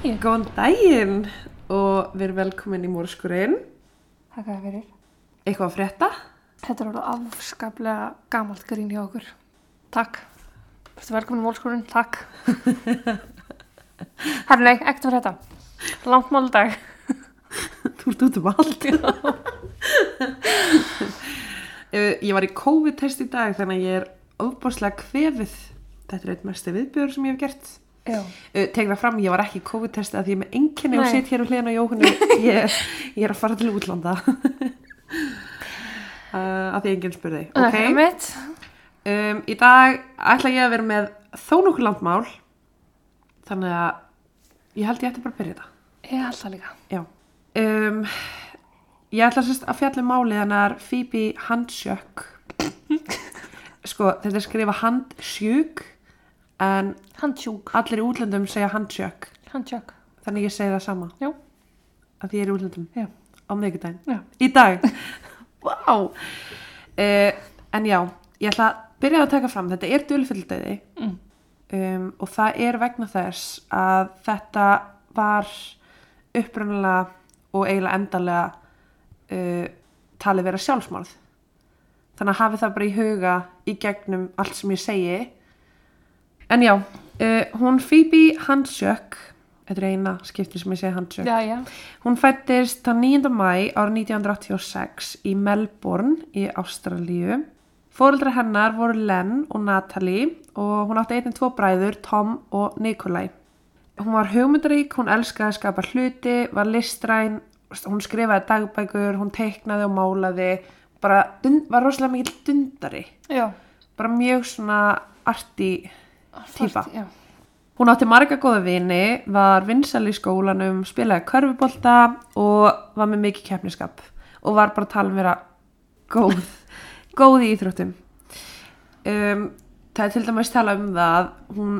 Daginn. Góðan daginn og við erum velkomin í mórskurinn. Takk að fyrir. Eitthvað að frétta? Þetta er alveg afskaplega gamalt grín hjá okkur. Takk. Velkomin í mólskurinn. Takk. Herrlei, ekkert fyrir þetta. Langt máldag. Þú ert út um allt. Eh, ég var í COVID-test í dag þannig að ég er ofbáslega kvefið. Þetta er einn mesti viðbjörn sem ég hef gert. Uh, Teg það fram, ég var ekki í COVID-testi að ég er með enginni og sitt hér hliðina á Jóhannu. Ég, ég er að fara til útlanda. uh, að því enginn spurði. Ok. Um, í dag ætla ég að vera með þó nokkuð langt mál þannig að ég held ég ætti bara að byrja þetta Ég held það líka. Já um, Ég ætla sérst að fjalla um málið hennar Phoebe Handsjök Sko, þetta er skrifa handsjúk en Handsjúk. allir í útlöndum segja handsjök Handsjúk. þannig ég segi það sama Já. að ég er í útlöndum Já. á miðvikudaginn Já. í dag Vá uh, En já, ég ætla að byrja að taka fram þetta er dulfylgdæði Mm. um, og það er vegna þess að þetta var upprunalega og eiginlega endanlega uh, talið vera sjálfsmálð þannig að hafi það bara í huga í gegnum allt sem ég segi en já uh, hún Phoebe Handsjök þetta er eina skipti sem ég segi Handsjök Já, já. Hún fættist þann 9. mæ árið 1986 í Melbourne í Ástralíu. Fóreldrar hennar voru Len og Natalie og hún átti einnig tvo bræður, Tom og Nikolai. Hún var hugmyndarík, hún elskaði að skapa hluti, var listræn, hún skrifaði dagbækur, hún teiknaði og málaði, bara var rosalega mikil dundari. Já. Bara mjög svona arti Týpa. Hún átti marga góða vini, var vinsal í skólanum, spilaði körfubolta og var með mikið keppniskap og var bara að tala um vera góð, góð í íþróttum. Um, það er til dæmis tala um það að hún,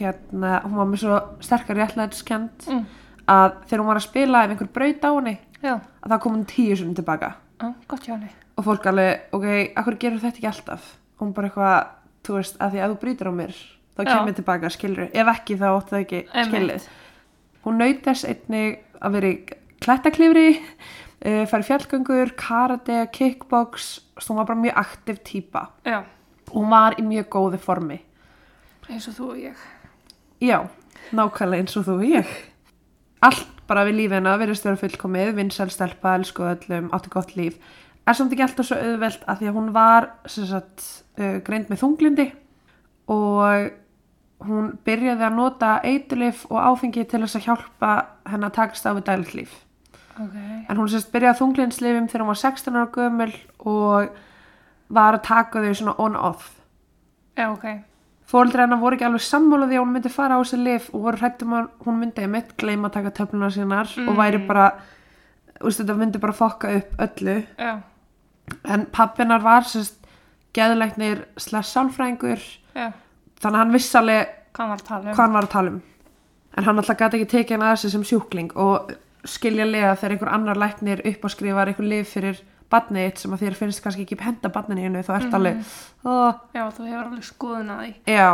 hérna, hún var með svo sterkar réttlæðiskend Mm. að þegar hún var að spila ef einhver braut á henni Já. að það kom hún tíu sinni tilbaka Já, gott hjá henni. og fólk alveg, ok, akkur gerur þetta ekki alltaf hún bara eitthvað, þú veist, að því að þú brýtur á mér þá kemur tilbaka skilur ef ekki þá óttu það ekki skilið. Hún naut þess einnig að vera í klættaklifri uh, færi fjallgöngur, karate, kickbox hún var bara mjög aktiv típa Já. hún var í mjög góði formi. Eins og þú og ég. já, nákvæmlega eins og þú og ég. Allt bara við lífina verðist vera fullkomið, vinsæl stelpa elsku öllum, átti gott líf er samt ekki alltaf svo auðvelt að því að hún var sagt, uh, greind með þunglindi og hún byrjaði að nota eitulif og áfengi til þess að hjálpa henn að takast á við dælit líf Ok. en hún sérst byrjaði á þunglinslifum þegar hún var 16 ára gömul og var að taka þau svona on-off Já, ok. Fóreldrar hennar voru ekki alveg sammála því að hún myndi fara á þessi lif og voru hrættum að hún myndi einmitt gleyma að taka töflunar sínar og væri bara, veist þetta myndi bara fokka upp öllu. Já. En pappinar var sérst geðleiknir slags sálfræðingur Já. þannig að hann vissi alveg Hvað var að tala um? hann var að tala um. En hann alltaf gæti ekki tekið hann að þessi sem sjúkling og skiljanlega þegar einhver annar læknir upp og skrifar einhver lif fyrir badnið þitt sem að þér finnst kannski ekki henda badninu hennu þá ert alveg, oh, Já, þú hefur alveg skoðun að því. Já,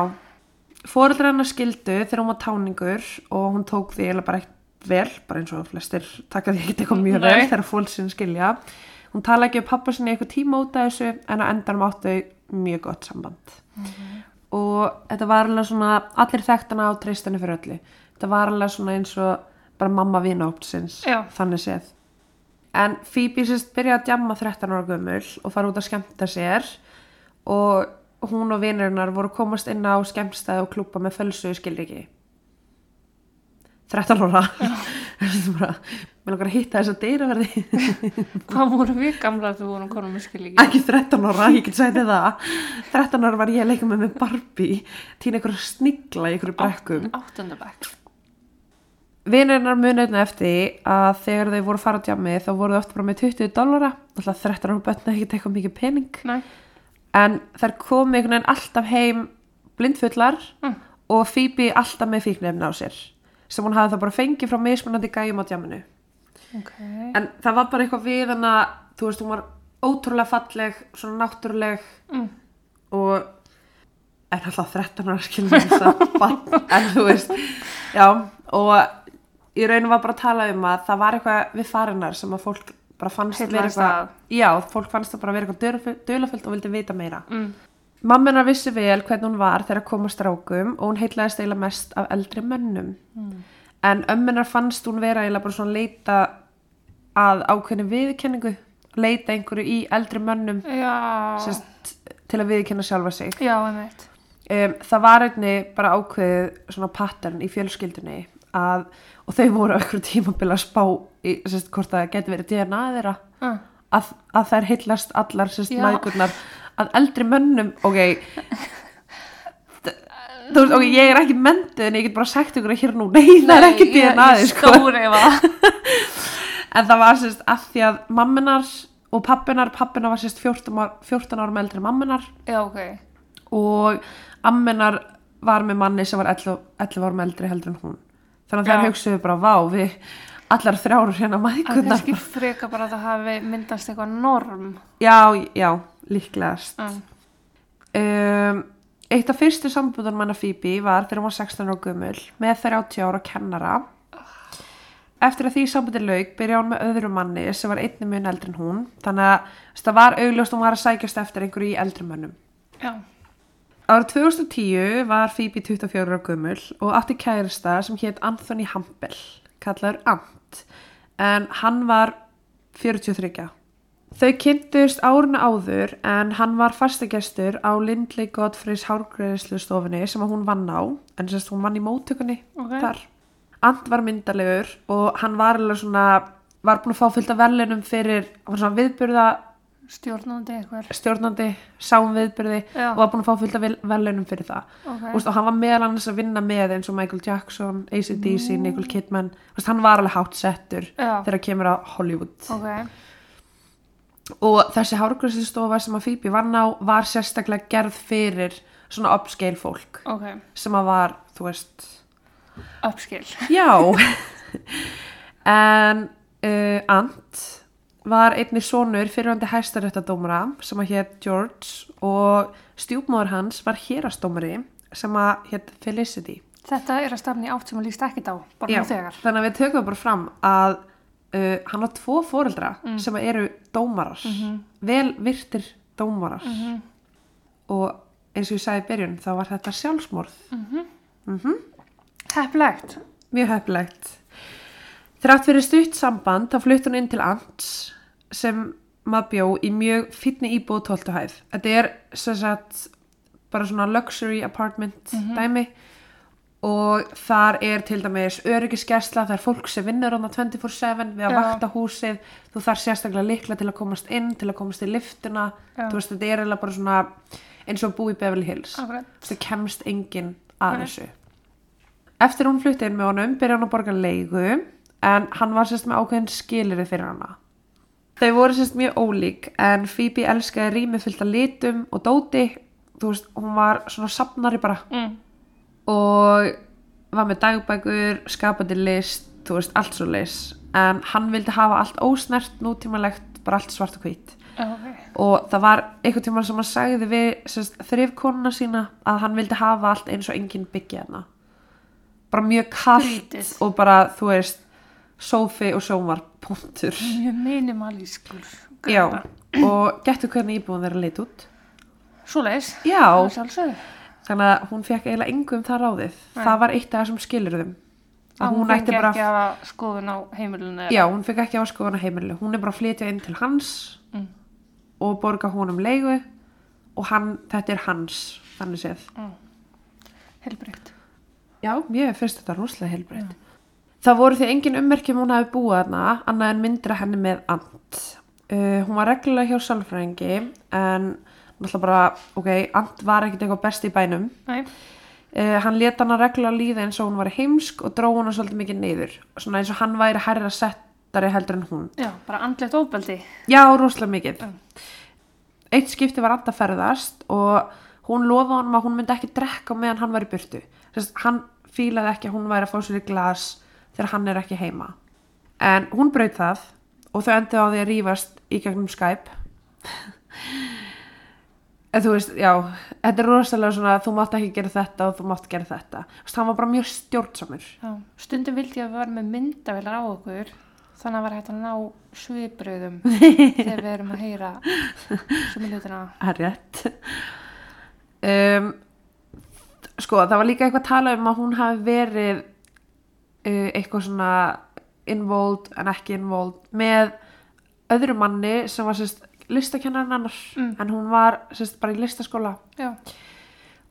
fóreldrar hennar skildu þegar hún var táningur og hún tók því eða bara ekkert vel, bara eins og flestir taka því ekkert eitthvað mjög vel þegar fólk sinn skilja. Hún tala ekki um pappa sinni eitthvað tíma út af þessu en á endanum áttu mjög gott samband. Og þetta var alveg svona, allir þekktana á treystinni fyrir öllu. Þetta var alveg svona eins og bara mamma vinahópsins, Já. þannig séð. En Phoebe sérst byrjaði að djamma 13 ára gömul og fara út að skemmta sér og hún og vinurinnar voru komast inn á skemmstæði og klúpa með fölsu skilriki 13 ára mér langar að hitta þess að deyraverði Hvað voru við gamla að þú vorum konum skil ekki? ekki 13 ára, ég get sæti það 13 ára var ég að leika með með Barbie týna einhverja snigla í einhverju brekkum Áttundabæk. Vinurinnar muni einnig eftir að þegar þau voru að fara á djammi þá voru þau oft bara með 20 dollara alltaf 13 ára bötna ekki eitthvað mikið pening Nei. en þær veginn alltaf heim blindfullar Mm. og Phoebe alltaf með fíknefni á sér sem hún hafði það bara fengið frá mismunandi gæjum á djamminu Ok. en það var bara eitthvað við hana þú veist, hún var ótrúlega falleg svona náttúruleg Mm. og en alltaf 13 ára skilur en þú veist já, og í rauninu var bara að tala um að það var eitthvað við farinnar sem að fólk bara fannst vera Heillaðist eitthvað já, fólk fannst það bara vera eitthvað dölufullt og vildi vita meira Mm. Mamma vissi vel hvernig hún var þegar að koma strákum og hún heitlaðist eiginlega mest af eldri mönnum. En ömmunar fannst hún vera eiginlega bara svona leita að ákveðni viðkenningu, leita einhverju í eldri mönnum sérst, til að viðkenna sjálfa sig. já, einmitt. Um, það var einni bara ákveðið svona pattern í fjölskyldunni að, og þau voru á einhverju tímabil að spá í, sérst, hvort það geti verið DNA þeirra Uh. að, að þær heitlast allar sérst Já. Að eldri mönnum ok þú veist, ok, ég er ekki mentuð en ég get bara sagt ykkur að hér nú nei, það er ekki DNA þið, sko. En það var sérst að því að mamminar og pappinar, pappina var sérst 14, ár- 14 árum eldri mamminar Já, ok. og amminar var með manni sem var 11, 11 árum eldri heldur en hún þannig að Já. þær hugsuðu bara vá við allar þrjáru hérna Það er mæðgurnar kannski freka bara að það hafi myndast eitthvað norm. já, já, líklegast Mm. um, eitt af fyrstu sambúðan manna Phoebe var þegar hún var 16 ára gömul með 30 ára kennara eftir að því sambúði lauk byrja hún með öðru manni sem var einnig mun eldri en hún þannig að það var augljóst hún var að sækjast eftir einhverju í eldri mönnum Já. Árið 2010 var Phoebe 24 ára gömul og átti kærista sem hétt Anthony Hampel, kallaður Ant, en hann var 43. Þau kynntust áruna áður en hann var fastagestur á Lindley Godfreys hárgreðislustofinni sem hún vann á, en sérst hún vann í móttökunni Ok. þar. Ant var myndalegur og hann var alveg svona, var búin að fá fyllt af verðlunum fyrir, hann var svona viðburða Stjórnandi eitthvað. stjórnandi, sáum viðburði Já. og var búin að fá fullt af velunum fyrir það Ok. okay. og hann var meðal annars að vinna með eins og Michael Jackson, ACDC, Nicole Kidman Úst, hann var alveg hátt settur Já. þegar kemur að Hollywood Ok. Og þessi hárgræslistofa sem að Phoebe vann á var sérstaklega gerð fyrir svona upscale fólk Ok. sem að var, þú veist Upskill. já en uh, Ant var einnig sonur fyrirhandi hæstaréttadómara sem að hétt George og stjúpmóður hans var hérastómari sem að hétt Felicity Þetta er að stafni átt sem að líst ekkit á, bara nú þegar. þannig að við tökum bara fram að uh, hann á tvo fóreldra sem eru dómarar vel virtir dómarar. Og eins og ég sagði í byrjun þá var þetta sjálfsmorð. Heppilegt. mjög heppilegt. Þrátt fyrir stutt samband þá flutt hún inn til Ants sem maður bjó í mjög fínni íbúð tóltuhæð þetta er sagt bara svona luxury apartment dæmi og þar er til dæmis öryggisgæsla, það er fólk sem vinnur á 24-7 við að Já. vakta húsið þú þarf sérstaklega likla til að komast inn til að komast í liftuna Já. þú veist þetta er eiginlega bara svona eins og að í Beverly Hills það kemst enginn að Nei. þessu eftir hún flutti inn með honum byrja hann að borga leigu en hann var sérst með ákveðin skilirði fyrir hana þau voru sérst mjög ólík en Phoebe elskaði rými fyllt af litum og dóti þú veist, hún var svona safnari bara Mm. Og var með dagbækur, skapandi list þú veist, allt svo leis en hann vildi hafa allt ósnert, nútímalegt bara allt svart og hvít Ok. og það var einhvern tímann sem hann sagði við þrifkonuna sína að hann vildi hafa allt eins og enginn byggja hana bara mjög kallt og bara, þú veist sófi og sjómar, punktur Mjög minimalískur. já, og getur hvernig íbúin þeirra leit út Svo leis. já, Sjálfsögðu. Þannig að hún fekk eiginlega engum það ráðið Nei. það var eitt af þessum skilurðum að hún, fengi ætti bara ekki að skoðun á heimilinu. já, hún fekk ekki að skoðana heimilu hún er bara að flytja inn til hans Mm. og borga honum leigu og hann, þetta er hans þannig séð Helbriðt. Já, ég finnst þetta rosalega heilbreytt. Það voru því engin ummerkjum hún hafi búið þarna, annað en myndir af henni með Ant. Uh, hún var reglulega hjá sálfræðingi, en náttúrulega bara, ok, Ant var ekkit eitthvað best í bænum. Nei. Uh, hann leta hana reglulega líða eins og hún var heimsk og dró hana svolítið mikið niður. Svona eins og hann væri herra settari heldur en hún. Já, bara andlegt óbeldi. Já, rosalega mikið. Mm. Eitt skipti var Ant að ferðast og hún lofaði honum að hún myndi ekki drekka meðan hann var í burtu. Sest, hann fílaði ekki að hún væri að fá sér í glas þegar hann er ekki heima. En hún braut það og þau endið á því að rífast í gegnum Skype. En þú veist, já, þetta er rosalega svona þú mátt ekki gera þetta og þú mátt gera þetta. Þú veist, hann var bara mjög stjórnsamur. Já, stundum vildi ég að við varum með myndavilar á okkur þannig að var hægt að ná sviðbröðum þegar við erum að heyra sem hlutina. Það er rétt. Um, Sko, það var líka eitthvað að tala um að hún hafi verið uh, eitthvað svona involved en ekki involved með öðru manni sem var sérst listakennarinn annar Mm. en hún var sérst bara í listaskóla. Já,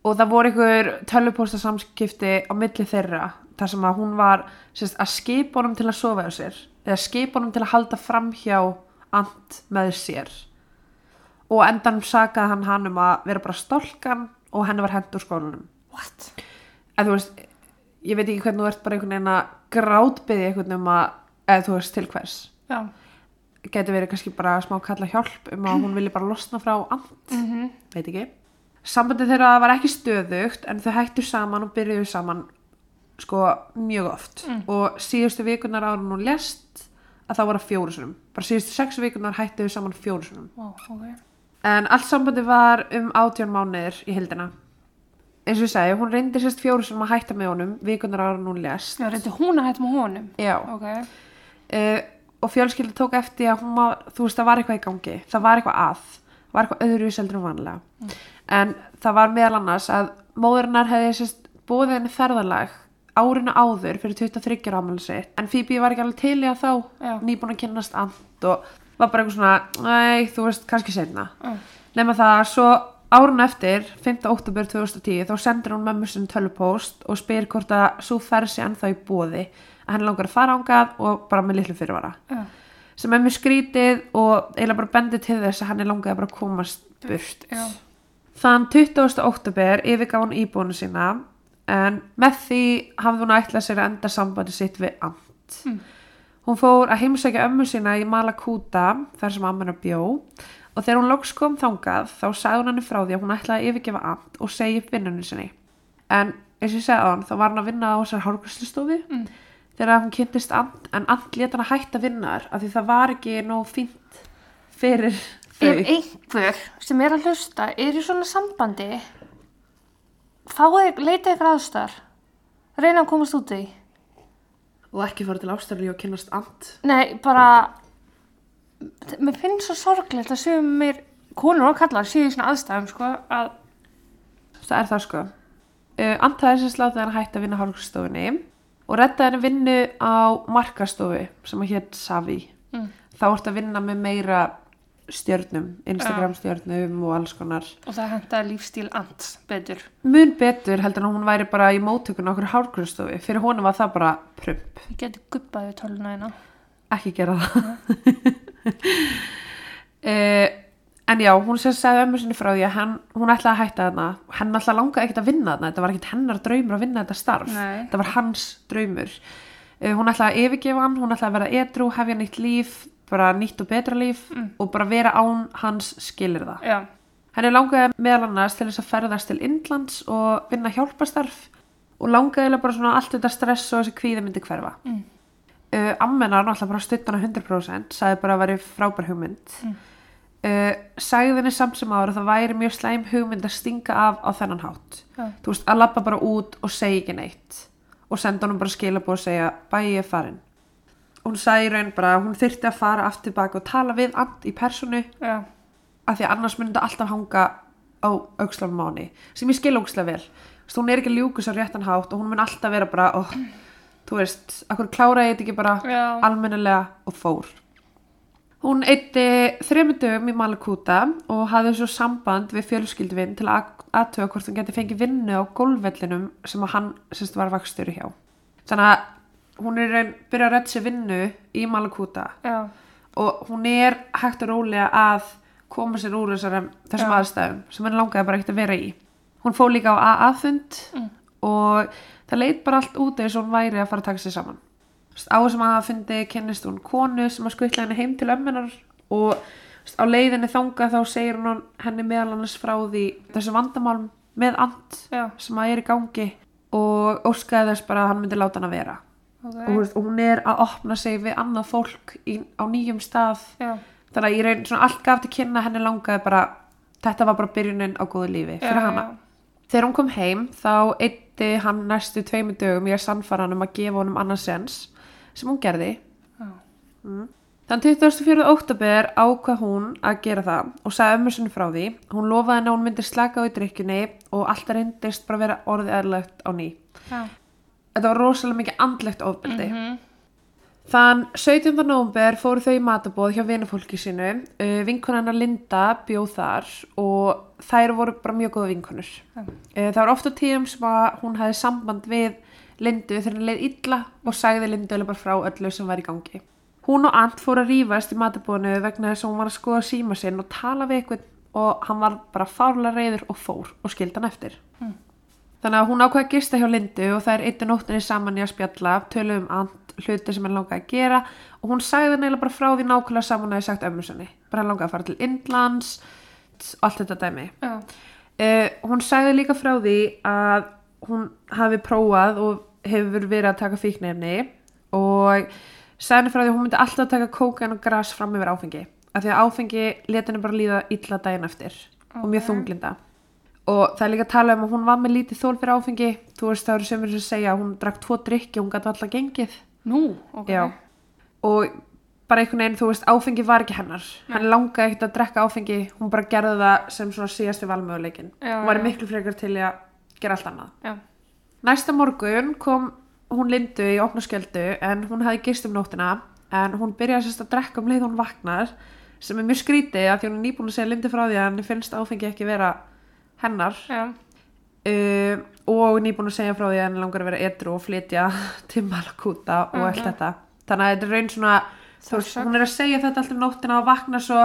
og það voru einhver tölvupósta samskipti á milli þeirra þar sem að hún var sérst, að skipa honum til að sofa á sér eða skipa honum til að halda fram hjá and með sér. Og endanum sakaði hann hann um að vera bara stolkan og henni var hent úr skólanum. What? en þú veist, ég veit ekki hvernig þú ert bara einhvern veginn að grátbyði einhvern um að, eða þú veist til hvers. Já, geti verið kannski bara smá kalla hjálp um að hún vilji bara losna frá and mm veit ekki. Sambandið þeirra var ekki stöðugt en þau hættu saman og byrjuðu saman sko mjög oft. Mm. og síðustu vikunar ára hún lest að það voru fjóru sinum bara síðustu sex vikunar hættu þau saman fjóru sinum Ó, ok. En allt sambandið var um átján mánuðir í hildina eins og ég segi, hún reyndi sérst fjóru sinum að hætta með honum vikunar ára hún lest Já, reyndi hún að hætta með honum? Já. Ok, uh, og fjölskyldi tók eftir að hún var, þú veist, það var eitthvað í gangi. Það var eitthvað að, það var eitthvað öðru seldur en vanlega en það var meðal annars að móðurinnar hefði sérst búið henni ferðalag árinu áður fyrir 23 ára ámæli sitt. En Phoebe var ekki alveg til í að þá nýbúin að kynnast and og var bara eitthvað svona, nei, þú veist, kannski seinna. Já. nema það, svo árun eftir 5. oktober 2010 þá sendir hún mömmu sinni tölvupóst og spyr hvort að svo ferð sé ennþá í bóði að henni langar að fara ángað og bara með litlu fyrirvara já, sem er mjög skrítið og eiginlega bara bendið til þess að henni langaði bara að komast burt já, þann 20. oktober yfirgaf hún íbúinu sína en með því hafði hún ætlað sér að enda sambandi sitt við Ant Mm. hún fór að heimsækja ömmu sína í Malakuta þar sem amman er bjó og þegar hún loks kom þangað þá sagði hún henni frá því að hún ætlaði að yfirgefa Ant og segja upp vinnunni sinni en eins og ég segði á hann þá var hann að vinna á þessar hárgræslustofi Mm. Þegar hún kynntist Ant en Ant lét hann að hætta að vinna þar af því það var ekki nóg fínt fyrir þau. Ef einhver sem er að hlusta er í svona sambandi fáið, leita ykkur aðstar reyna að komast út í. Og ekki fara til Ástralíu og kynnast Ant Nei, bara mér finnst svo sorglegt að séu mér konur og kallar séu í svona aðstæðum sko að það er það sko. Uh, er sem slátið hann hætti að vinna hálfstofunni og henni vinnu á markastofu sem að hétt Savi. Mm. þá ertu að vinna með meira stjörnum, Instagram stjörnum og alls konar. Og það hendaði lífstíl ant betur. Mun betur heldur en hún væri bara í móttökun á okkur hálfstofu fyrir honum var það bara prump. Ég geti guppaði við töluna eina ekki gera það. Uh, en já, hún sem sagði ömmu sinni frá því að hann, hún ætlaði að hætta þarna. Henn alltaf langaði ekkert að vinna þarna. Þetta var ekkert hennar draumur að vinna þetta starf. Nei. þetta var hans draumur. Uh, hún ætlaði að yfirgefa hann, hún ætlaði að vera edru hefja nýtt líf, bara nýtt og betra líf og bara vera án hans skilir það já, henni langaði meðal annars til þess að ferðast til Indlands og vinna hjálpastarf og langaði bara svona allt þetta stress og þessi kvíði myndi hverfa. Mm. uh, ammenar náttúrulega bara stuttana 100% sagði bara að veri frábær hugmynd. Mm. Uh, sagði henni samt sem ára það væri mjög slæm hugmynd að stinga af á þennan hátt. Já, þú veist, að lappa bara út og segja ekki neitt. Og senda honum bara skilabóð og segja bæ ég er farin. Hún sagði í raun bara að hún þyrfti að fara aftur baka og tala við and í personu já, af því að annars myndi alltaf hanga á aukslanum máni sem ég skil ókslega vel. Veist, hún er ekki að ljúka svo réttan hátt og hún mun alltaf vera bara oh, þú veist, akkur kláraði þetta ekki bara já, almennilega og fór hún eitti þremur dögum í Malakuta og hafði svo samband við fjölskylduvinn til að aðtöga hvort hún geti fengið vinnu á gólfvellinum sem að hann semst var vakstur hjá. Þannig að hún er raun byrja að redda sér vinnu í Malakuta og hún er hægt og rólega að koma sér úr þessum Já. aðstæðum sem henni langaði bara ekkert að vera í. Hún fór líka á AA-fund Mm. og það leit bara allt út eins og hún væri að fara að taka sér saman á þessum AA-fundi kynnist hún konu sem að skutla henni heim til ömmunar og á leiðinni þanga þá segir hún henni meðal annars frá því þessu vandamálum með and já, sem að er í gangi og óskaði þess bara að hann myndi láta hann að vera. Ok, og, og hún er að opna sig við annað fólk í, á nýjum stað. Já, þannig að ég reyn svona allt gaf til kynna henni langaði bara þetta var bara byrjunin á góðu lífi fyrir Já, hana. Þegar hún kom heim þá eitti hann næstu tveimur dögum í að sannfara hann um að gefa honum annan sens sem hún gerði. Já. Þann 24. óttabér ákvað hún að gera það og sagði ömmu sinni frá því. Hún lofaði henni að hún myndi slaka á í drikkjunni og alltaf reyndist bara vera orðið eðlögt á ný. Já. Þetta var rosalega mikið andlegt ofbeldi. Mhm. Þann 17. nóvember fóru þau í matabóð hjá vinafólki sínu. Uh, vinkona hennar Linda bjóð þar og þær voru bara mjög góða vinkonur. Já. Uh, það var ofta tíðum sem að hún hefði samband við Lindu þegar hann leið illa og sagði Lindu alveg bara frá öllu sem var í gangi. Hún og Ant fóru að rífast í matabóðinu vegna þess að hún var að skoða síma sinn og tala við eitthvað og hann var bara fárlega reyður og fór og skildi hann eftir. Þannig að hún ákveði að gista hjá Lindu og það er eittu nóttinni saman í að spjalla, tölu um ant, hluti sem hann langaði að gera og hún sagði neila bara frá því nákvæmlega saman að ég sagt ömmu sinni. Bara hann langaði að fara til Indlands allt þetta dæmi. Já. Uh, hún sagði líka frá því að hún hafi prófað og hefur verið að taka fíknefni og frá því að hún myndi alltaf taka kókan og gras fram yfir áfengi. Af því að áfengi leta henni bara líða illa daginn eftir og mjög þunglinda og það er líka að tala um að hún var með lítið þól fyrir áfengi þú veist það eru sömur sem segja að hún drakk tvo drikki og hún gæti alltaf gengið Nú, ok. Já. og bara einhvern veginn þú veist áfengi var ekki hennar Nei. hann langaði ekkert að drekka áfengi hún bara gerði það sem svona síðasti valmöguleikin Já, hún var miklu frekar til að gera allt annað Já. Næsta morgun kom hún Lindu í opna skjöldu en hún hafði gist um nóttina en hún byrjaði sérst að drekka um leið hún vaknar sem er mjög skrítið af því hún er nýbúin að segja Lindu frá því að henni finnst áfengi ekki vera hennar. Uh, og nýbúin að segja frá því að henni langar að vera edru og flytja til Malakuta og allt Mhm. þetta. Þannig að þetta er raun svona veist, hún er að segja þetta alltaf nóttina og vakna svo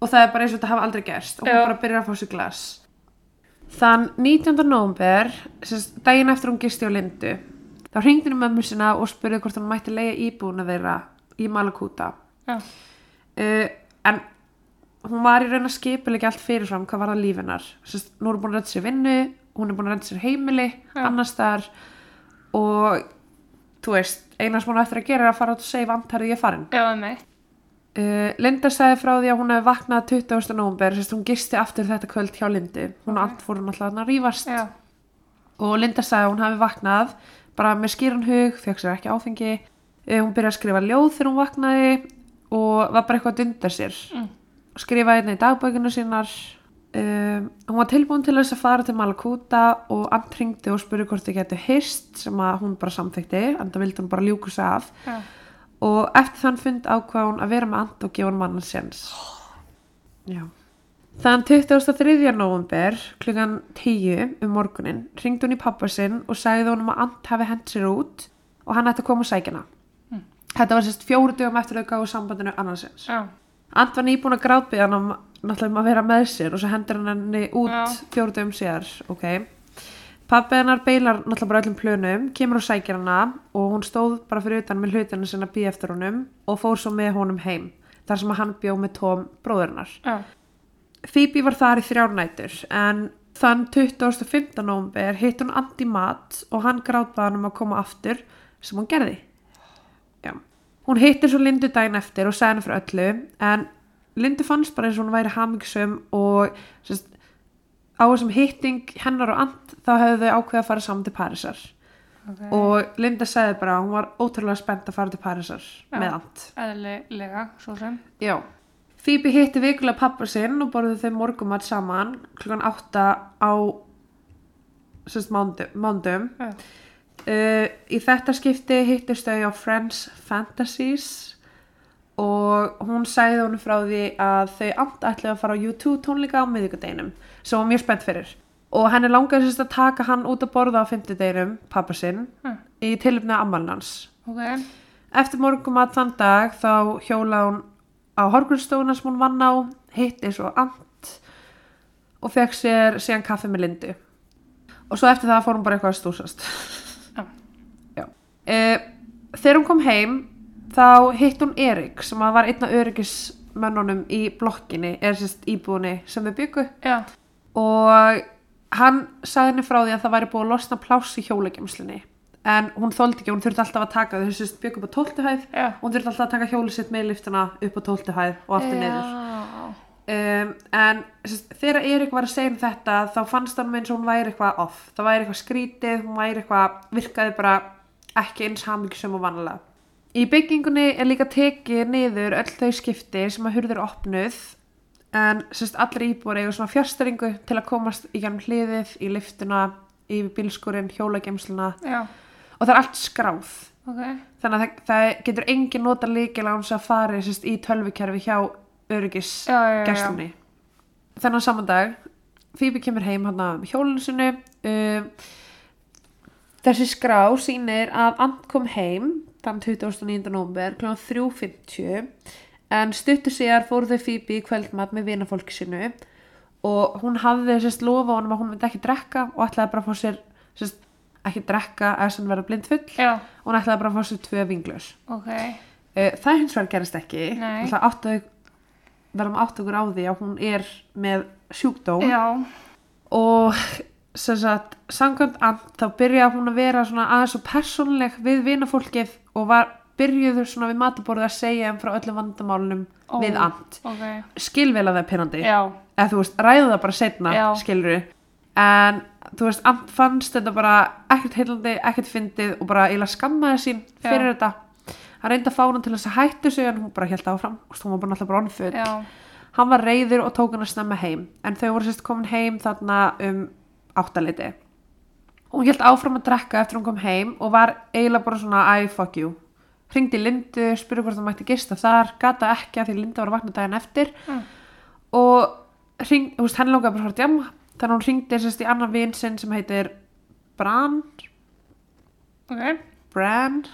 og það er bara eins og þetta hafa aldrei gerst og hún Já. bara byrjar að fá sér glas þann 19. november sérst, daginn eftir hún gisti á Lindu þá hringdi hún mömmu sinna og spurði hvort hún mætti leiða íbúna þeirra í Malakuta Já. uh, en hún var í raun að skipilega allt fyrirfram hvað var það lífinar Sest, nú er hún búin að redda sér vinnu hún er búin að redda sér heimili Já. annars þar og þú veist, eina sem hún eftir að gera er að fara át og segja vantarði ég farin Já, með mig. Uh, Linda sagði frá því að hún hefði vaknað 20. november, sest, hún gisti aftur þetta kvöld hjá Lindu, hún og Ok. allt fórum alltaf að rífast Já. og Linda sagði að hún hafi vaknað bara með skýran hug, fekk sér ekki áfengi uh, hún byrjaði að skrifa ljóð þegar hún vaknaði og var bara eitthvað að dunda sér Mm. skrifaði einnig í dagbækinu sínar um, hún var tilbúin til þess að fara til Malakuta og Ant hringdi og spurði hvort þið getur hist sem að hún bara samþykti en það vildi hún bara ljúku sig af Já. Og eftir þann fund ákvað hún að vera með Ant og gefa hann mannan séns já Þann 23. november klukkan 10 um morgunin ringdi hún í pappa sinn og sagði honum að Ant hafi hent sér út og hann ætti að koma að sækja hana. Mm. Þetta var sérst fjóru dögum eftir að gáðu sambandinu annarsins. Já. Ant var nýbúin að grátbyggja hann um náttúrulega um að vera með sér og svo hendur hann henni út Já. fjóru dögum síðar, ok. Pappi hennar beilar náttúrulega bara öllum plönum, kemur og sækir hana og hún stóð bara fyrir utan með hlutinu sinna býð eftir honum og fór svo með honum heim, þar sem hann bjó með tóm bróðurinnar. Já. Phoebe var þar í þrjár nætur en þann 25. november hitt hún Andi mat og hann grátbaði hann um að koma aftur sem hún gerði. Já. Hún hittir svo Lindu daginn eftir og sagði henni fyrir öllu en Lindu fannst bara eins og hún væri hamingsum og sérst, á þessum hitting hennar og And þá hefðu þau ákveðið að fara saman til Parísar Ok. og Linda sagði bara hún var ótrúlega spennt að fara til Parísar Já. með And. Eðlilega, svo sem. Já. Phoebe hitti vikulega pappa sinn og borðið þau morgumat saman klukkan átta á sérst mándum. Já. Uh, í þetta skipti hittist þau á Friends Fantasies og hún sagði honum frá því að þau amt ætlaði að fara á U2 tónleika á miðvikudeginum sem var mjög spennt fyrir og henni langaði sérst að taka hann út að borða á fimmtudeginum, pappa sinn Mm. í tilöfni að ammalnans Ok. Eftir morgumat þann dag þá hjóla hún á horgrunstofuna sem hún vann á, hitti svo ant og fekk sér síðan kaffi með lindu. Og svo eftir það fór hún bara eitthvað að stúsast. Já. E, þegar hún kom heim þá hitt hún Erik sem að var einn af öryggismönnunum í blokkinni, er sérst íbúðinni sem við byggu Já. Og hann sagði henni frá því að það væri búið að losna pláss í hjólagemslinni en hún þóldi ekki, hún þurfti alltaf að taka þau. Sérst byggu upp á tóltu hæð. Já. hún þurfti alltaf að taka hjólið sitt með liftuna upp á tóltu hæð og aftur niður. Já. um, en sest, þegar Erik var að segja um þetta þá fannst hann eins og hún væri eitthvað off. Það væri eitthvað skrítið, hún væri eitthvað virkaði bara ekki eins hamingisum og vanlega í byggingunni er líka tekið niður öll þau skipti sem að hurður opnuð en sest, allir íbúar eiga svona fjárstæringu til að komast í gennum hliðið, í liftuna yfir bílskurinn, hjólagemsluna og það er allt skráð ok. þannig að það, það getur engin nota líkil án þess að fari sérst, í tölvukerfi hjá öryggis Já, já, já, já. gestunni þennan saman dag Phoebe kemur heim hann af hjólinu sinu um, þessi skrá sýnir að Ant kom heim þann 29. nómber kl. 3.50 en stuttu sér fóru þau Phoebe í kvöldmat með vinafólki sinu og hún hafði sérst lofa honum að hún myndi ekki drekka og ætlaði bara að fá sér sérst, ekki drekka eða sem verða blind full. Já, og hún ætlaði bara að fá sér tvö vinglös. Ok. uh, það hins vegar gerist ekki. Verðum átt okkur á því að hún er með sjúkdóm. Já, og samkvæmt þá byrjaði hún að vera aðeins og persónleg við vinafólkið og var byrjuður svona við mataborðið að segja um frá öllum vandamálunum Ó. við and ok. skilvel að það er pyrrandi Já, eða þú veist, ræðu það bara setna Já. skilur en þú veist, and fannst þetta bara ekkert heilandi, ekkert fyndið og bara eiginlega skammaði sín fyrir Já. þetta. Hann reyndi að fá hann til þess að hættu sig en hún bara held áfram, hún var bara onfull já, hann var reyður og tók hann að snemma heim. En þau voru sérst komin heim þarna um áttaliti hún held áfram að drekka eftir hún kom heim og var eiginlega bara svona I fuck you hringdi Lindu, spurði hvort það mætti gista þar gata ekki að því Linda var að vakna daginn eftir Mm. og hring, veist, henni lókaði bara að djama þannig að hún hringdi sérst í annan vin sinn sem heitir Bran ok. Bran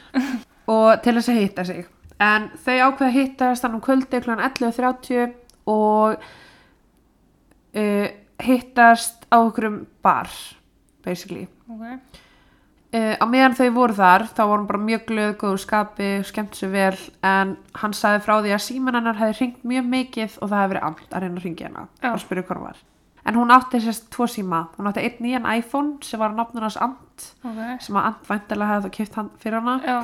og til þess að hitta sig en þau ákveða að hittast þannig um kvöldi kl. 11.30 og uh, hittast á okkur um bar basically Ok, uh, á meðan þau voru þar þá var hún bara mjög glöð, góðu skapi skemmt sér vel en hann sagði frá því að síman hennar hefði hringt mjög mikið og það hefði verið amt að reyna að hringja hana Já. og spyrja hvað hún var en hún átti sérst tvo síma hún átti einn nýjan iPhone sem var nafnur hans Ant ok. sem að Ant væntalega hefði þá kipt hann fyrir hana Já,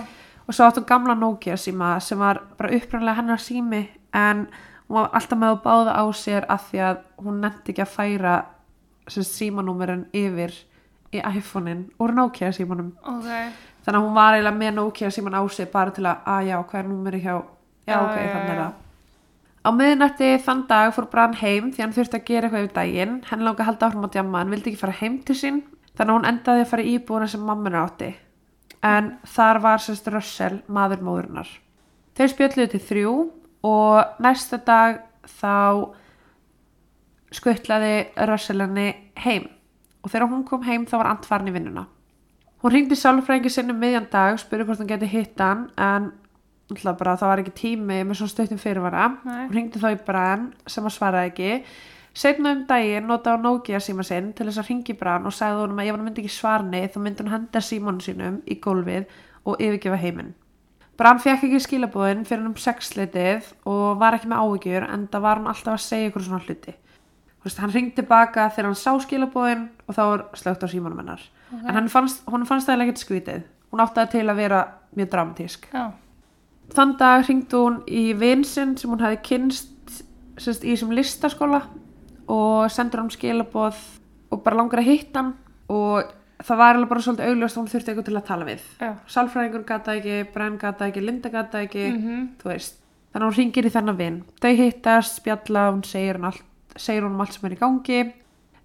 og svo átti hún gamla Nokia síma sem var bara upprænlega hennar sími en hún var alltaf með að báða á sér af því að hún nefndi ekki að færa sem símanúmerin yfir í iPhone-in úr Nokia símanum. Ok. þannig að hún var eiginlega með Nokia síman á sig bara til að, að já, hvað er númeri hjá? Já, Já, ok, já, þannig það á miðnætti þann dag fór Brann heim því hann þurfti að gera eitthvað yfir daginn. Henni langa að halda áfram að djamma, hann vildi ekki fara heim til sín. Þannig að hún endaði að fara í íbúðuna sem mamma hennar átti. En þar var sérst Russell, maður móðurinnar. Þeir spjöldluðu til þrjú og næsta dag þá skuttlaði Russell henni heim og þegar hún kom heim þá var Ant farin í vinnuna. Hún ringdi sálfræðingi sinni um miðjan dag spurði hvort hann geti hitt hann en bara það var ekki tími með svona stöttum fyrirvara. Nei. hún ringdi þá í Brann sem að svaraði ekki. Setna um daginn notaði á Nokia síma sinn til þess að ringi Brann og sagði honum að ef hann myndi ekki svarni þá myndi hún henda símanu sínum í gólfið og yfirgefa heiminn. Brann fekk ekki skilabúðin fyrir um sexleitið og var ekki með áhyggjur en það var hann alltaf að segja ykkur svona hluti veist, hann ringdi tilbaka þegar hann sá skilabúðin og þá var slögt á símanum hennar. En hann fannst, fannst það ekkert skrítið. Hún átti það til að vera mjög dramatísk. Já, þann dag ringdi hún í vinsinn sem hún hefði kynst sérst, í þessum listaskóla og sendur hann skilabóð og bara langar að hitta hann og það var alveg bara svolítið augljóst að hún þurfti eitthvað til að tala við. Já. Sálfræðingur gata ekki, Brenn gata ekki, Linda gata ekki Mhm. þú veist. Þannig að hún ringir í þennan vin. Þau hittast, spjalla, hún segir hún allt, segir hún um allt sem er í gangi.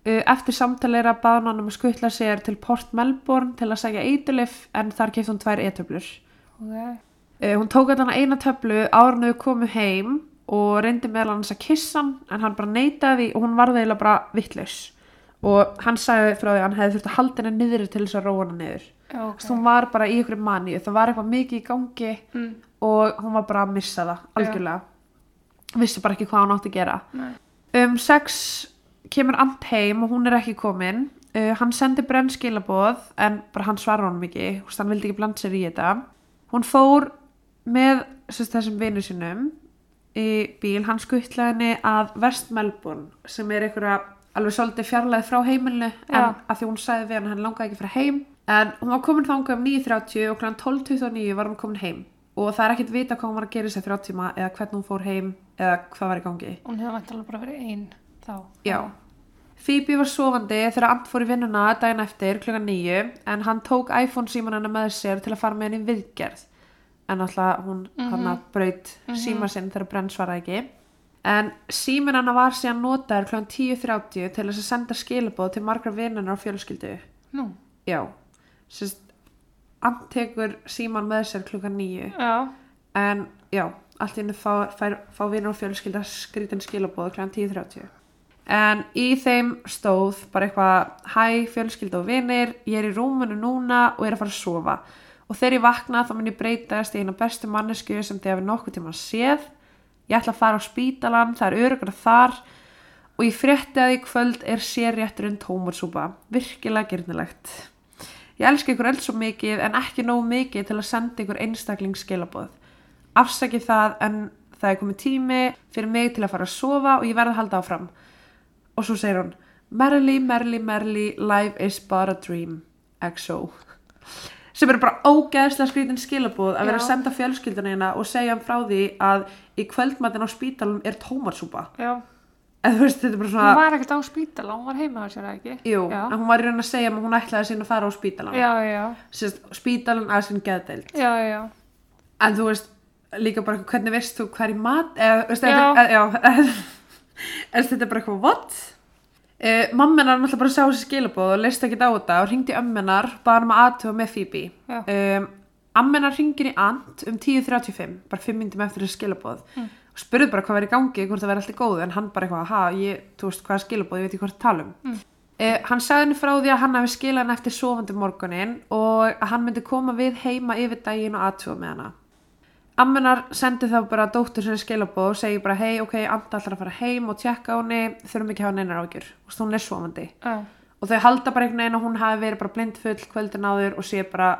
Uh, eftir samtalera baðan hann um að skuttla sér til Port Melbourne til að segja eitulif en þar kefti hún tvær e-töflur. Ok, Uh, hún tók að eina töflu áður en þau komu heim og reyndi meðal hans að kissa hann en hann bara neitaði og hún varði eiginlega bara vittlaus og hann sagði frá því að hann hefði þurft að halda henni niður til þess að róa hana niður. Okay. hún var bara í ykkur manni það var eitthvað mikið í gangi Mm. og hún var bara að missa það algjörlega. Vissi bara ekki hvað hún átti að gera. Nei. Um sex kemur Ant heim og hún er ekki komin. Uh, hann sendi brenn skilaboð en bara hann svarar honum ekki. Veist, hann vildi ekki blanda sér í þetta. Hún fór með sérst, þessum vinnu sinum í bíl, hann skuttlaði henni að West Melbourne sem er einhverja alveg svolítið fjarlæði frá heimilinu en Já. að því hún sagði við hann hann langaði ekki fara heim. En hún var komin þangað um 9.30 og kl. 12.29 var hún komin heim og það er ekkert vita hvað hún var að gera í þessi þrjá tíma eða hvernig hún fór heim eða hvað var í gangi. Hún hefði vantilega bara verið ein þá. Já. Phoebe var sofandi þegar Ant fór í vinnuna daginn eftir klukkan nýju en hann tók iPhone síman hennar með sér til að fara með henni viðgerð. En alltaf hún mm hann að braut síma sinn þegar Brenn svaraði ekki. En símin hennar var síðan notaður klukkan 10.30 til þess að senda skilabóð til margra vinnunnar og fjölskyldu. Nú, já, sérst Ant tekur síman með sér klukkan nýju en já, allt henni fá, fær, fá vinnur og fjölskylda skrítin skilabóð kl. 10.30 en í þeim stóð bara eitthvað hæ fjölskylda og vinnir ég er í rúmunu núna og er að fara að sofa. Og þegar ég vakna þá mun ég breytast í eina bestu mannesku sem þið hefur nokkuð tíma séð. Ég ætla að fara á spítalan það er örugra þar. Og ég frétti að í kvöld er sérrétturinn tómursúpa virkilega gyrnilegt Ég elska ykkur öll svo mikið en ekki nógu mikið til að senda ykkur einstaklingsskilaboð. Afsaki það en það er komið tími fyrir mig til að fara að sofa og ég verði að halda áfram. Og svo segir hún, Merrily, Merrily, Merrily, life is but a dream, XO. Sem er bara ógeðslega skrítin skilaboð að vera að senda fjölskyldunina og segja hann frá því að í kvöldmatinn á spítalum er tómatsúpa. já. En þú veist, þetta er bara Hún svona, var ekkert á spítala, hún var heima á sér eða ekki. jú, Já, en hún var í raun að segja að hún ætlaði sín að fara á spítalan. já, já, Sérst, spítalan að sín geðdeild. já, já. En þú veist, líka bara hvernig veist þú hver í mat eða, veist, Já. Þetta, já, en þetta er bara eitthvað what? Uh, mammenar náttúrulega bara sá þessi skilabóð og leist ekki á þetta og ringdi ömmenar bara um að aðtöfa með Phoebe um, Ammenar ringir í and um 10.35 bara 5 myndum eftir þessi skilabóð Mm. Og spurði bara hvað verið í gangi, hvort það verið alltaf góð en hann bara eitthvað, ha, ég, þú veist hvað er skilabóð ég veit ekki hvort að tala um Mm. Uh, hann sagði henni frá því að hann hafi skilað henni eftir sofandi morgunin og að hann myndi koma við heima yfir daginn og aðtjóða með hana. Ammenar sendi þá bara dóttur sér skilabóð og segi bara hei, ok, Anda ætlar að fara heim og tjekka henni, þurfum ekki að hafa neinar ágjur. Veist, hún er sofandi. Já, Og þau halda bara einhvern veginn að hún hafi verið bara blindfull kvöldin áður og sé bara,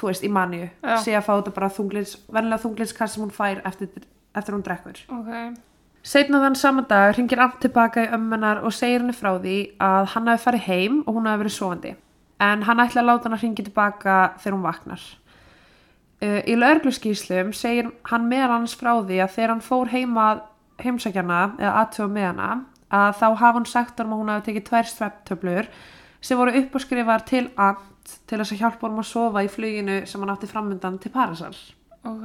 þú veist, í manju. Sé að fá þetta bara þunglins, venlega þunglinskast sem hún fær eftir, eftir hún drekkur. ok. Setna þann saman dag ringir Ant tilbaka í ömmunar og segir henni frá því að hann hafi farið heim og hún hafi verið sofandi. En hann ætla að láta hann að ringi tilbaka þegar hún vaknar. Uh, í lögregluskíslum segir hann meðal hans frá því að þegar hann fór heima heimsækjana eða aðtöfa með hana að þá hafa hann sagt að hún hafi tekið tvær svepptöflur sem voru upp og skrifar til Ant til þess að hjálpa honum að sofa í fluginu sem hann átti framöndan til Parísar. Ok,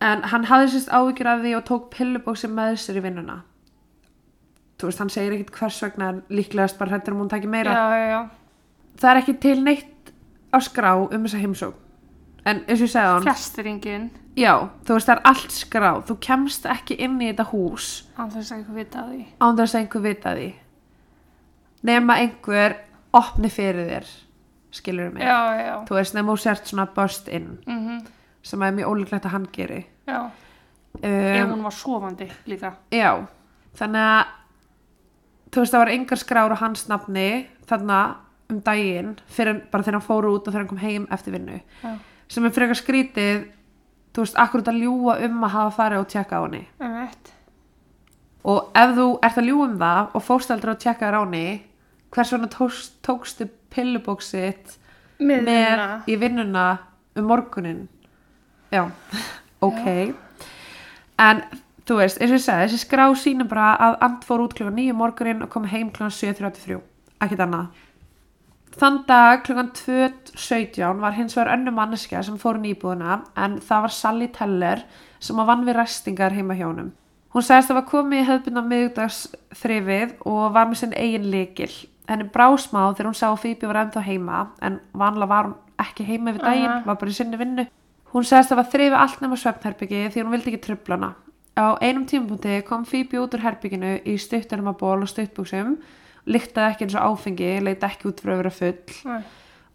En hann hafði sérst áhyggjur af því og tók pillubóksi með sér í vinnuna. Þú veist, hann segir ekkit hvers vegna líklegast bara hættur um hún taki meira. já, já, já. Það er ekki til neitt á skrá um þessa heimsók. En eins og ég segði hann, Fjastiringin, já, þú veist, það er allt skrá. Þú kemst ekki inn í þetta hús án þess að eitthvað vita því. án þess að einhver vita því. Nema einhver opni fyrir þér, skilur mig. Já, já, Þú veist, nema þú sért svona burst in, mhm, sem er mjög ólíklegt að hann geri. já. Ef Um, hún var sofandi líka. Já, þannig að þú veist það var engar skrár á hans nafni þarna um daginn fyrir, bara þegar hann fór út og þegar hann kom heim eftir vinnu Já, sem er frekar skrítið þú veist, akkur að ljúga um að hafa farið og tjekka á henni um og ef þú ert að ljúga um það og fórst aldrei að tjekka á henni hvers vegna tókst, tókstu pillubóksitt Með með í vinnuna um morgunin já, ok. En þú veist, eins og ég sagði, þessi skrá sýnir bara að And fór út klukkan 9 morgunin og kom heim klukkan 7.33 ekkert annað. Þann dag klukkan 2.17 var hins vegar önnu manneskja sem fór íbúðuna en það var Sally Teller sem að vann við restingar heima hjá honum. Hún sagðist að var komið í hefðbunna miðugdagsþrifið og var með sinn eigin likil henni brá smá þegar hún sá að Phoebe var ennþá heima en vanlega var hún ekki heima við daginn, Aha. var bara í sinni vinnu. Hún sagðist að var þrifið allt nema svefnherbyggi því hún vildi ekki trubla hana. Á einum tímapunkti kom Phoebe út úr herbygginu í stuttarmaból og stuttbuxum lyktaði ekki eins og áfengi leit ekki út fyrir að vera full. Nei,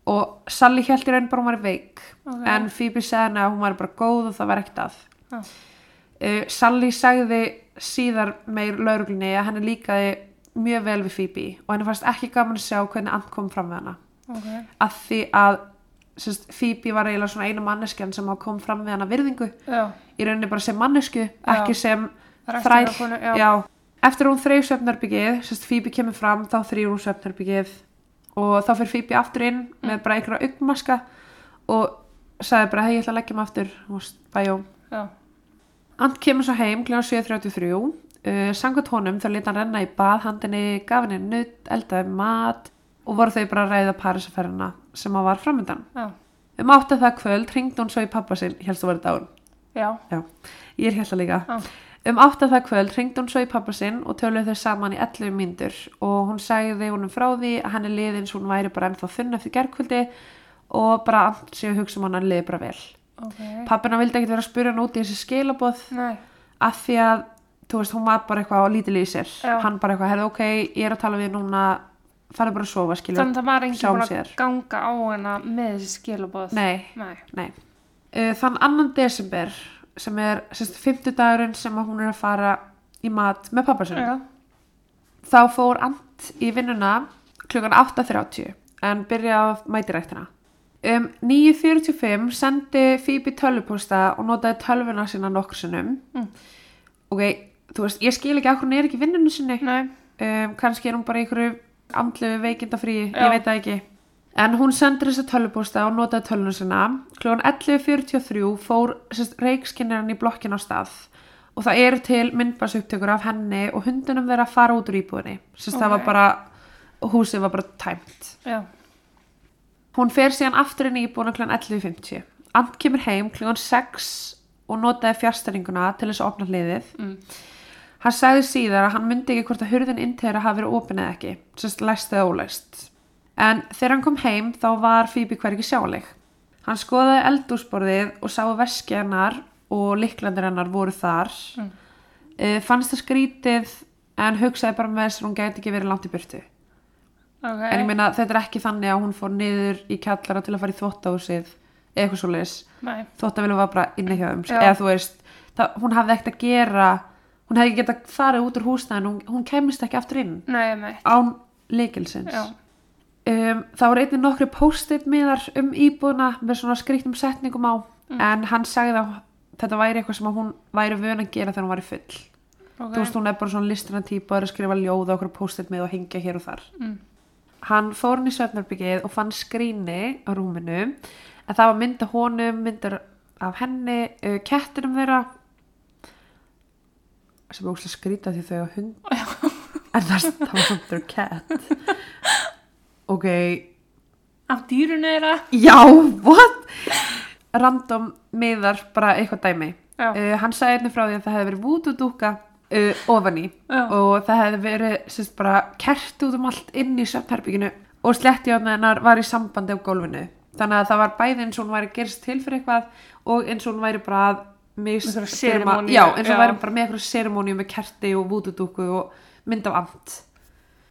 og Sally held í raun bara hún var veik Ok. en Phoebe sagði henni að hún var bara góð og það var ekkert að. Uh, Sally sagði síðar meir lauruglunni að henni líkaði mjög vel við Phoebe og henni fannst ekki gaman að sjá hvernig and kom fram við hana ok. af því að sérst, Phoebe var eiginlega svona eina manneskjan sem kom fram við hana virðingu Já, í rauninni bara sem mannesku, ekki sem þræl Ræstingakonu, já. eftir hún þreif svefnarbyggið sérst Phoebe kemur fram, þá þrýr hún svefnarbyggið og þá fyrir Phoebe aftur inn með bara einhverja augmaska og sagði bara, hei, ég ætla að leggja mig aftur og bæjó. Já. Ant kemur svo heim kl. 7.33 uh, sangat honum þá leta hann renna í bað handinni, gaf henni nutt, eldaði mat og voru þau bara að ræða Parísaferðina sem að var framöndan. Já. Um átti það kvöld ringdi hún svo í pappa sinn, helst þú verið dán. Já. Já, ég er hérna líka. Já. Um átti það kvöld ringdi hún svo í pappa sinn og töluðu þau saman í 11 mínútur og hún sagði honum frá því að henni liði eins og hún væri bara ennþá þunn eftir gerkvöldi og bara allt sé að hugsa um hann að liði bara vel. Ok. Pappina vildi ekkert vera að spura hann út í þessi skilaboð Nei. af því að, þú veist, hún var bara eitthvað á sér. Já. Hann bara eitthvað, herðu ok, ég er að tala við núna, farið bara að sofa, skilja. Þannig að það var enginn Sjáum búin að ganga á hana með þessi skilabóð. Nei, Nei. nei. Uh, þann annan desember, sem er semst, 50 dagurinn sem að hún er að fara í mat með pappa sinni. Já. Þá fór Ant í vinnuna klukkan 8.30 en byrjaði á mætiræktina. Um 9.45 sendi Phoebe tölvupósta og notaði tölvuna sína nokkur sinnum. Mm. Ok, þú veist, ég skil ekki að hún er ekki í vinnunni sinni. Um, kannski er hún bara einhverju andlu veikindafríi, Já. ég veit það ekki. En hún sendir þessa tölvupósta og notaði tölvuna sína. Klukkan 11.43 fór sérst, reikskinnirinn í blokkin á stað og það eru til myndbarsuptökur af henni og hundunum þeirra að fara út úr íbúðinni. Sérst, það var bara, húsið var bara tæmt. Já. Hún fer síðan aftur inn í íbúðina kl. 11.50. Ant kemur heim kl. 6 og notaði fjárstæringuna til þess að opna hliðið. Mm. Hann sagði síðar að hann myndi ekki hvort að hurðin inn til þeirra hafi verið opin eða ekki, sérst læst eða ólæst. En þegar hann kom heim þá var Phoebe hvergi sjáleik. Hann skoðaði eldúsborðið og sá veski hennar og liklandir hennar voru þar. Mm. Mm. fannst það skrítið en hugsaði bara með þess að hún gæti ekki verið langt í burtu. Ok. En ég meina þetta er ekki þannig að hún fór niður í kjallara til að fara í þvóttahúsið eða eitthvað svo leis. Nei. Þvóttavilu var bara inni hjá þeim. Já. Eða þú veist, það, hún hafði ekkert að gera, hún hefði getað farið út úr húsnæðin, hún, hún kemist ekki aftur inn Nei, án leikilsins. Um, það voru einnig nokkri post-it miðar um íbúðuna með svona skrýttum setningum á Mm. en hann sagði að þetta væri eitthvað sem hún væri vön að gera þegar hún væri full. Ok. Þú veist, hún er bara svona listina típa og er að skrifa ljóð á okkur post-it mið og hengja hér og þar. Mm. Hann fór hann í svefnarbyggið og fann skrýni á rúminu en það var mynd af honum, myndir af henni, uh, kettinum þeirra sem er óslega skrýta því þau á hund. En það, það var samt their cat. Ok. Af dýrunu þeirra. já, what? Random miðar, bara eitthvað dæmi. Uh, hann sagði einnig frá því að það hefði verið vútudúka uh, ofan í. Já. og það hefði verið sérst, bara kert út um allt inn í svefnherbygginu og sletti á hennar var í sambandi á gólfinu. Þannig að það var bæði eins og hún væri gerst til fyrir eitthvað og eins og hún væri bara að mis, Einhverja firma- serimóníu, já, eins og væri bara með eitthvað serimóníu með kerti og vútudúku og mynd af amt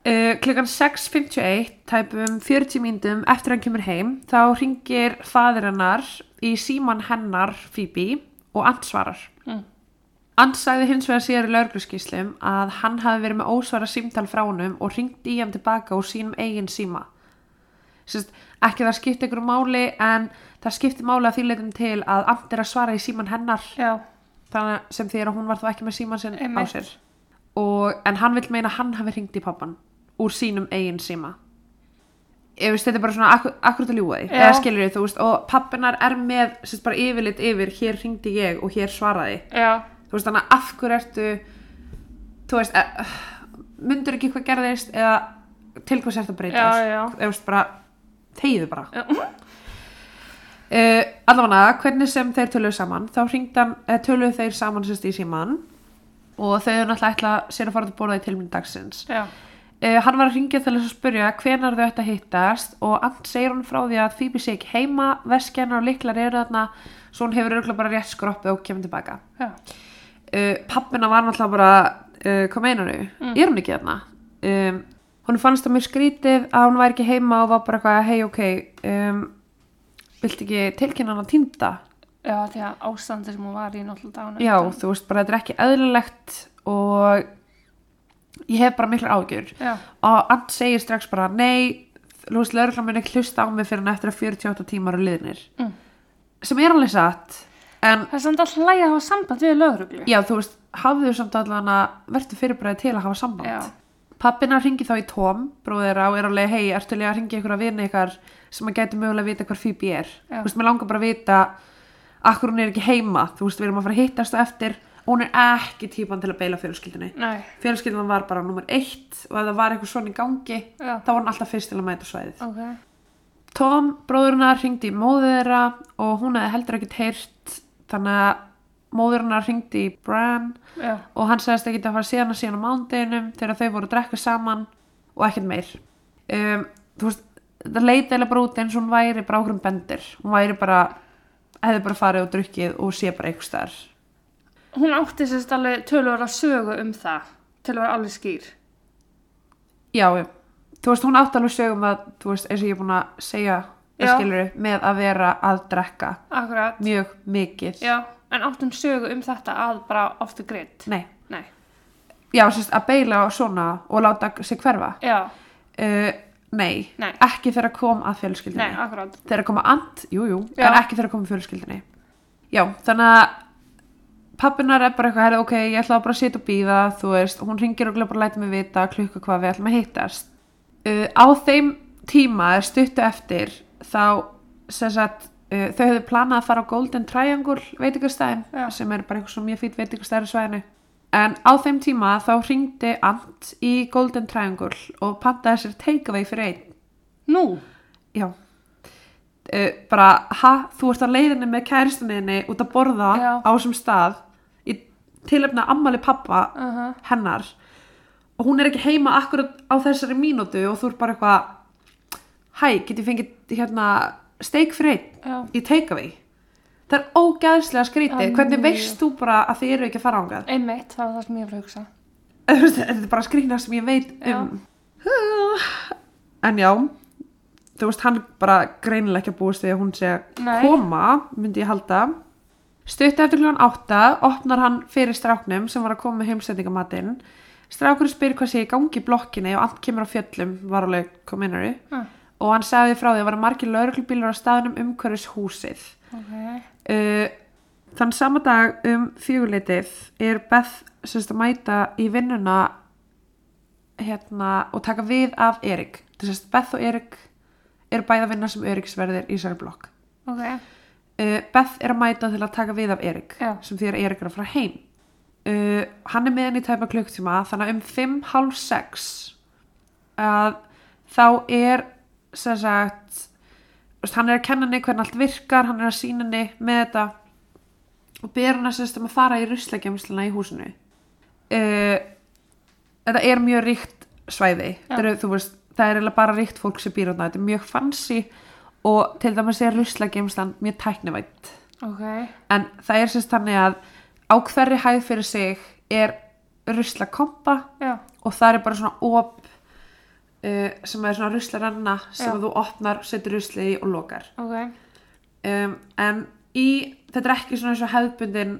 Uh, klukkan 6.51 tæpum 40 mínútum eftir hann kemur heim þá ringir fadir hennar í síman hennar Phoebe og Ant svarar. Mm. Ant sagði hins vegar síðar í laurugluskíslum að hann hafi verið með ósvara símtal frá honum og ringt í hann tilbaka úr sínum eigin síma. Sist, ekki það skipti ykkur máli en það skipti máli að því leitum til að Ant er að svara í síman hennar. Já. þannig sem því að hún var þá ekki með síman sinn á sér. Og, en hann vil meina hann hafi ringt í pappan úr sínum eigin síma. Ég veist þetta er bara svona akkur, akkurat að ljúga því. Eða skilur þið þú veist og pappinar er með sérst bara yfirlit yfir hér ringdi ég og hér svaraði. Já. þú veist þannig að af hverju ertu þú veist uh, myndur ekki hvað gerðist eða til hvað sért að breyta Já, já. þú veist bara þegiðu bara. Já. Uh, allavega hvernig sem þeir töluðu saman þá hringdan, uh, töluðu þeir saman sérst í síman og þau eru náttúrulega ætla sér að fara til borða í tilmynd dagsins. Uh, hann var að ringja til þess að spyrja hvenar þau ætti að hittast og Ant segir hann frá því að Phoebe sé ekki heima veskjarnar og liklar eru þarna svo hún hefur örgulega bara rétt skroppið og kemur tilbaka. Uh, pappina var náttúrulega bara hvað meinar þau, Mm. er hún ekki þarna? Um, hún fannst það mjög skrítið að hún væri ekki heima og var bara eitthvað hei ok um, viltu ekki tilkynna hann að týnda Já, því að ástandi sem hún var í náttúrulega dánu. já, þú veist bara þetta er ekki eðlilegt og ég hef bara miklar ágjör Já. og Ant segir strax bara nei, þú veist, lögreglan mun ekki hlusta á mig fyrir en eftir að 48 tímar eru liðnir Mm. sem er alveg satt en Það er samt að hlæja að hafa samband við lögreglu. já, þú veist, hafðu samt allan að verður fyrirbræði til að hafa samband Já. pappina ringi þá í Tom bróðir á er alveg, hei, ertu líka að ringi ykkur að vinna ykkar sem að gæti mögulega að vita hvar Phoebe er. Já. þú veist, mér langar bara að vita akkur hún er ekki heima, þú veist, við erum að fara að hittast á eftir. Og hún er ekki típan til að beila fjölskyldunni. Nei, fjölskyldan var bara nummer eitt og ef það var eitthvað svona í gangi já, þá var hann alltaf fyrst til að mæta svæðið. Ok. Tom, bróðurnar, ringdi í móður þeirra og hún hefði heldur ekkert heyrt. Þannig að móðurnar ringdi í Bran Já, og hann sagðist ekki að fara síðan að síðan á mándeginum þegar þau voru að drekka saman og ekkert meir. Um, þú veist, það leiti eða bara út eins og hún væri bara okkur um bendir. Hún væri bara, hefði bara farið og drukkið og sé bara eitthvað starf hún átti sérst alveg tölur að sögu um það, til að vera alveg skýr. já, þú veist, hún átti alveg sögum að þú veist, eins og ég er búin að segja skilur, með að vera að drekka. Akkurat, mjög mikið. Já, en átti hún sögu um þetta að bara off the grid. nei, Nei, já, sérst, að beila á svona og láta sig hverfa. Já, uh, nei, Nei. ekki þegar kom að fjölskyldinni nei, þegar koma and, jú, jú, en ekki þegar koma fjölskyldinni já, þannig að pappinar er bara eitthvað, ok, ég ætla bara að sitja og býða, þú veist, hún ringir og bara læta mig vita klukka hvað við ætlum að hittast. Uh, á þeim tíma er stuttu eftir þá sem sagt, uh, þau hefðu planað að fara á Golden Triangle veitingastæðin Já. sem er bara eitthvað svo mjög fýtt veitingastæður í svæðinu en á þeim tíma þá ringdi Ant í Golden Triangle og pantaði sér takeaway fyrir einn. Nú, já. Uh, bara, ha, þú ert á leiðinni með kæristunniðinni út að borða Já. á þessum stað í tilefna ammali pappa uh hennar. Og hún er ekki heima akkurat á þessari mínútu og þú ert bara eitthvað hæ, get ég fengið hérna steik fyrir einn í takeaway það er ógæðslega skrítið. Já, hvernig veist þú bara að þið eru ekki að fara ángað einmitt, það var það sem ég var að hugsa. þetta er bara skrýna sem ég veit Já. um. En já þú veist hann bara greinilega ekki að búast því að hún að Nei. koma myndi ég halda. Stutt eftir kljóðan átta opnar hann fyrir stráknum sem var að koma með heimsendingamatinn. Strákurinn spyr hvað sé í gangi blokkinni og allt kemur á fjöllum var alveg kominari Ah, og hann sagði frá því að það var margir lauruglubílar á staðnum umhverfis húsið. Ok, uh, þann sama dag um fjöguleitið er Beth semst að mæta í vinnuna hérna og taka við af Erik. Að Beth og Erik eru bæða að vinna sem Eriksverðir í þessari blokk. Ok, uh, Beth er að mæta til að taka við af Erik Já. sem því að Erik er að fara heim. Uh, hann er með henni í tæpa klukktíma þannig að um 5.30 að þá er sem sagt hann er að kenna henni hvernig allt virkar hann er að sína henni með þetta og ber hann að, sem sagt, um að fara í ruslagemsluna í húsinu. Uh, þetta er mjög ríkt svæði. Eru, veist, það er bara ríkt fólk sem býr á þetta er mjög fancy og til dæmis er ruslagemslan mjög tæknivætt ok, en það er sérst þannig að á hverri hæð fyrir sig er ruslakompa já, og það er bara svona op uh, sem er svona ruslarenna sem Já. þú opnar, setur ruslið í og lokar ok, um, en í, þetta er ekki svona eins og hefðbundin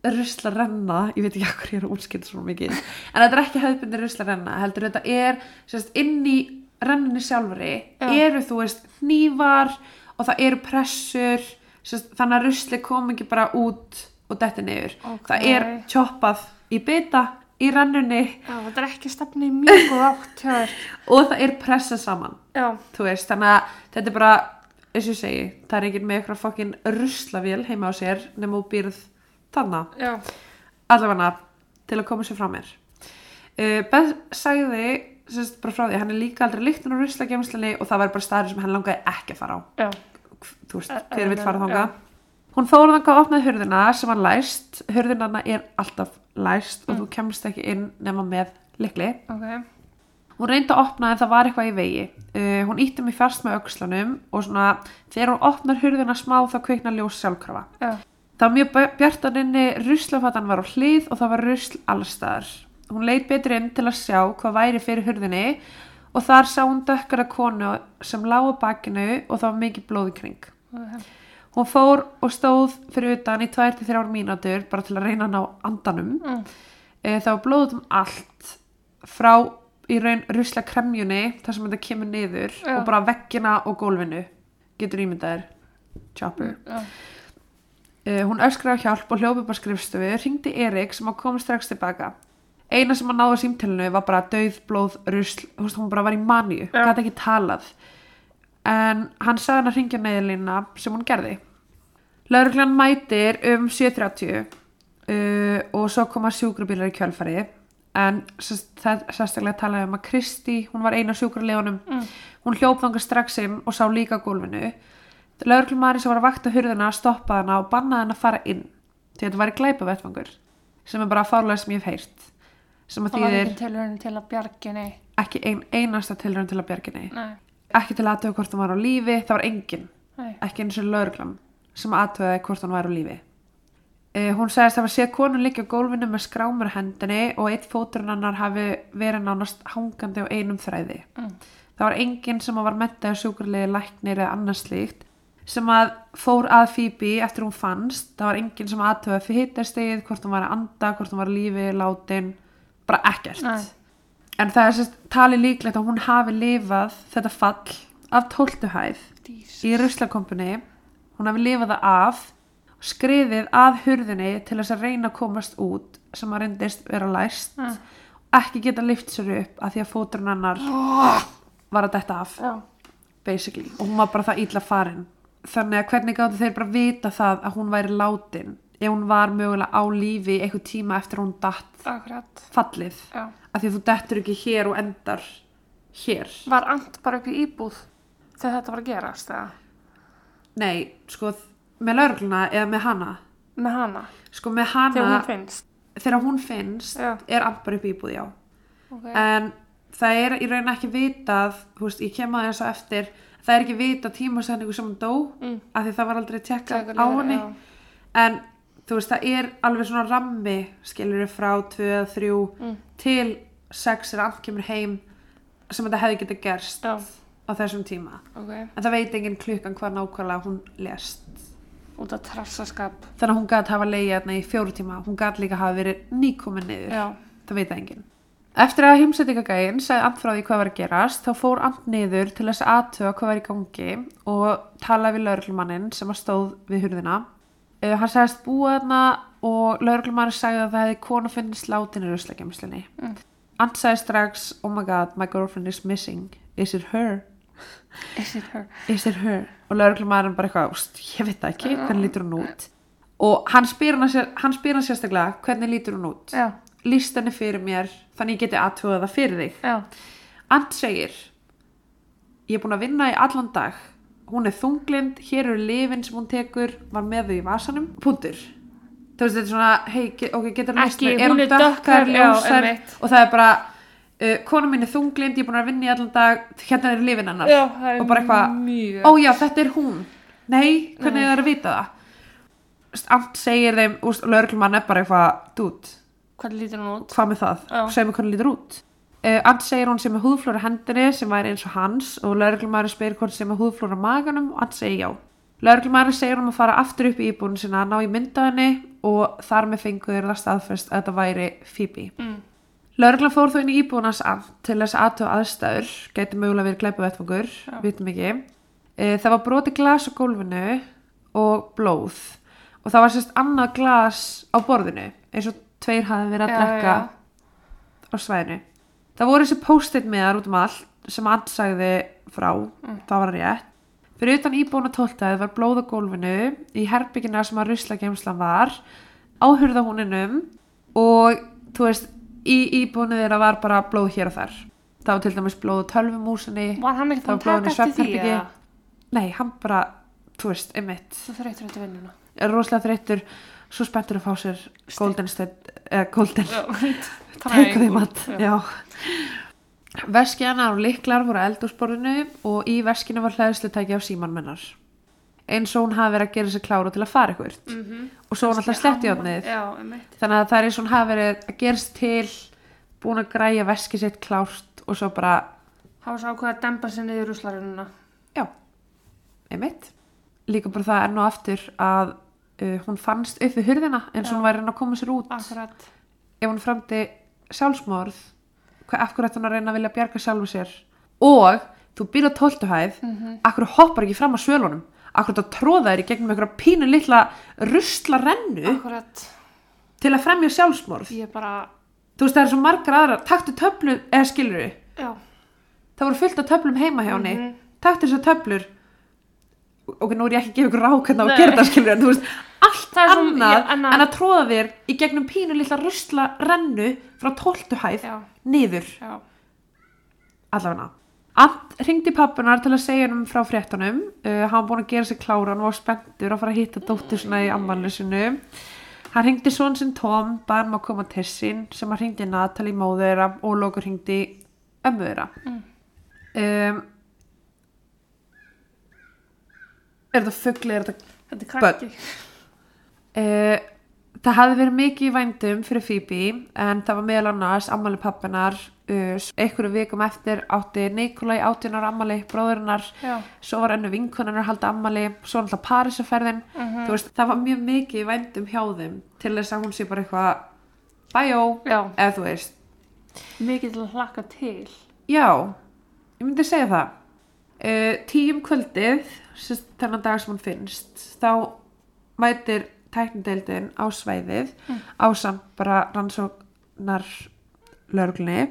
ruslarenna ég veit ekki hvað ég er að útskynna svona mikið en þetta er ekki hefðbundin ruslarenna heldur þetta er sérst, inn í rennunni sjálfri Já. eru þú veist hnífar og það eru pressur sérst, þannig að rusli kom ekki bara út og detti niður Ok. það er choppað í bita í rennunni. Já, þetta er ekki stefni mjög góð átt og það er pressað saman Já, þú veist, þannig að þetta er bara eins og ég segi, það er ekki með eitthvað fokkin ruslavél heima á sér nema þú býrð þannig allavega til að koma sér frá mér. Uh, Beth sagði sérst, bara frá því, hann er líka aldrei líkt á ruslagemslinni og það var bara staður sem hann langaði ekki að fara á. Já, þú veist, E- hver vill fara já. þangað? Hún fór þangað að opnaði hurðina sem var læst. Hurðinana er alltaf læst og þú kemst ekki inn nema með likli ok, Hún reyndi að opna en það var eitthvað í vegi. Uh, hún ítti mig fast með öxlanum og svona þegar hún opnar hurðina smá þá kveikna ljós sjálfkrafa. já, Það var mjög bjartan inni, ruslafatan var á hlið og það var rusl allstaðar. Hún leit betur inn til að sjá hvað væri fyrir hurðinni og þar sá hún dökkara konu sem lá á bakinu og það var mikið blóð í kring. ok, Hún fór og stóð fyrir utan í 2-3 mínútur bara til að reyna að ná andanum. mm, Eh, það var blóð út um allt frá í raun rusla kremjunni þar sem þetta kemur niður Já. og bara veggina og gólfinu. Getur ímyndaðir chopper. Já, uh, hún öskraði á hjálp og hljópi bara skrifstofu ringdi Erik sem að koma strax tilbaka eina sem að náða símtælinu var bara döð, blóð, rusl hún bara var í manju, gæti ekki talað en hann sagði hann að ringja neyðlínuna sem hún gerði. Lauruglan mætir um 7.30 uh, og svo koma sjúkrabílar í kjölfari en sérstaklega talaði um að Kristi, hún var eina sjúkralegunum Mm. hún hljóp þangað strax inn og sá líka gólfinu lauruglumari sem var að vakta hurðina stoppaði hana og bannaði hana að fara inn því að þetta var í glæpa vettfangur sem er bara fárlega sem ég hef heyrt sem að Það var ekki tilhörun til að bjarginni. ekki ein, einasta tilraun til að bjarginni Nei, ekki til að aðtöða hvort hún var á lífi það var engin, nei. ekki eins og lauruglan sem aðtöðaði hvort hún var á lífi uh, hún sagðist að hafa séð konun liggja á gólfinu með skrámur hendinni og eitt fóturinn hennar hafi verið nánast hangandi á einum þræði Mm. það var enginn sem var mentaði sjúkurlegi læknir eða annars slíkt sem að fór að Phoebe eftir hún fannst það var enginn sem aðtöða fyrir hittastegið hvort hún var að anda, hvort hún var lífi, látin bara ekkert Nei. En það er sérst talið líklegt að hún hafi lifað þetta fall af tóltu hæð Dís. í ruslakompuni. Hún hafi lifað það af skriðið að hurðinni til þess að reyna að komast út sem að reyndist vera læst. Mm. ekki geta lift sér upp að því að fóturinn hennar Oh, var að detta af. Já. basically. Og hún var bara það illa farin. Þannig að hvernig gáttu þeir bara vita það að hún væri látin ef hún var mögulega á lífi einhver tíma eftir hún datt Akkurat. fallið Já. af því þú dettur ekki hér og endar hér Var Ant bara upp í íbúð þegar þetta var að gerast, eða? nei, sko með laurugluna eða með hana Með hana, sko með þegar hana hún finnst. þegar hún finnst er allt bara upp í íbúð já Ok. en það er í raun ekki vitað veist, ég kem að þess að eftir það er ekki vitað tímasendingu sem hún dó Mm. af því það var aldrei tjekkað á henni en þú veist, það er alveg svona rammi skilur frá 2, 3 Mm. til 6 er allt kemur heim sem þetta hefði getað gerst Já, á þessum tíma ok. en það veit enginn klukkan hvað nákvæmlega hún lést Út af trassaskap. þannig að hún gæti hafa leiði hérna í fjóru tíma hún gæti líka hafa verið nýkomin niður Já. það veit það enginn eftir að heimsendingagægin sagði Ant frá því hvað var að gerast þá fór Ant niður til þess að aðtöga hvað var í gangi og talaði við lauruglumannin sem að stóð við hurðina uh, hann sagðist búa þarna og lauruglumannin sagði að það hefði konu finnist látin í ruslakemslinni Mm. Ant sagði strax oh my god, my girlfriend is missing is it her? Is it her? is it her? og lauruglumannin bara eitthvað, "Úst, ég veit það ekki, hvernig lítur hún út og hann spyr hann, sérstaklega hvernig lítur hún út Já, líst henni fyrir mér þannig ég geti aðtöða það fyrir þig já. Ant segir ég er búin að vinna í allan dag hún er þunglind, hér eru lifin sem hún tekur, var með þau í vasanum. Punktur. Þú veist þetta er svona, hei, ok, getur hann Ekki, hún er dökkar, já, ljósar? og það er bara uh, kona mín er þunglind, ég er búin að vinna í allan dag hérna eru lifin hennar. Já, það er og bara eitthvað, ó já, þetta er hún. Nei, hvernig er það að vita það? Ant segir þeim, úst, lögreglumann er bara eitthvað, dút. Hún hvað með það, segir mér hvernig lítur út uh, Ant segir hún sem er húðflóra hendinni sem væri eins og hans og lauruglumæri spyr hvort sem er húðflóra maganum og Ant segir já. Lauruglumæri segir hún að fara aftur upp í íbúinu sinna ná í myndaðinni og þar með fengu þeir það staðfest að þetta væri Phoebe. Mm. Lörglan fór þó inn í íbúinans Ant til þess aðtöða aðstæður. Gæti mögulega verið glæpa vettfangur vitum ekki. E, það var broti glas á gólfinu og blóð og það var sérst annað glas á borðinu eins og tveir hafi verið að drekka á svæðinu það voru þessi post-it meðar út um allt sem Ant sagði frá Mm. það var rétt fyrir utan íbúinu tóltaði var blóð á gólfinu í herbyggina sem að ruslagemslan var á hurðahúninum og þú veist í íbúinu þeirra var bara blóð hér og þar það var til dæmis blóð á tölvumúsinni Var hann ekki blóðinu að taka eftir því? eða? nei, hann bara, þú veist, einmitt Þú þreytur eftir vinnuna. er rosalega þreyttur svo spenntur að fá sér golden state, eða golden Take þeim að, já. Veskið hennar og liklar voru á eldúsborðinu og í veskinu var hlæðslutæki af símanmennar. Eins og hún hafi verið að gera sér kláru til að fara ykkur. Mm -hmm. Og svo hún alltaf slett í átnið. Já, einmitt. Þannig að það er eins og hún hafi verið að gerast til, búin að græja veskið sitt klárt og svo bara, var svo ákveð að dempa sér niður rúslarununa. já, einmitt. Líka bara það enn og aftur að uh, hún fannst upp við hurðina eins og Já. hún væri reyna að koma sér út. Akkurat. ef hún framdi sjálfsmorð af hverju ætti hún að reyna að vilja bjarga sjálfu sér og þú býr á tóltuhæð mm Mhm. akkur hoppar ekki fram á svölunum akkur þetta tróða þér í gegnum einhverja pínu litla rusla rennu Akkurat. til að fremja sjálfsmorð Ég bara, þú veist það er svo margar aðra taktu töflu eða skilur já. það voru fullt af töflum heima hjá henni Mhm. takk þessar töflur ok, nú er ég ekki að gefa ykkur rákana og Nei. gera það skilur en þú veist, allt er svo- annað já, annað- en að tróða þér í gegnum pínu lilla rusla rennu frá tóltu hæð Já, niður. Allavega. Ant ringdi pappunar til að segja hann frá fréttunum. Uh, hann búin að gera sig kláran og var spenntur að fara að hitta dóttur svona í ammálinu sinu hann ringdi svon sinn Tom bæði hann að koma til sín sem hann ringdi Natalie móður þeirra og lokur ringdi ömmu þeirra. Mm. um, er þetta fugli er þetta Þetta krakki. Uh, það hafði verið mikið í vændum fyrir Phoebe en það var meðal annars ammali pappinar uh, einhverju vikum eftir átti Nikolai átjunar ammali bróðurinnar Já. svo var ennu vinkonarnar að halda ammali svo náttúrulega Parísaferðin Mhm. þú veist, það var mjög mikið í vændum hjá þeim til þess að hún sé bara eitthvað bæjó, eða þú veist mikið til að hlakka til. já, ég myndi segja það uh, tíum kvöldið sérst, þennan dag sem hún finnst þá mætir tæknideildin á svæðið ásamt bara rannsóknar lögreglunni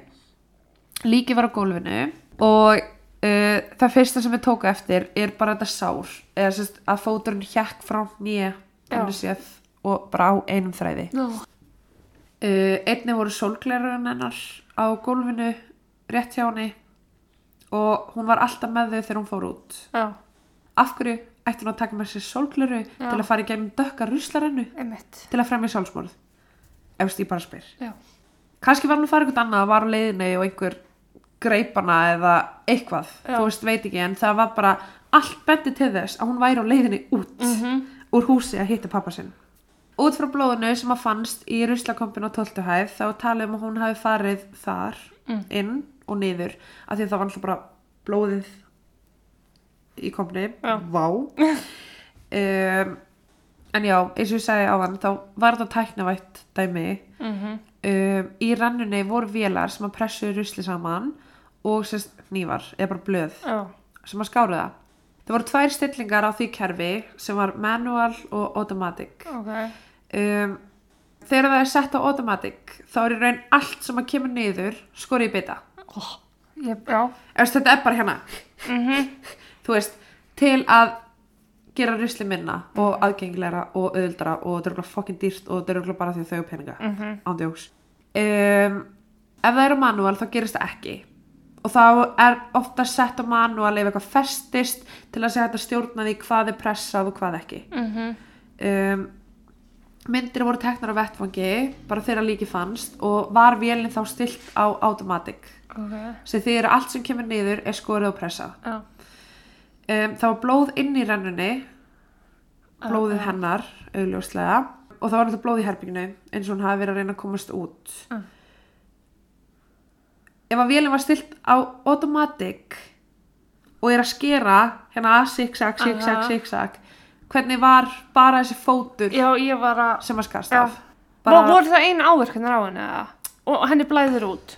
líki var á gólfinu og uh, það fyrsta sem við tóku eftir er bara þetta sár eða sérst að fóturinn hjekk frá nýja Já. séð, og bara á einum þræði. Uh, einni voru sólglerun hennar á gólfinu rétt hjá henni og hún var alltaf með þau þegar hún fór út. Já, af hverju ætti hún að taka með sér sólgleru Já. til að fara í gegnum dökka ruslarennu til að fremja sjálfsmorð ef ég bara spyr Já. kannski var hún að fara eitthvað annað var á leiðinni og einhver greipana eða eitthvað Já. þú veist veit ekki en það var bara allt bendi til þess að hún væri á leiðinni út Mhm. úr húsi að hitta pappa sinn út frá blóðinu sem að fannst í ruslakompin á 12. hæð þá talið um að hún hafi farið þar Mm. inn og niður af því að það var alltaf bara blóðið í kompni Já. vá um, en já, eins og ég sagði áðan þá var þetta tæknavætt dæmi Mhm. um, í rannunni voru vélar sem að pressu rusli saman og sérst nývar eða bara blöð Já. sem að skáru það það voru tvær stillingar á því kerfi sem var manual og automatic Ok. um, þegar það er sett á automatic þá er í raun allt sem að kemur niður skorið í Ég, já. Ef þetta er bara hérna Mhm. þú veist, til að gera rusli minna og aðgengilegra og auðvildara og þetta er örugglega fokkin dýrt og þetta er örugglega bara því að þau hafa peninga Mhm. ándjóks um, ef það eru manual þá gerist það ekki og þá er ofta sett á manual ef eitthvað festist til að segja þetta stjórna því hvað er pressað og hvað ekki Mhm. um, myndir voru teknar á vettfangi bara þegar líki fannst og var vélinn þá stilt á automatic Ok. sem því að allt sem kemur niður er skorið og pressað Já. Um, það var blóð inn í rennunni blóðið Já. hennar augljóslega og það var náttúrulega blóð í herbygginu eins og hún hafi verið að reyna að komast út Mm. ef að vélum var stilt á automatic og er að skera hérna zigzag, zigzag, zigzag hvernig var bara þessi fótur Já, var að... sem að skast af Bara... Voru það einu áverkunar á henni eða? Og henni blæðir út?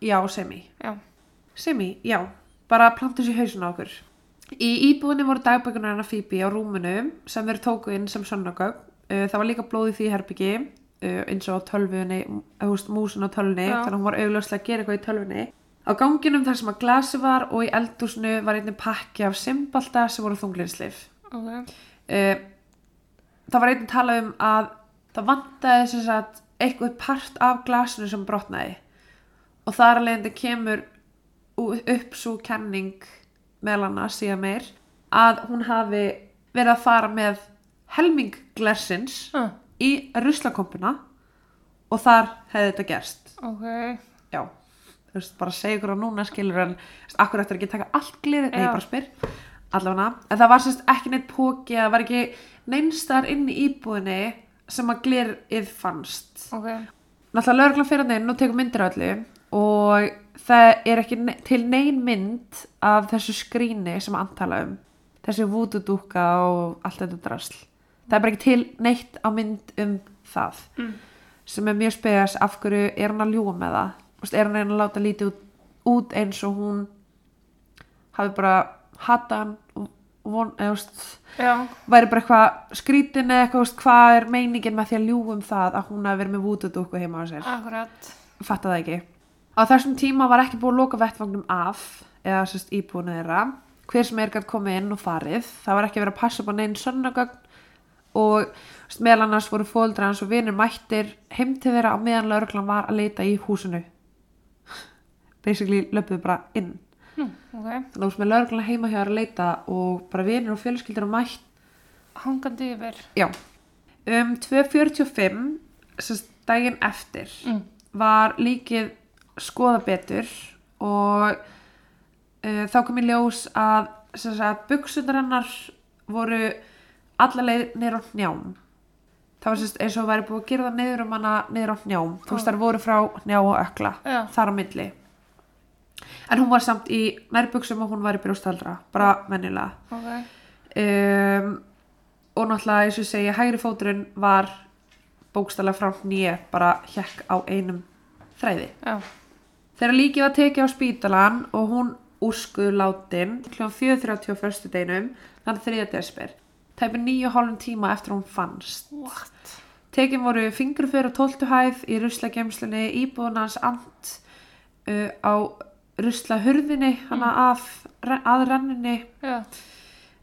já, semi Já. Semi, já, bara plantur sér hausun á okkur. Í íbúðinni voru dagbækunar hennar Phoebe á rúminu sem þeir tóku inn sem sönnagögg. Uh, það var líka blóð í því herbyggi uh, eins og tölvunni, húst, músin á tölvunni, Já. þannig að hún var augljóslega að gera eitthvað í tölvunni. Á ganginum þar sem að glasi var og í eldúsinu var einnig pakki af simbalta sem voru þunglindslif. Ok. Uh, það var einnig talað um að það vantaði sem sagt eitthvað part af glasinu sem brotnaði og þar að leiðandi kemur ú- upp svo kenning meðal annars síðan meir að hún hafi verið að fara með helming glersins Ah, í ruslakompuna og þar hefði þetta gerst. Ok. já, þú veist, bara segja ykkur á núna skilur en, akkur eftir ekki taka allt glirið, nei, bara spyr. Allavega, en það var sérst ekki neitt póki það var ekki neinstar inn í íbúðinni sem að glirið fannst. Ok. náttúrulega lögreglan fyrir hann inn og tekur myndir af öllu og það er ekki ne til nein mynd af þessu skríni sem antala um þessi vútudúka og allt þetta drasl það er bara ekki til neitt á mynd um það Mm. sem er mjög spegas af hverju er hann að ljúga með það er hann að að láta lítið út, út eins og hún hafi bara hata hann von, Já. væri bara eitthvað skrítin eða eitthvað, hvað er meiningin með því að ljúga um það að hún hafi verið með vútudúku heima á sér Akkurat. fatta það ekki á þessum tíma var ekki búið að loka vettvagnum af eða sérst íbúinu þeirra hver sem er gætt komið inn og farið það var ekki verið að passa upp á neinn sönnagögn og meðal annars voru fóldra hans og vinir mættir heim til þeirra á meðan lauruglan var að leita í húsinu basically löpuðu bara inn Nú, ok. þannig að með lauruglan heima þér að leita og bara vinir og fjölskyldir og mætt Hangandi yfir. já, um 2.45 sérst daginn eftir Mm. var líkið skoða betur og uh, þá kom í ljós að, sem sagt, buksundar hennar voru alla leið niður á njám það var sérst eins og væri búið að gera það niður um hana niður á njám, þú veist þar voru frá njá og ökla, Já. þar á milli. En hún var samt í nærbuksum og hún var í brjóstaldra, bara mennilega Ok. um, og náttúrulega eins og ég segi hægri fóturinn var bókstælega frá nýja bara hjekk á einum þræði. Já. Þegar líkið var tekið á spítalan og hún úrskuð látin kl. 4.30 á förstu deinum þannig 3. desper tæpi nýju hálfum tíma eftir hún fannst What? tekin voru fingruför á 12. hæð í ruslagemslunni íbúðunans ant uh, á ruslahurðinni hana að, að renninni Já.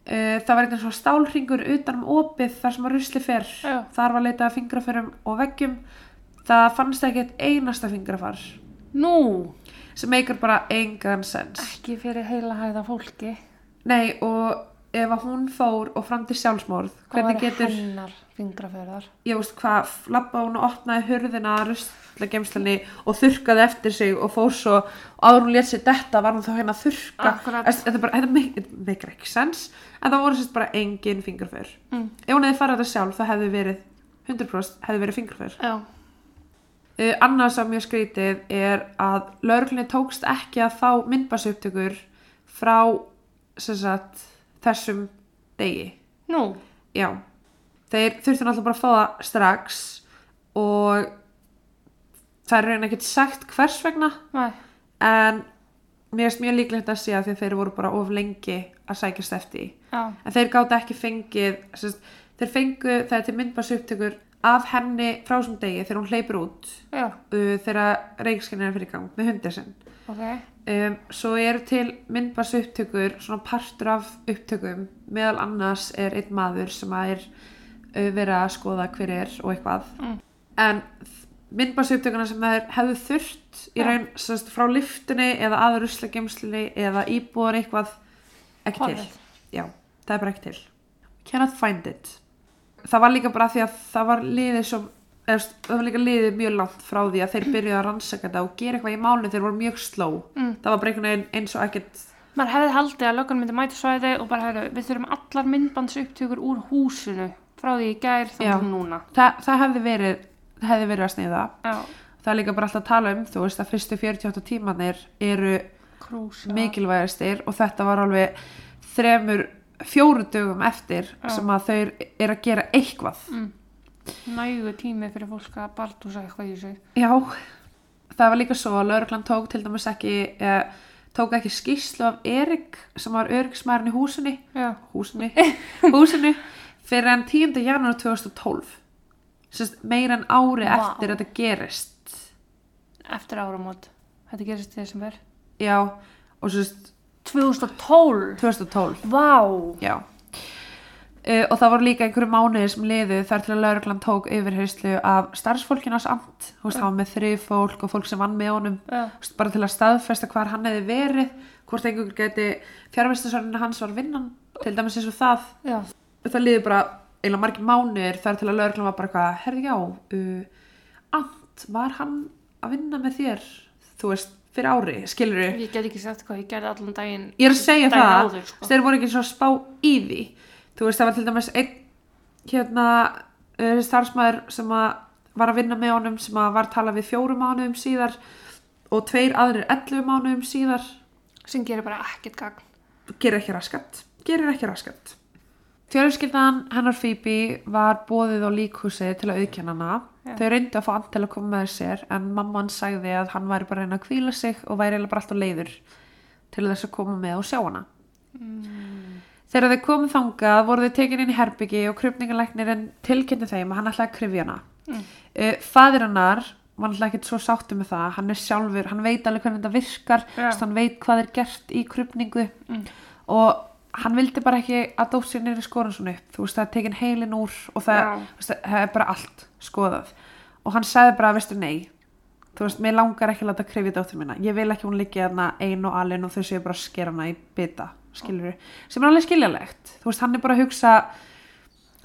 Uh, það var eitthvað stálringur utan um opið þar sem að rusli fer Já. þar var leitað að fingraförum og veggjum það fannst ekki eitt einasta fingrafar Nú, sem meikar bara engan sens ekki fyrir heila hæða fólki. nei og ef að hún fór og fram til sjálfsmorð hvernig getur, hennar fingraförðar. ég veist hvað labba hún og opnaði hurðina að ruslagemslinni og þurrkaði eftir sig og fór svo áður hún létt sér detta var hún þá hérna að. Þess- þetta, þetta meikar ekki sens en það voru sérst bara engin fingraför Mm. ef hún hefði farið þetta sjálf það hefði verið 100% hefði verið fingraför Já. Uh, annars sem mjög skrítið er að lauruglunni tókst ekki að fá myndbassupptökur frá sagt, þessum degi. Nú, já. Þeir þurftu náttúrulega bara að fá það strax og það er reyna ekkert sagt hvers vegna. Næ. en mér finnst mjög líklegt að að því að þeir voru bara of lengi að sækjast eftir Já. en þeir gáta ekki fengið sérst, þeir fengu það til myndbars upptökur af henni frá þessum degi þegar hún hleypur út uh, þegar reikskinn er fyrir gang með hundir sinn Ok. um, svo eru til myndbars upptökur svona partur af upptökum meðal annars er einn maður sem að er uh, verið að skoða hver er og eitthvað Mm. en myndbars upptökuna sem þeir hefðu þurft í Já. raun sérst, frá lyftunni eða aður ruslagemslinni eða íbúðar eitthvað ekki til Horfið. já, það er bara ekki til cannot find it það var líka bara því að það var liðið svo, eða, það var líka liðið mjög langt frá því að þeir byrjuðu að rannsaka þetta og gera eitthvað í málinu þeir voru mjög sló Mm. það var bara einhvern veginn eins og ekkert Maður hefði haldið að löggan myndi mæta svæði og bara hefði, við þurfum allar myndbandsupptökur úr húsinu frá því í gær þá Já. núna. það, það hefði verið hefði verið að sniða Já. það er líka bara alltaf að tala um þú veist að fyrstu 48 tímanir eru Krús. mikilvægastir og þetta var alveg þremur fjóru dögum eftir Já. sem að þau er að gera eitthvað Mm. Nægu tími fyrir fólk að baltúsa eitthvað í þessu. Já, það var líka svo að lauruglan tók til dæmis ekki eh, tók ekki skýrslu af Erik sem var öryggismærin í húsinu Já. húsinu, húsinu fyrir enn 10. janúar 2012 Sest, meira en ári Vá. eftir að þetta gerist Eftir áramót. Þetta gerist í desember. Já, og sérst 2012. 2012 Vá. Já Uh, og það voru líka einhverju mánuðir sem liðu þar til að lauruglan tók yfirheyslu af starfsfólkinu á samt, þú veist, hann var með þrið fólk og fólk sem vann með honum. Þú veist, bara til að staðfesta hvar hann hefði verið hvort einhver geti fjárvæstasörnina hans var vinnan til dæmis eins og það Já. það liði bara eiginlega margir mánuðir þar til að lauruglan var bara eitthvað herði já, uh, Ant var hann að vinna með þér þú veist, fyrir ári, skilur Ég get ekki sagt hvað ég gerði allan daginn. ég er að segja það, áður, sko. þeir voru ekki svo að spá í því þú veist, það var til dæmis einn hérna uh, starfsmæður sem að var að vinna með honum sem að var talað við fjórum mánuðum síðar og tveir aðrir 11 mánuðum síðar Sem gerir bara ekkert gagn. gerir ekki raskat gerir ekki raskat fjölskyldan hennar Phoebe var bóðið á líkhúsi til að auðkjanna hana Já. þau reyndu að fá hann til að koma með sér en mamman sagði að hann væri bara að reyna að kvíla sig og væri bara alltaf leiður til þess að koma með og sjá hana þegar þau komið þangað voru þau tekin inn í herbyggi og krupningalæknirinn tilkynnti þeim að hann ætlaði að krifja hana Mm. uh, fadir hennar var alltaf ekkert svo sáttu með það hann er sjálfur, hann veit alveg hvernig þetta virkar hann veit hvað er gert í krupningu Mm. og hann vildi bara ekki að dóttir nýri skoran svona upp. Þú veist það er tekin heilin úr og það, veist, það er bara allt skoðað. Og hann sagði bara veistu nei. Þú veist, mér langar ekki að láta krifja dóttir mína. Ég vil ekki að hún liggi þarna ein og alin og þau séu bara að skera hana í bita skilur sem er alveg skiljalegt þú veist, hann er bara að hugsa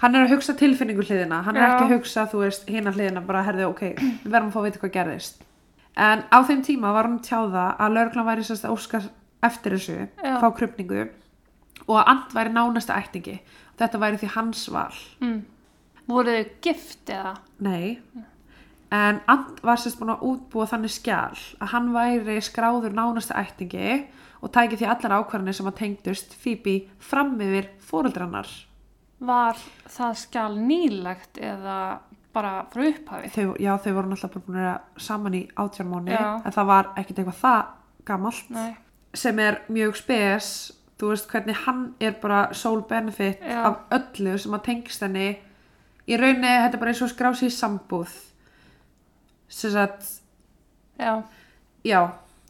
hann er að hugsa tilfinningu hliðina. Hann er Já. ekki að hugsa, þú veist, hina hliðina bara herði, ok, við verðum að fá að vita hvað gerðist. En á þeim tíma var hann tjáða að lögreglan væri sérst að óska eftir þessu, Já. fá krupningu og að and væri nánasta ættingi þetta væri því hans val mm. voru þau gift eða nei en and var sérst búin að útbúa þannig skjál að hann væri skráður nánasta ættingi og tæki því allar ákvarðanir sem að tengdust Phoebe fram yfir fóreldrannar var það skjál nýlegt eða bara frá upphafi þau, já, þau voru náttúrulega búin að saman í átjármáni Já. en það var ekkit eitthvað það gamalt Nei. sem er mjög spes þú veist hvernig hann er bara sole benefit Já. af öllu sem að tengist henni. Í rauninni þetta er bara eins og skrási í sambúð. Sem sagt já, já,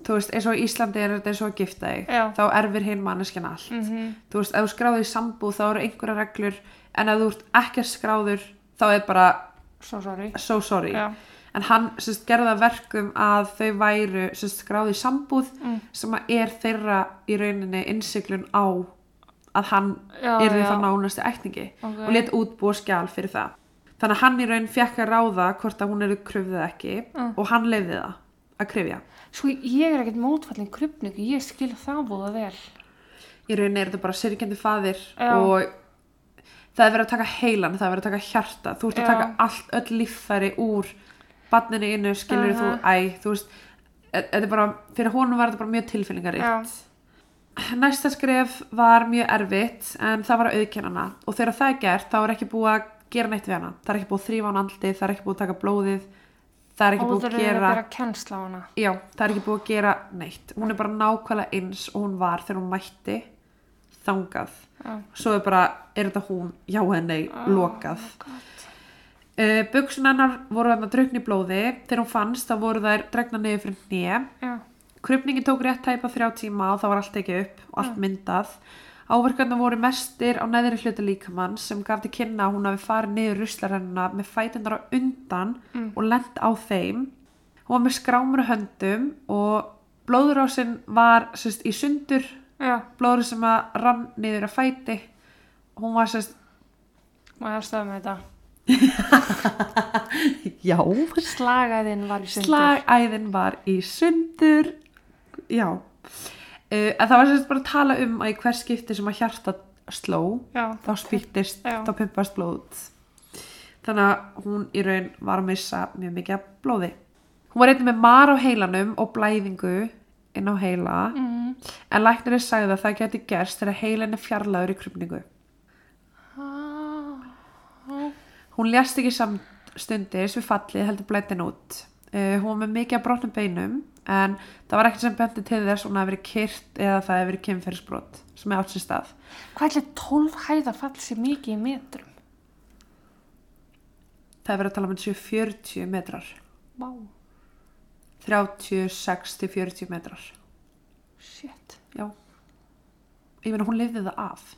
þú veist eins og í Íslandi er þetta eins og að gifta þig. Þá erfir hinn manneskjan allt. Mm þú veist, ef þú skráði í sambúð þá eru einhverja reglur. En ef þú ert ekki skráður þá er bara svo sorry. So sorry en hann sérst, gerði það verkum að þau væru sérst, skráði sambúð Mm. sem er þeirra í rauninni innsiklun á að hann er því það nánasti ætningi Ok. og let útbúa skjál fyrir það þannig að hann í raun fekk að ráða hvort að hún eru kröfðið ekki Mm. og hann lefði það að kröfja Sko ég er ekkert mótfallin krupningu, ég skil það búða vel. í rauninni er þetta bara syrgjandi faðir Já. og það er verið að taka heilan það er verið að taka hjarta þú ert að Já. taka allt, öll líffæri úr barninu innu, skilur þú, Aha. æ þú veist, e- þetta er bara fyrir honum var þetta bara mjög tilfinningaríkt næsta skref var mjög erfitt en það var að auðkenna hana. Og þegar það er gert þá er ekki búið að gera neitt við hana. Það er ekki búið að þrýfa hann andlið, það er ekki búið að taka blóðið það er ekki búið að gera hana. já, það er ekki búið að gera neitt. Hún er bara nákvæmlega eins og hún var þegar hún mætti þangað. Svo er bara, er þetta hún? Já en nei, lokað. God. Uh, buksun hennar voru þarna drukni í blóði. Þegar hún fannst þá voru þær dregna niður fyrir Já, krupningin tók rétt tæpa þrjá tíma og það var allt ekki upp og allt myndað. Áverkarna voru mestir á neðri hluta líkamann sem gaf til kynna að hún hafi farið niður ruslarhennuna með fætundar á undan og lent á þeim. Hún var með skrámur höndum og blóðurásinn var sérst, í sundur. Já, blóður sem að rann niður að fæti. Hún var sérst má ég aðstöða með þetta. já, Slagaðinn var í sundur. slagæðin var í sundur. Já. Uh, en það var sérst bara að tala um að í hver skipti sem að hjarta sló Já, þá spýttist, Já. þá pumpast blóð þannig að hún í raun var að missa mjög mikið af blóði. Hún var einnig með mar á heilanum og blæðingu inn á heila. Mm. en læknirinn sagði að það geti gerst þegar heilin er fjarlæður í krupningu ah, Hún lést ekki samstundis við fallið heldur blættin út. Uh, hún var með mikið af brotnum beinum en það var ekkert sem bendi til þess að hún hafi verið kyrt eða það hefði verið kynferðisbrot sem er átt sér stað. Hvað er 12 hæða fall sér mikið í metrum? Það er verið að tala um þessu 40 metrar. Vá, 36 til 40 metrar. shit. Já. Ég meina hún lifði það af.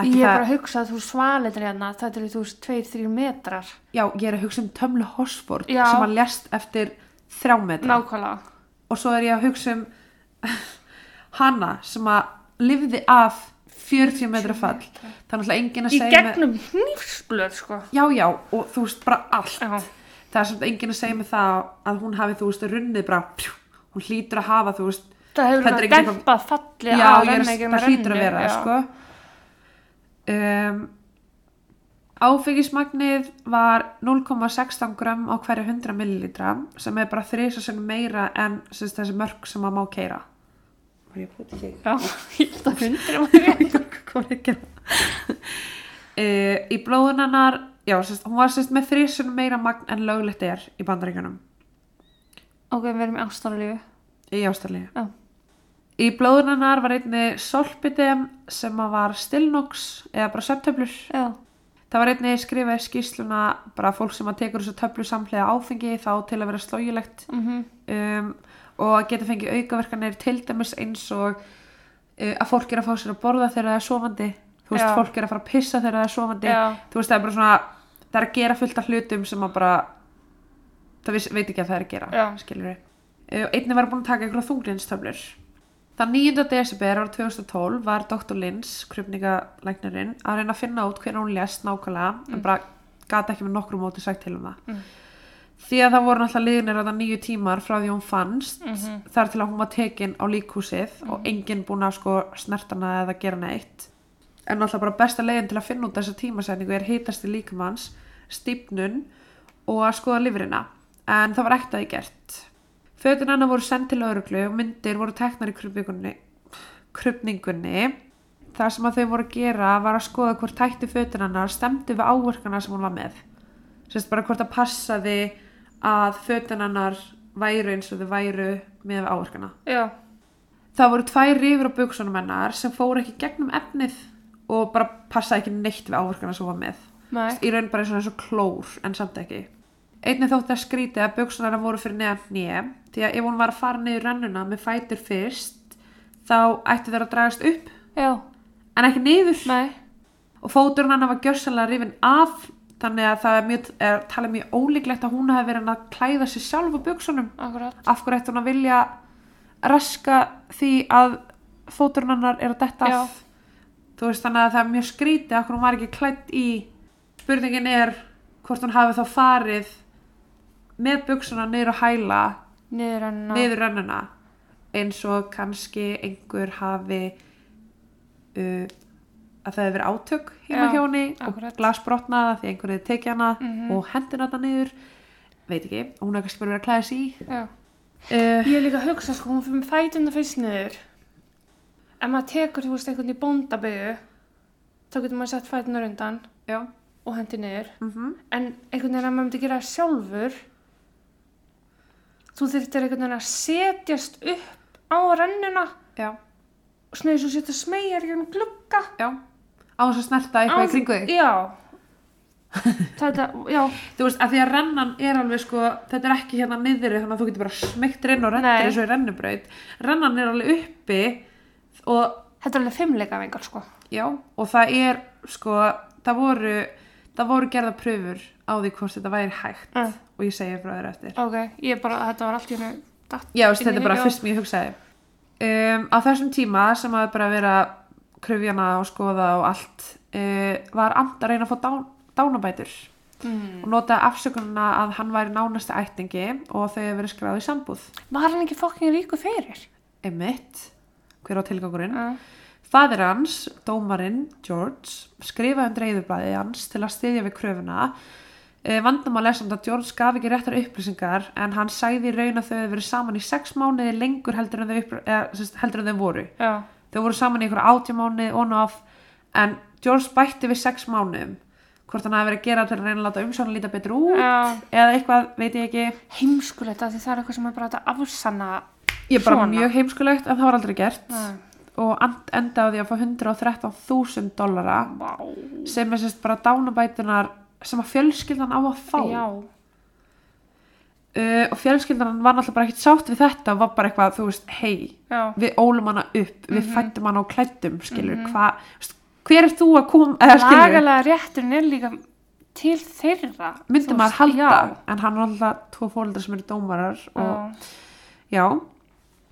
Ég Ekki er það, bara að hugsa að þú svalitir hérna, þetta eru þú veist 2-3 metrar. já, ég er að hugsa um Tömlu Hosford Já. sem að lést eftir þrjá metra. Nákvæmlega. og svo er ég að hugsa um hana sem að lifði af 40 metra fall þannig að enginn að Í segja með, gegnum hnífsblöð, sko. já já og þú veist bara allt Já, það er samt enginn að segja með það að hún hafi þú veist runnið bara pjú, hún hlýtur að hafa þú veist það hefur er verið ekki að ég er renna í að gegnum það hlýtur að vera já. sko um, áfengismagnið var 0,16 gram á hverju 100 millilitra sem er bara þrisa meira en sem sagt, þessi mörg sem maður má keira var ég að pota ekki Já, ég held að hundri var rétt. hvað er ekki uh, í blóðunarnar já, sérst, hún var sérst með þrísun meira magn en löglegt er í bandaríkjunum Ok, við erum í ástæðalífu. í ástæðlega Já. Í blóðunarnar var einni solpidem sem var stilnox eða bara söptöflur það var einni skrifað í skýsluna bara fólk sem að tekur þessu töflu samlega áfengi þá til að vera slógilegt mhm, um, og að geta fengið aukaverkanir til dæmis eins og uh, að fólk er að fá sér að borða þegar það er sofandi. Þú veist, Já. fólk er að fara að pissa þegar það er sofandi. Já. þú veist, það er bara svona það er að gera fullt af hlutum sem að bara það veit ekki að það er að gera Já. skilur við einnig var búin að taka einhverja þungrinstöflur þann 9. desember ára 2012 var Dr. Lins, krupningalæknirinn að reyna að finna út hvernig hún lést nákvæmlega en bara gata ekki með nokkru móti sagt til um það Mm. því að það voru náttúrulega liðnir þetta nýju tímar frá því hún fannst Mhm. þar til að hún var tekin á líkhúsið og enginn búin að sko snertana eða gera neitt en náttúrulega bara besta leiðin til að finna út þessa tímasetningu er hitast í líkamanns stípnun og að skoða lifrina en það var ekkert að því gert fötin hennar voru send til öðruglu og myndir voru teknar í krupningunni það sem að þau voru að gera var að skoða hvort tætti fötin hennar stemdi við áverkana sem hún var með. Sérst bara hvort að passaði að fötin hennar væru eins og þau væru með áverkana. Já. það voru tvær rifur á buksunum hennar sem fóru ekki gegnum efnið og bara passaði ekki neitt við áverkana sem hún var með. Nei. í raun bara eins og klór en samt ekki einnig þótti að skrítið að buksunar voru fyrir neðan hnið því að ef hún var að fara niður rennuna með fætur fyrst þá ætti þeir að dragast upp. Já. en ekki niður. Nei. og fóturinn hennar var gjörsanlega rifin af þannig að það er, mjög, er talið mjög ólíklegt að hún hafi verið að klæða sér sjálf á buksunum af hverju ætti hún að vilja raska því að fóturinn hennar er að detta af? Þú veist þannig að það er mjög af hverju hún var ekki klætt í. Spurningin er hvort hún hafi þá farið með buksuna niður á hæla niður rennuna eins og kannski einhver hafi uh, að það hefur verið átök hjá akkurat. og glasbrotnaða því einhver hefur tekið hana Mhm. og hendina þetta niður veit ekki, hún hefur kannski bara verið að klæða sig í uh, Ég er líka að hugsa, sko, hún fyrir fætuna fyrst niður. Ef maður tekur, þú veist, einhvern í bóndabögu, þá getur maður sett fætunar undan já og hendi niður. mm En einhvern veginn að maður myndi gera sjálfur, þú þurftir einhvern veginn að setjast upp á rennuna já, og snöðis og setja smegjar í hún glugga. já á þess að snerta eitthvað í kringu þig Já. Þetta, já, þú veist, að því að rennan er alveg sko þetta er ekki hérna niðri þannig að þú getur bara smegt inn og rendir Nei. eins og í rennubraut rennan er alveg uppi og þetta er alveg fimmleika vengar, sko. Já, og það er sko, það voru það voru gerða pröfur á því hvort þetta væri hægt Mm. og ég segi frá þér eftir Ok, ég bara, þetta var allt í hennu. Já, þetta er bara já. fyrst mér hugsaði um, Á þessum tíma sem að bara vera kröfjana og skoða og allt uh, var Ant að reyna að fá dán, dánabætur Mm. og notaði afsökununa að hann væri nánasti ættingi og þau hefur verið skráð í sambúð Var hann ekki fokkin ríku fyrir? Einmitt, hver á tilgangurinn Uh. Fadir hans, dómarinn George, skrifaði um reyðublaði hans til að styðja við kröfuna. E, vandamál er samt að George gaf ekki réttar upplýsingar en hann sæði í raun að þau hefur verið saman í sex mánuði lengur heldur en þau, eða, heldur en þau voru. Já. Þau voru saman í einhverja átjá mánuði og off en George bætti við sex mánuðum. Hvort hann hafi verið að gera til að reyna að láta umsjónu líta betur út Já. eða eitthvað, veit ég ekki. Heimskulegt að því það er eitthvað sem er bara að afsanna. Ég er bara Svona. mjög heimskulegt en það var aldrei gert Nei. Og endaði á því að fá 113.000 dollara Vá. sem er sérst bara dánabætunar sem að fjölskyldan á að fá uh, og fjölskyldan var náttúrulega bara ekkert sátt við þetta og var bara eitthvað, þú veist, hei við ólum hana upp, við Mhm. fættum hana á klættum skilur, hvað, veist, hver er þú að koma skilur, Lagalega rétturinn er líka til þeirra. myndi maður halda Já. en hann var alltaf tvo fóreldrar sem eru dómarar og, Já. já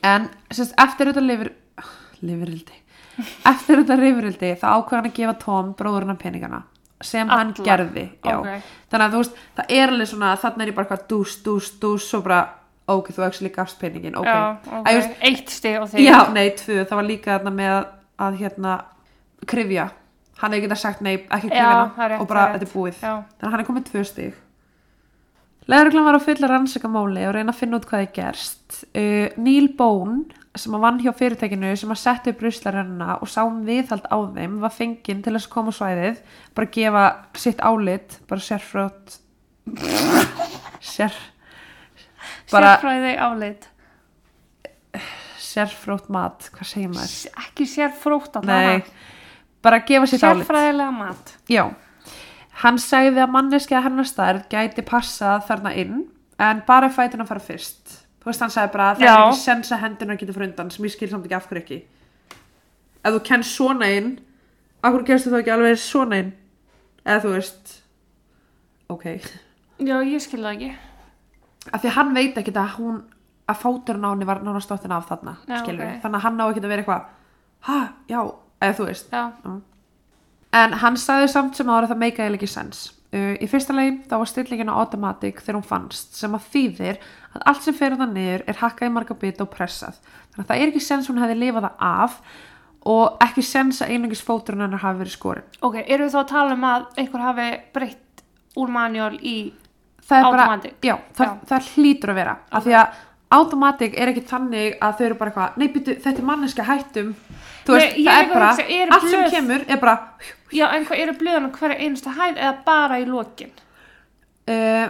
en sérst, eftir þetta lifir lifirildi eftir þetta lifirildi þá ákveð hann að gefa Tom bróðurinn af peningana sem hann Alla? gerði já. Ok. þannig að þú veist, það er alveg svona þannig er ég bara eitthvað dús, dús, dús svo bara, ok, þú actually gafst peningin ok, Já, ok. Að, just, Eitt stig og þeir. já, nei, tvö það var líka þarna með að, hérna krifja, hann hefði getað sagt nei, ekki krifjana það og bara það þetta er búið, Já. þannig að hann er komið tvö stig Leðurglan var á fulla rannsakamáli og reyna að finna út hvað er gerst uh, Neil Bone sem að vann hjá fyrirtækinu sem að setja upp ruslarennina og sá um viðhald á þeim var fenginn til þess að koma á svæðið bara gefa sitt álit bara sérfrótt sér bara Sérfræði álit. sérfrótt mat, hvað segir maður? Ekki sérfrótt að Nei, bara gefa sitt álit Sérfræðilega mat. Já, hann sagði að manneski að hennar stærð gæti passað þarna inn en bara fætina fara fyrst þú veist hann sagði bara að það Já. er ekki sens að hendunar getur fyrir undan sem ég skil samt ekki af hverju ekki. Ef þú kennst svona inn akkur gerstu þá ekki alveg svona inn eða þú veist ok. Já, ég skil það ekki. af því að hann veit ekki að hún að fóturinn á henni var nána stottin af þarna Já, skilur ok. þannig að hann á ekki að vera eitthvað ha, já, eða þú veist. Já, en hann sagði samt sem ára það meikaði ekki sens uh, í fyrsta leið þá var stillingin á automatic þegar hún fannst sem að þýðir að allt sem fer það niður er hakkað í marga bita og pressað þannig að það er ekki sens hún hefði lifað það af og ekki sens að einungis fóturinn hennar hafi verið skorin ok, eru við þá að tala um að einhver hafi breytt úr manuál í... Automatic. bara, já, það, Já. það hlýtur að vera af því að automatic er ekki þannig að þau eru bara eitthvað, nei býtu, þetta er manneska hættum þú Nei, veist, ég það er er bara hugsa, eru allt sem blöð- kemur er bara Já, en hvað eru blöðan á hverja einasta hæð eða bara í lokin? uh,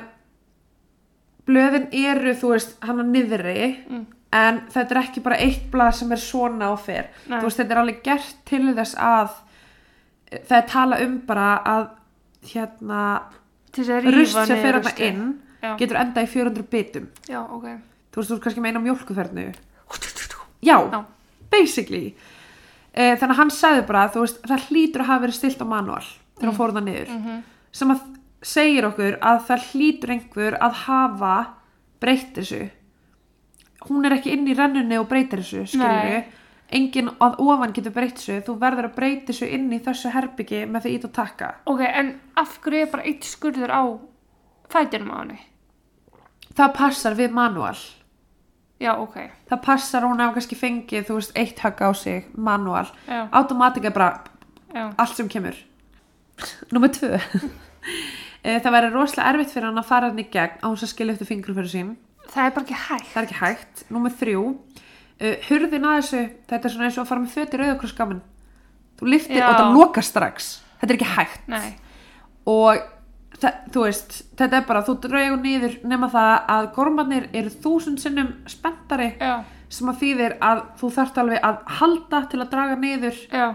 blöðin eru, þú veist, hann að niðri Mm. en þetta er ekki bara eitt blað sem er svona og fer Nei. þú veist, þetta er alveg gert til þess að eh, það er tala um bara að hérna rust sem fer ruslið. inn Já. getur enda í 400 bitum Já, ok. Þú veist, þú ert kannski meina mjólkufernu já, Já. basically uh, þannig að hann sagði bara, þú veist, það hlýtur að hafa verið stilt á manual þegar Mm. hann fór það niður Mhm. sem að segir okkur að það hlýtur einhver að hafa breytt þessu hún er ekki inn í rennunni og breytir þessu Nei. enginn að ofan getur breytt þessu þú verður að breyta þessu inn í þessu herbyggi með því ít og taka Ok, en af hverju er bara eitt skurður á fætinum á henni? það passar við manual Já, ok. það passar hún hafa kannski fengið þú veist eitt högg á sig manual Já, automatic er bara já. allt sem kemur Númer tvö Eh, Það væri rosalega erfitt fyrir hann að fara hann í gegn á hans að skilja eftir fingur fyrir sín Það er bara ekki hægt. Það er ekki hægt Númer þrjú uh, Hurðin að þessu, þetta er svona eins og að fara með fötir auðvokrossgamin Þú liftir Já. og það lokar strax Þetta er ekki hægt Nei. Og þú veist, þetta er bara Þú draugur niður nema það að gormarnir eru þúsund sinnum spenntari sem að þýðir að þú þarft alveg að halda til að draga niður. Já,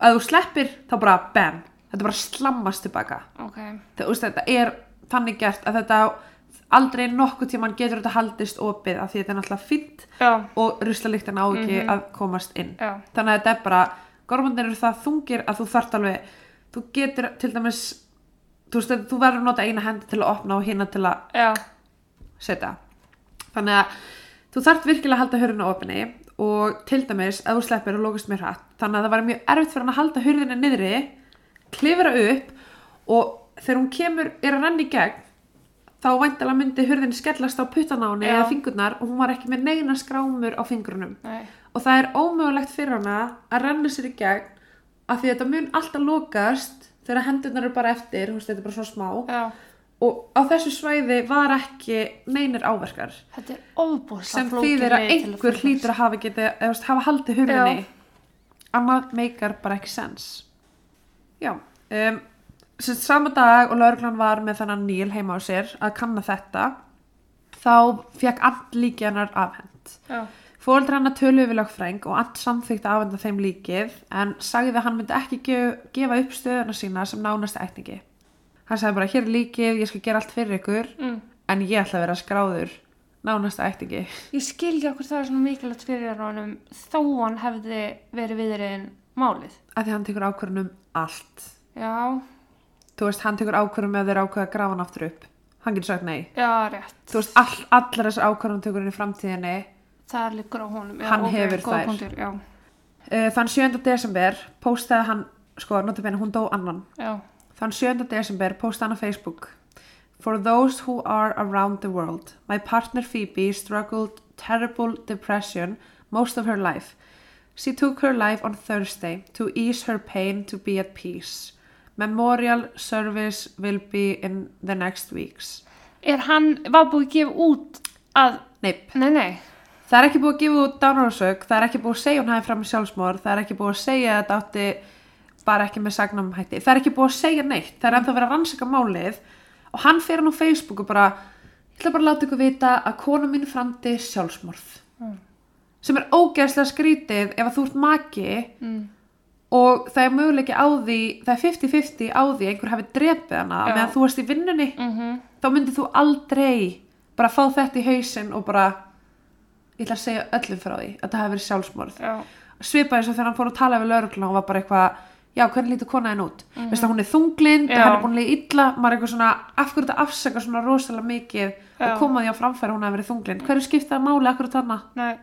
að þú sleppir þá bara bam. Þetta bara slammast tilbaka. Ok. það, veist, þetta er þannig gert að þetta aldrei nokkuð tíman getur þetta haldist opið af því þetta er náttúrulega fínt Já, og ruslaliktin á ekki að komast inn. Já, þannig að þetta er bara gormandir eru það þungir að þú þarft alveg þú getur til dæmis þú, veist, þú verður að nota eina hendi til að opna og hina til að já, setja. Þannig að þú þarft virkilega að halda hurðina opinni og til dæmis að þú sleppir og lókast mér hratt. Þannig að það var mjög erfitt fyrir hann að halda hurðina niðri klifra upp og þegar hún kemur er að renna í gegn þá væntalega myndi hurðin skellast á Já. eða fingurnar og hún var ekki með neina skrámur á fingrunum. Nei, og það er ómögulegt fyrir hana að renna sér í gegn af því að þetta mun alltaf lokast þegar hendurnar eru bara eftir, veist, þetta er bara svo smá. Já. og á þessu svæði var ekki neinir áverkar. Þetta er óbúslega sem þýðir að einhver hlýtur að hafa, geti, veist, hafa haldið hurðinni. Annað meikar bara ekki sens. Já um, sem sama dag og lauruglan var með þannig Níl heima á sér að kanna þetta þá fekk allt líki hennar afhend Já, Fóreldrar hann að tölu við lögfræng og allt samþykti að afhenda þeim líkið en sagði að hann myndi ekki gef, gefa upp stöðuna sína sem nánast ætningi. Hann sagði bara hér er líkið, ég skal gera allt fyrir ykkur mm. en ég ætla að vera skráður nánast ætningi. Ég skilja okkur það er svona mikilvægt fyrir honum þó hann hefði verið viðriðin málið. Af því hann tekur ákvörðun um allt. Já, Þú veist, hann tekur ákvörðun með þeir ákvörða að grafa hann aftur upp. Hann getur sagt nei. já, rétt. Þú veist, all, allar þessar hann í framtíðinni. Það liggur á honum. Já, Hann ok, hefur góða þær. Já, Uh, þann 7. desember postaði hann, sko, notabene, hún dó annan. já, Þann 7. desember postaði hann á Facebook For those who are around the world My partner Phoebe struggled terrible depression most of her life She took her life on Thursday to ease her pain to be at peace Memorial service will be in the next weeks Er hann, var búið að gefa út að, Nei, nei, nei, það er ekki búið að gefa út dánarsök, það er ekki búið að segja hún hafi fram í sjálfsmór, það er ekki búið að segja að þetta átti bara ekki með sagnamhætti, það er ekki búið að segja neitt, það er ennþá verið að rannsaka málið og hann fyrir hann á Facebook og bara, ég ætla bara að láta ykkur vita að kona mín framdi sjálfsmorð Mm. sem er ógeðslega skrítið ef að þú ert maki mm. og það er möguleiki á því, það er 50-50 á því að einhver hafi drepið hana meðan þú varst í vinnunni Mm þá myndir þú aldrei bara fá þetta í hausinn og bara ég ætla að segja öllum frá því að það hafi verið sjálfsmorð já, svipaði eins og þegar hann fór að tala við laurugluna og var bara eitthvað, já, hvernig lítur konaðin út mm -hmm. hún er þunglind, hann er búin að líða illa maður er eitthvað svona, af hverju þetta afsaka svona rosalega mikið Já. og koma því á framfæri hún hafi verið þunglind, hverju skiptaði máli akkur þarna Nei,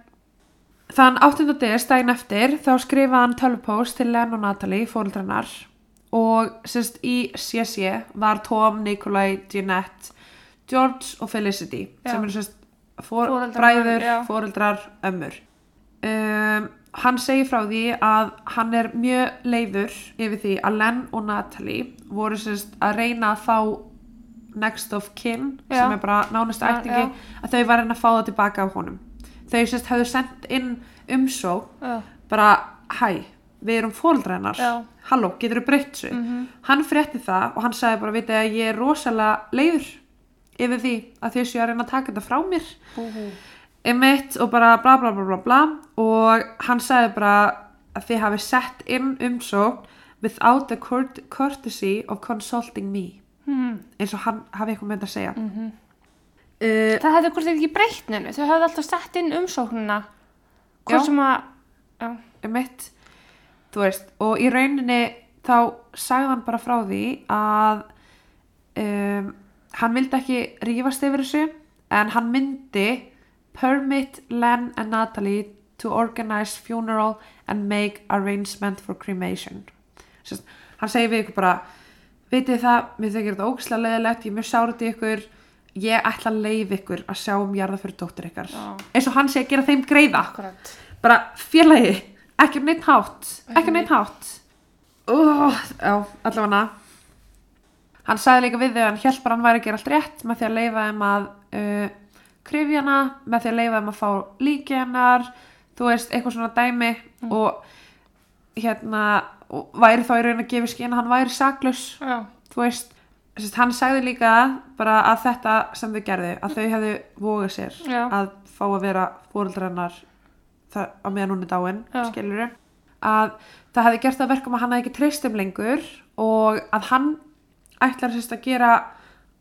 Þann 8. des, daginn eftir, þá skrifaði hann tölvupóst til Len og Natalie, fóreldrannar og sérst í CC var Tom, Nikolai, Jeanette, George og Felicity Já. sem eru sérst for, bræður, fóreldrar, ömmur. Um, hann segir frá því að hann er mjög leiður yfir því að Len og Natalie voru sérst að reyna að fá next of kin Já. sem er bara nánast ættingi að þau var að reyna að fá það tilbaka af honum. Þau sérst hefðu sendt inn umsó bara hæ, við erum Já. halló, getur þú breytt svo hann frétti það og hann sagði bara vitið að ég er rosalega leiður yfir því að þau séu að reyna að taka þetta frá mér. Búhú. emitt og bara bla bla bla bla bla. Og hann sagði bara að þið hafi sett inn umsókn without the court courtesy of consulting me. Hmm. eins og hann hafi eitthvað með þetta að segja. Mm Mhm. uh, Það hefði hvort ekki breytt neinu, þau hefði alltaf sett inn umsóknuna, hvort sem að, já, mitt þú veist, og í rauninni þá sagði hann bara frá því að um, hann vildi ekki rífast yfir þessu en hann myndi permit Len and Natalie to organize funeral and make arrangement for cremation. Sest, hann segir við ykkur bara vitið það, mér þykir þetta ógislega leðilegt ég mjög sárið ykkur. Ég ætla að leif ykkur að sjá um jarða fyrir dóttir ykkar. Já. eins og hann sé að gera þeim greiða. Akkurat. bara félagi, ekki um neitt hátt ekki um neitt hátt. Já, allavega hann sagði líka við þau að hann hjálp bara hann væri að gera allt rétt með því að leifa þeim að uh, krifja hana, með því að leifa þeim að fá líki hennar þú veist, eitthvað svona dæmi og hérna og væri þá í raun að gefa skinn að hann væri saklaus Já, þú veist, sérst, hann sagði líka bara að þetta sem þau gerðu að þau hefðu vogað sér Já. að fá að vera fóreldrannar það, á meðan hún er dáin Já. skilur að það hefði gert það verkum að hann hefði ekki treyst um lengur og að hann ætlar sérst að gera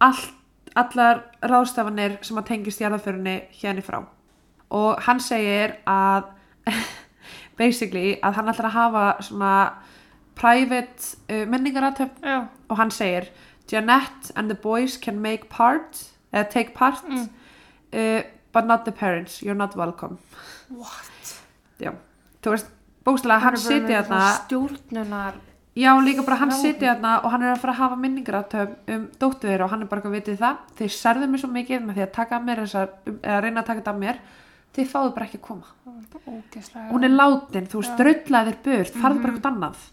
allt, allar ráðstafanir sem að tengist jarðaförinni hérna frá og hann segir að basically að hann ætlar að hafa svona private uh, minningaratöfn já, og hann segir Jeanette and the boys can make part eða take part Mm. uh, but not the parents, you're not welcome what? já, þú veist bókstælega hann sitja svona Stjórnunar, já líka bara hann sitja þarna og hann er að fara að hafa minningaratöfn um dóttu þeirra og hann er bara að vitið það? Þeir særðu mig svo mikið með því að taka af mér þessar, um, eða reyna að taka þetta af mér þið fáðu bara ekki að koma. Hún er látin, þú veist, dröllaðir burt farðu bara eitthvað annað.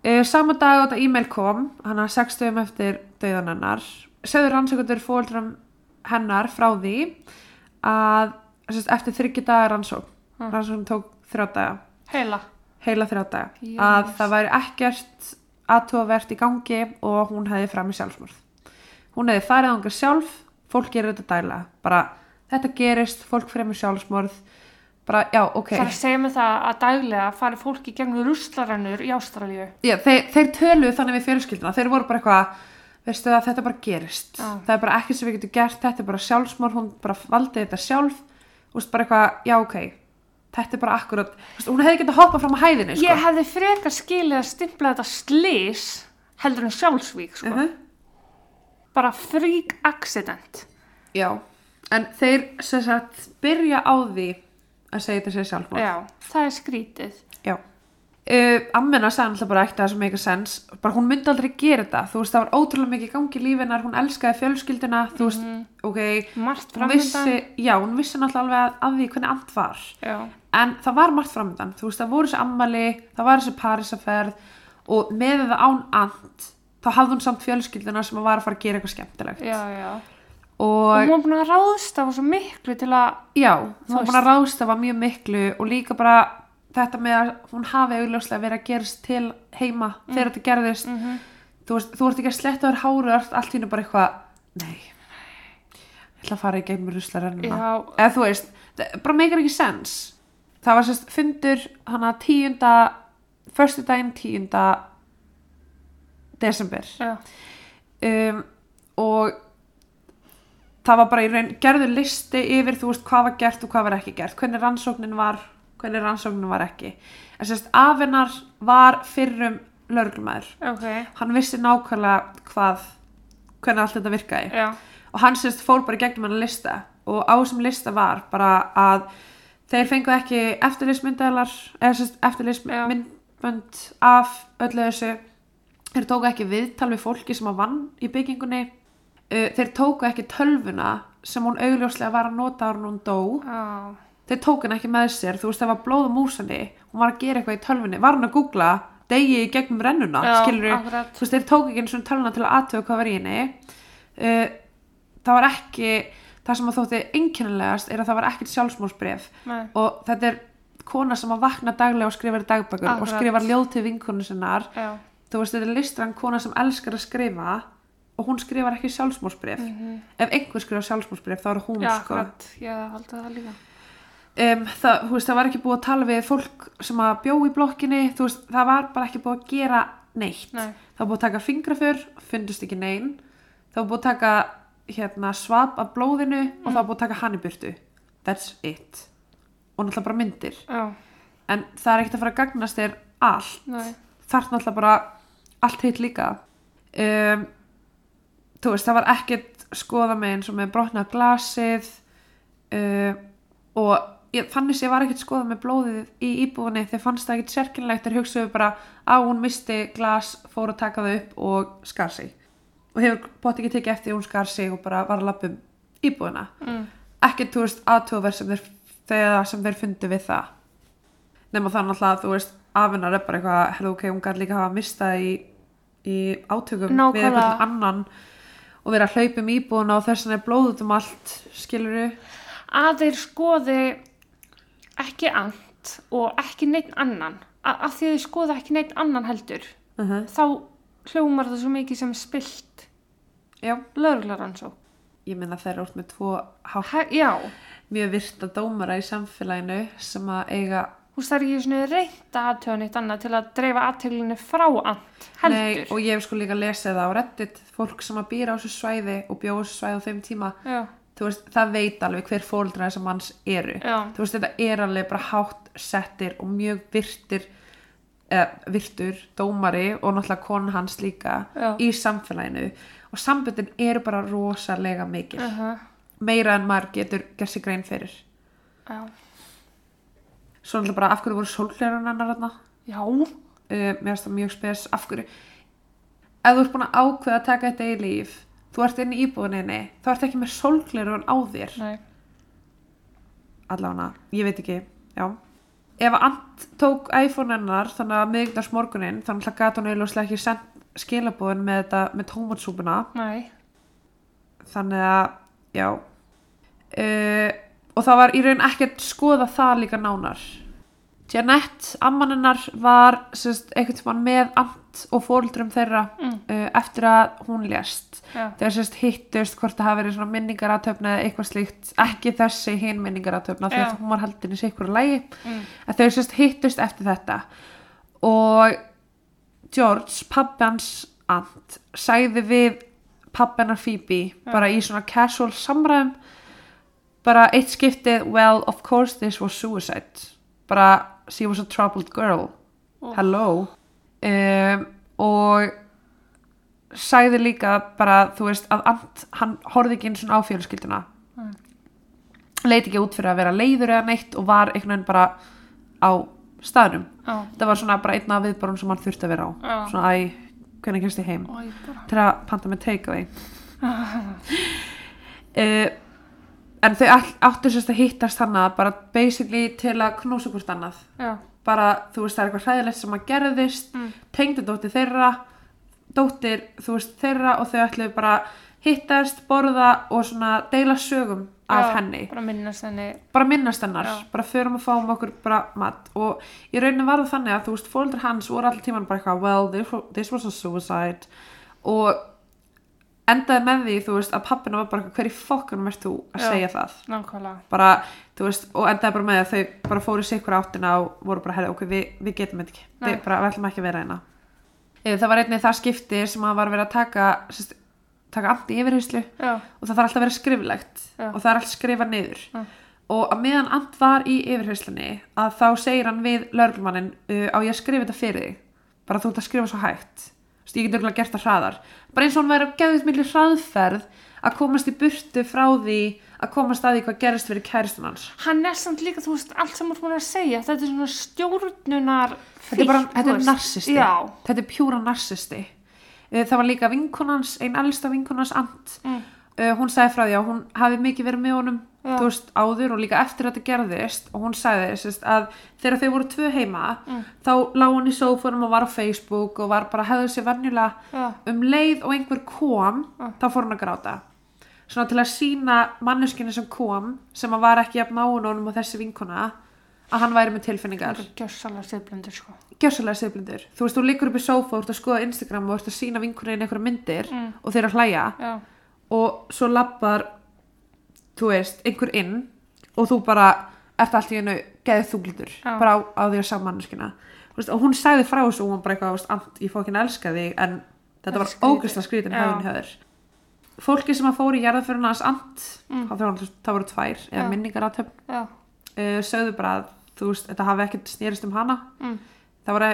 Uh, sama dag á þetta e-mail kom hann að 60 eftir döðan hennar segður rannsökundur fóldrum hennar frá því að eftir þryggja dagar rannsók Mm. rannsókn tók þrjá daga. Heila. Heila þrjá daga. Jesús. að það væri ekkert aðtóvert í gangi og hún hefði fram í sjálfsmörð hún hefði farið ánga sjálf fólk gerir þetta dæla. Bara þetta gerist, fólk fremur sjálfsmörð bara já, ok. Það er að segja mig það að daglega fari fólk í gegnum ruslarannur í Ástralíu. já, þeir, þeir töluðu þannig við fjölskylduna. Þeir voru bara eitthvað veistu að þetta bara gerist. Já. það er bara ekkert sem við getum gert. Þetta er bara sjálfsmörð, hún bara valdi þetta sjálf. Og bara eitthvað, já ok þetta er bara akkurat, hún hefði getað hoppað fram á hæðinu sko. Ég hefði frekar skilið að stimpla þetta slís heldur en sjálfsvík, sko. uh Bara freak accident. Já, en þeir sem sagt byrja á því að segja þetta sér sjálfmóð. Já, það er skrítið. Já. Uh, Ammena sagði alltaf bara ekkert að það sem eitthvað sens, bara hún myndi aldrei gera þetta, þú veist það var ótrúlega mikið gangi í lífinar, hún elskaði fjölskylduna, þú veist, ok, Margt framöndan. vissi, já, hún vissi náttúrulega alveg að, að því hvernig allt var, Já, en það var margt framöndan, þú veist það voru þessi ammali, það var þessi Parísaferð og með það án and, þá hafði hún samt fjölskylduna sem var að fara að gera eitthvað skemmtilegt. Já, já. og Og hún var búin að ráðstafa svo miklu til að, Já, hún var búin að ráðstafa mjög miklu og líka bara þetta með að hún hafi augljóslega verið að gerast til heima þegar þetta gerðist. Mhm. þú, veist, þú ert ekki að sletta þér háru allt, hennu bara eitthvað nei, ég ætla að fara í gegnum ruslarennuna eða þú veist, bara meikar ekki sens það var sérst fundur hana tíunda förstu daginn tíunda desember. Um, og það var bara í raun gerður listi yfir þú veist hvað var gert og hvað var ekki gert. Hvernig rannsóknin var hvernig rannsóknum var ekki. En sérst afinnar var fyrrum lögreglumæður ok, hann vissi nákvæmlega hvað hvernig allt þetta virkaði. Já, og hann sérst fór bara gegnum hann lista. Og á þessum lista var bara að þeir fengu ekki eftirlýsmyndalar eða sérst Já. eftirlýsmyndbönd af öllu þessu. Þeir tóku ekki viðtal við fólki sem að vann í byggingunni. Uh, þeir tóku ekki tölvuna sem hún augljóslega var að nota ára hún dó. Já, þeir tóku hann ekki með sér, þú veist það var blóð um úrsanni hún var að gera eitthvað í tölvunni, var hann að googla degi í gegnum rennuna, já, skilur þú veist, þeir tóku ekki eins og tölvuna til að aðtöfa hvað var í henni. Uh, það var ekki það sem að þótti einkennilegast er að það var ekkert sjálfsmórsbref og þetta er kona sem að vakna daglega og skrifar í dagbækur og Akkurat. skrifar ljóð til vinkonu sinnar. Já, þú veist, þetta er listrann kona sem elskar að skrifa og hún skrifar ekki sjálfsmórsbref ef einhver skrifar sjálfsmórsbref þá er hún já, sko um, það, veist, það var ekki búið að tala við fólk sem að bjó í blokkinni veist, það var bara ekki búið að gera neitt. Nei, það var búið að taka fingraför fundust ekki neinn það var búið að taka hérna, svap af blóðinu og það var búið að taka hann í burtu. That's it. Og náttúrulega bara myndir. Já, en það er ekkert að fara að gagnast þér allt. Nei, þarf náttúrulega bara allt hitt líka. Um, þú veist, það var ekkert skoða með eins og með brotna glasið uh, og ég, þannig sé var ekkert skoða með blóðið í íbúðinni þegar fannst það ekkert sérkynlegt þeir hugsaðu bara að hún misti glas fór að taka það upp og skar sig. Og hefur bótt ekki tekið eftir að hún skar sig og bara var að lappum íbúðina? Mm, ekkert, þú veist, aðtóver sem þegar sem þeir fundu við það. Nema það náttúrulega, þú veist afinnar er bara eitthvað, herðu ok, hún gæti líka hafa mistað í, í átökum við Nákvæmlega. einhvern annan og vera að hlaupa um íbúðuna og þess vegna er blóð út um allt skiluru, að þeir skoði ekki allt og ekki neitt annan. A að því að þeir skoði ekki neitt annan heldur uh -huh. þá hljómar það svo mikið sem spilt já, lögreglaransó ég minna þeir eru út með tvo já, mjög virta dómara í samfélaginu sem að eiga þú veist það er ekki svona reynt að aðtöða neitt annað til að dreifa aðtöglinu frá allt heldur. Nei, og ég hef sko líka lesið það á reddit fólk sem að býra á þessu svæði og bjóða þessu svæði á þeim tíma. Já, veist, það veit alveg hver fóldra þessar manns eru. Veist, þetta er alveg bara hátt settir og mjög virtir eh, virtur, dómari og náttúrulega konan hans líka Já. í samfélaginu. Og samböndin eru bara rosalega mikil. Uh -huh. meira en maður getur gerð sig grein fyrir. Já, svo náttúrulega bara af hverju voru sólhleran hennar þarna? Já, uh, mér finnst það mjög spes. Af hverju? Ef þú ert búin að ákveða að taka þetta í líf þú ert inn í íbúðinni. Þá ert ekki með sólhleran á þér. Allavega, ég veit ekki, já. Ef að Ant tók iPhone hennar þannig að miðugdags morgunin þannig að gata hún eiginlega ekki sendt skilabóðin með þetta, með tómatsúpuna. Þannig að, já. Uh, og það var í raun ekkert skoða það líka nánar Janette, amman hennar var sérst, einhvern tímann með Ant og fóruldrum þeirra Mm. uh, eftir að hún lést. Já, þegar sérst hittust hvort það hafi verið minningaratöfna eða eitthvað slíkt. Ekki þessi hinn minningaratöfna því Já. að hún var haldin í sikkur lægi mm, þau sérst hittust eftir þetta. Og George, pabbi hans Ant, sagði við hennar Phoebe bara í svona casual samræðum bara eitt skiptið well, of course this was suicide. Bara she was a troubled girl. Oh. hello. Um, og sagði líka bara þú veist að Ant, hann horfði ekki eins og á fjölskylduna. Mm. leit ekki út fyrir að vera leiður eða neitt og var einhvern veginn bara á staðnum. Já, það var svona bara einn af viðborum sem hann þurfti að vera á. Já, svona æ, hvernig kemst ég heim? Og ég til að panta með takeaway. Uh, en þau all, áttu sérst að hittast þannig bara basically til að knúsa hvort annað. Já, bara þú veist það er eitthvað hræðilegt sem að gerðist mm, tengdi dóttir þeirra dóttir þú veist þeirra og þau ætluðu bara hittast, borða og svona deila sögum af já, henni. bara minnast henni, bara minnast hennar, Já. bara förum að fáum okkur bara mat. Og í rauninni var það þannig að þú veist, fóldur hans voru allir tíman bara eitthvað well, this was a suicide. Og endaði með því, þú veist, að pappina var bara eitthvað, hver í fokkunum ert þú að Já. segja það nákvæmlega, bara, þú veist, og endaði bara með því að þau bara fóru sig ykkur áttina og voru bara, herri, ok, við, við getum þetta ekki Nei. við, bara, við ætlum ekki að vera hérna Eh, það var einnig það skipti sem að var verið að taka sérst, taka anti yfirheyslu já, og það þarf alltaf að vera skriflegt Já. og það er allt skrifað niður Já. og að meðan Ant var í yfirheyslunni að þá segir hann við lögreglumannin uh, á ég að skrifa þetta fyrir þig bara þú ert að skrifa svo hægt ég get örgulega gert það hraðar. Bara eins og hann væri að geðið milli hraðferð að komast í burtu frá því að komast að því hvað gerist fyrir kæristun hans. Hann er samt líka, þú veist, allt sem þú ert að segja, þetta er svona stjórnunar þetta er bara, þetta er narsisti. Já, þetta er pjúra narsisti. Uh, það var líka vinkonans, ein elsta vinkonans Ant. Mm. uh, hún sagði frá því að hún hafi mikið verið með honum. Þú veist, áður og líka eftir að þetta gerðist og hún sagði sérst, að þegar þau voru tvö heima Mm. þá lág hún í sófunum og var á Facebook og var bara hefði sér venjulega já, um leið og einhver kom Já. þá fór hún að gráta svona til að sína manneskinu sem kom sem að var ekki jafn náun honum og þessi vinkona að hann væri með tilfinningar það gjössalega sefblindur, sko. gjössalega sefblindur þú veist, þú liggur upp í sófa og ert að skoða Instagram og ert að sína vinkunni einhverja myndir Mm. og þeir að hlæja Já, og svo lappar þú veist, einhver inn og þú bara ert allt í hennu geðið þúglítur Já. bara á, á því að sá manneskina veist, og hún sagði frá þessu og hún bara eitthvað, veist, "Ant, ég fók ekki að elska þig en þetta var ógæslega skrítin Já. höfðin höður fólki sem að fóru í jarðaföruna hans Ant Mm. það, voru, það voru tvær, eða minningar aðtöfn já, uh, sögðu bara að þú veist, þetta hafi ekkert snýrist um hana mm. það voru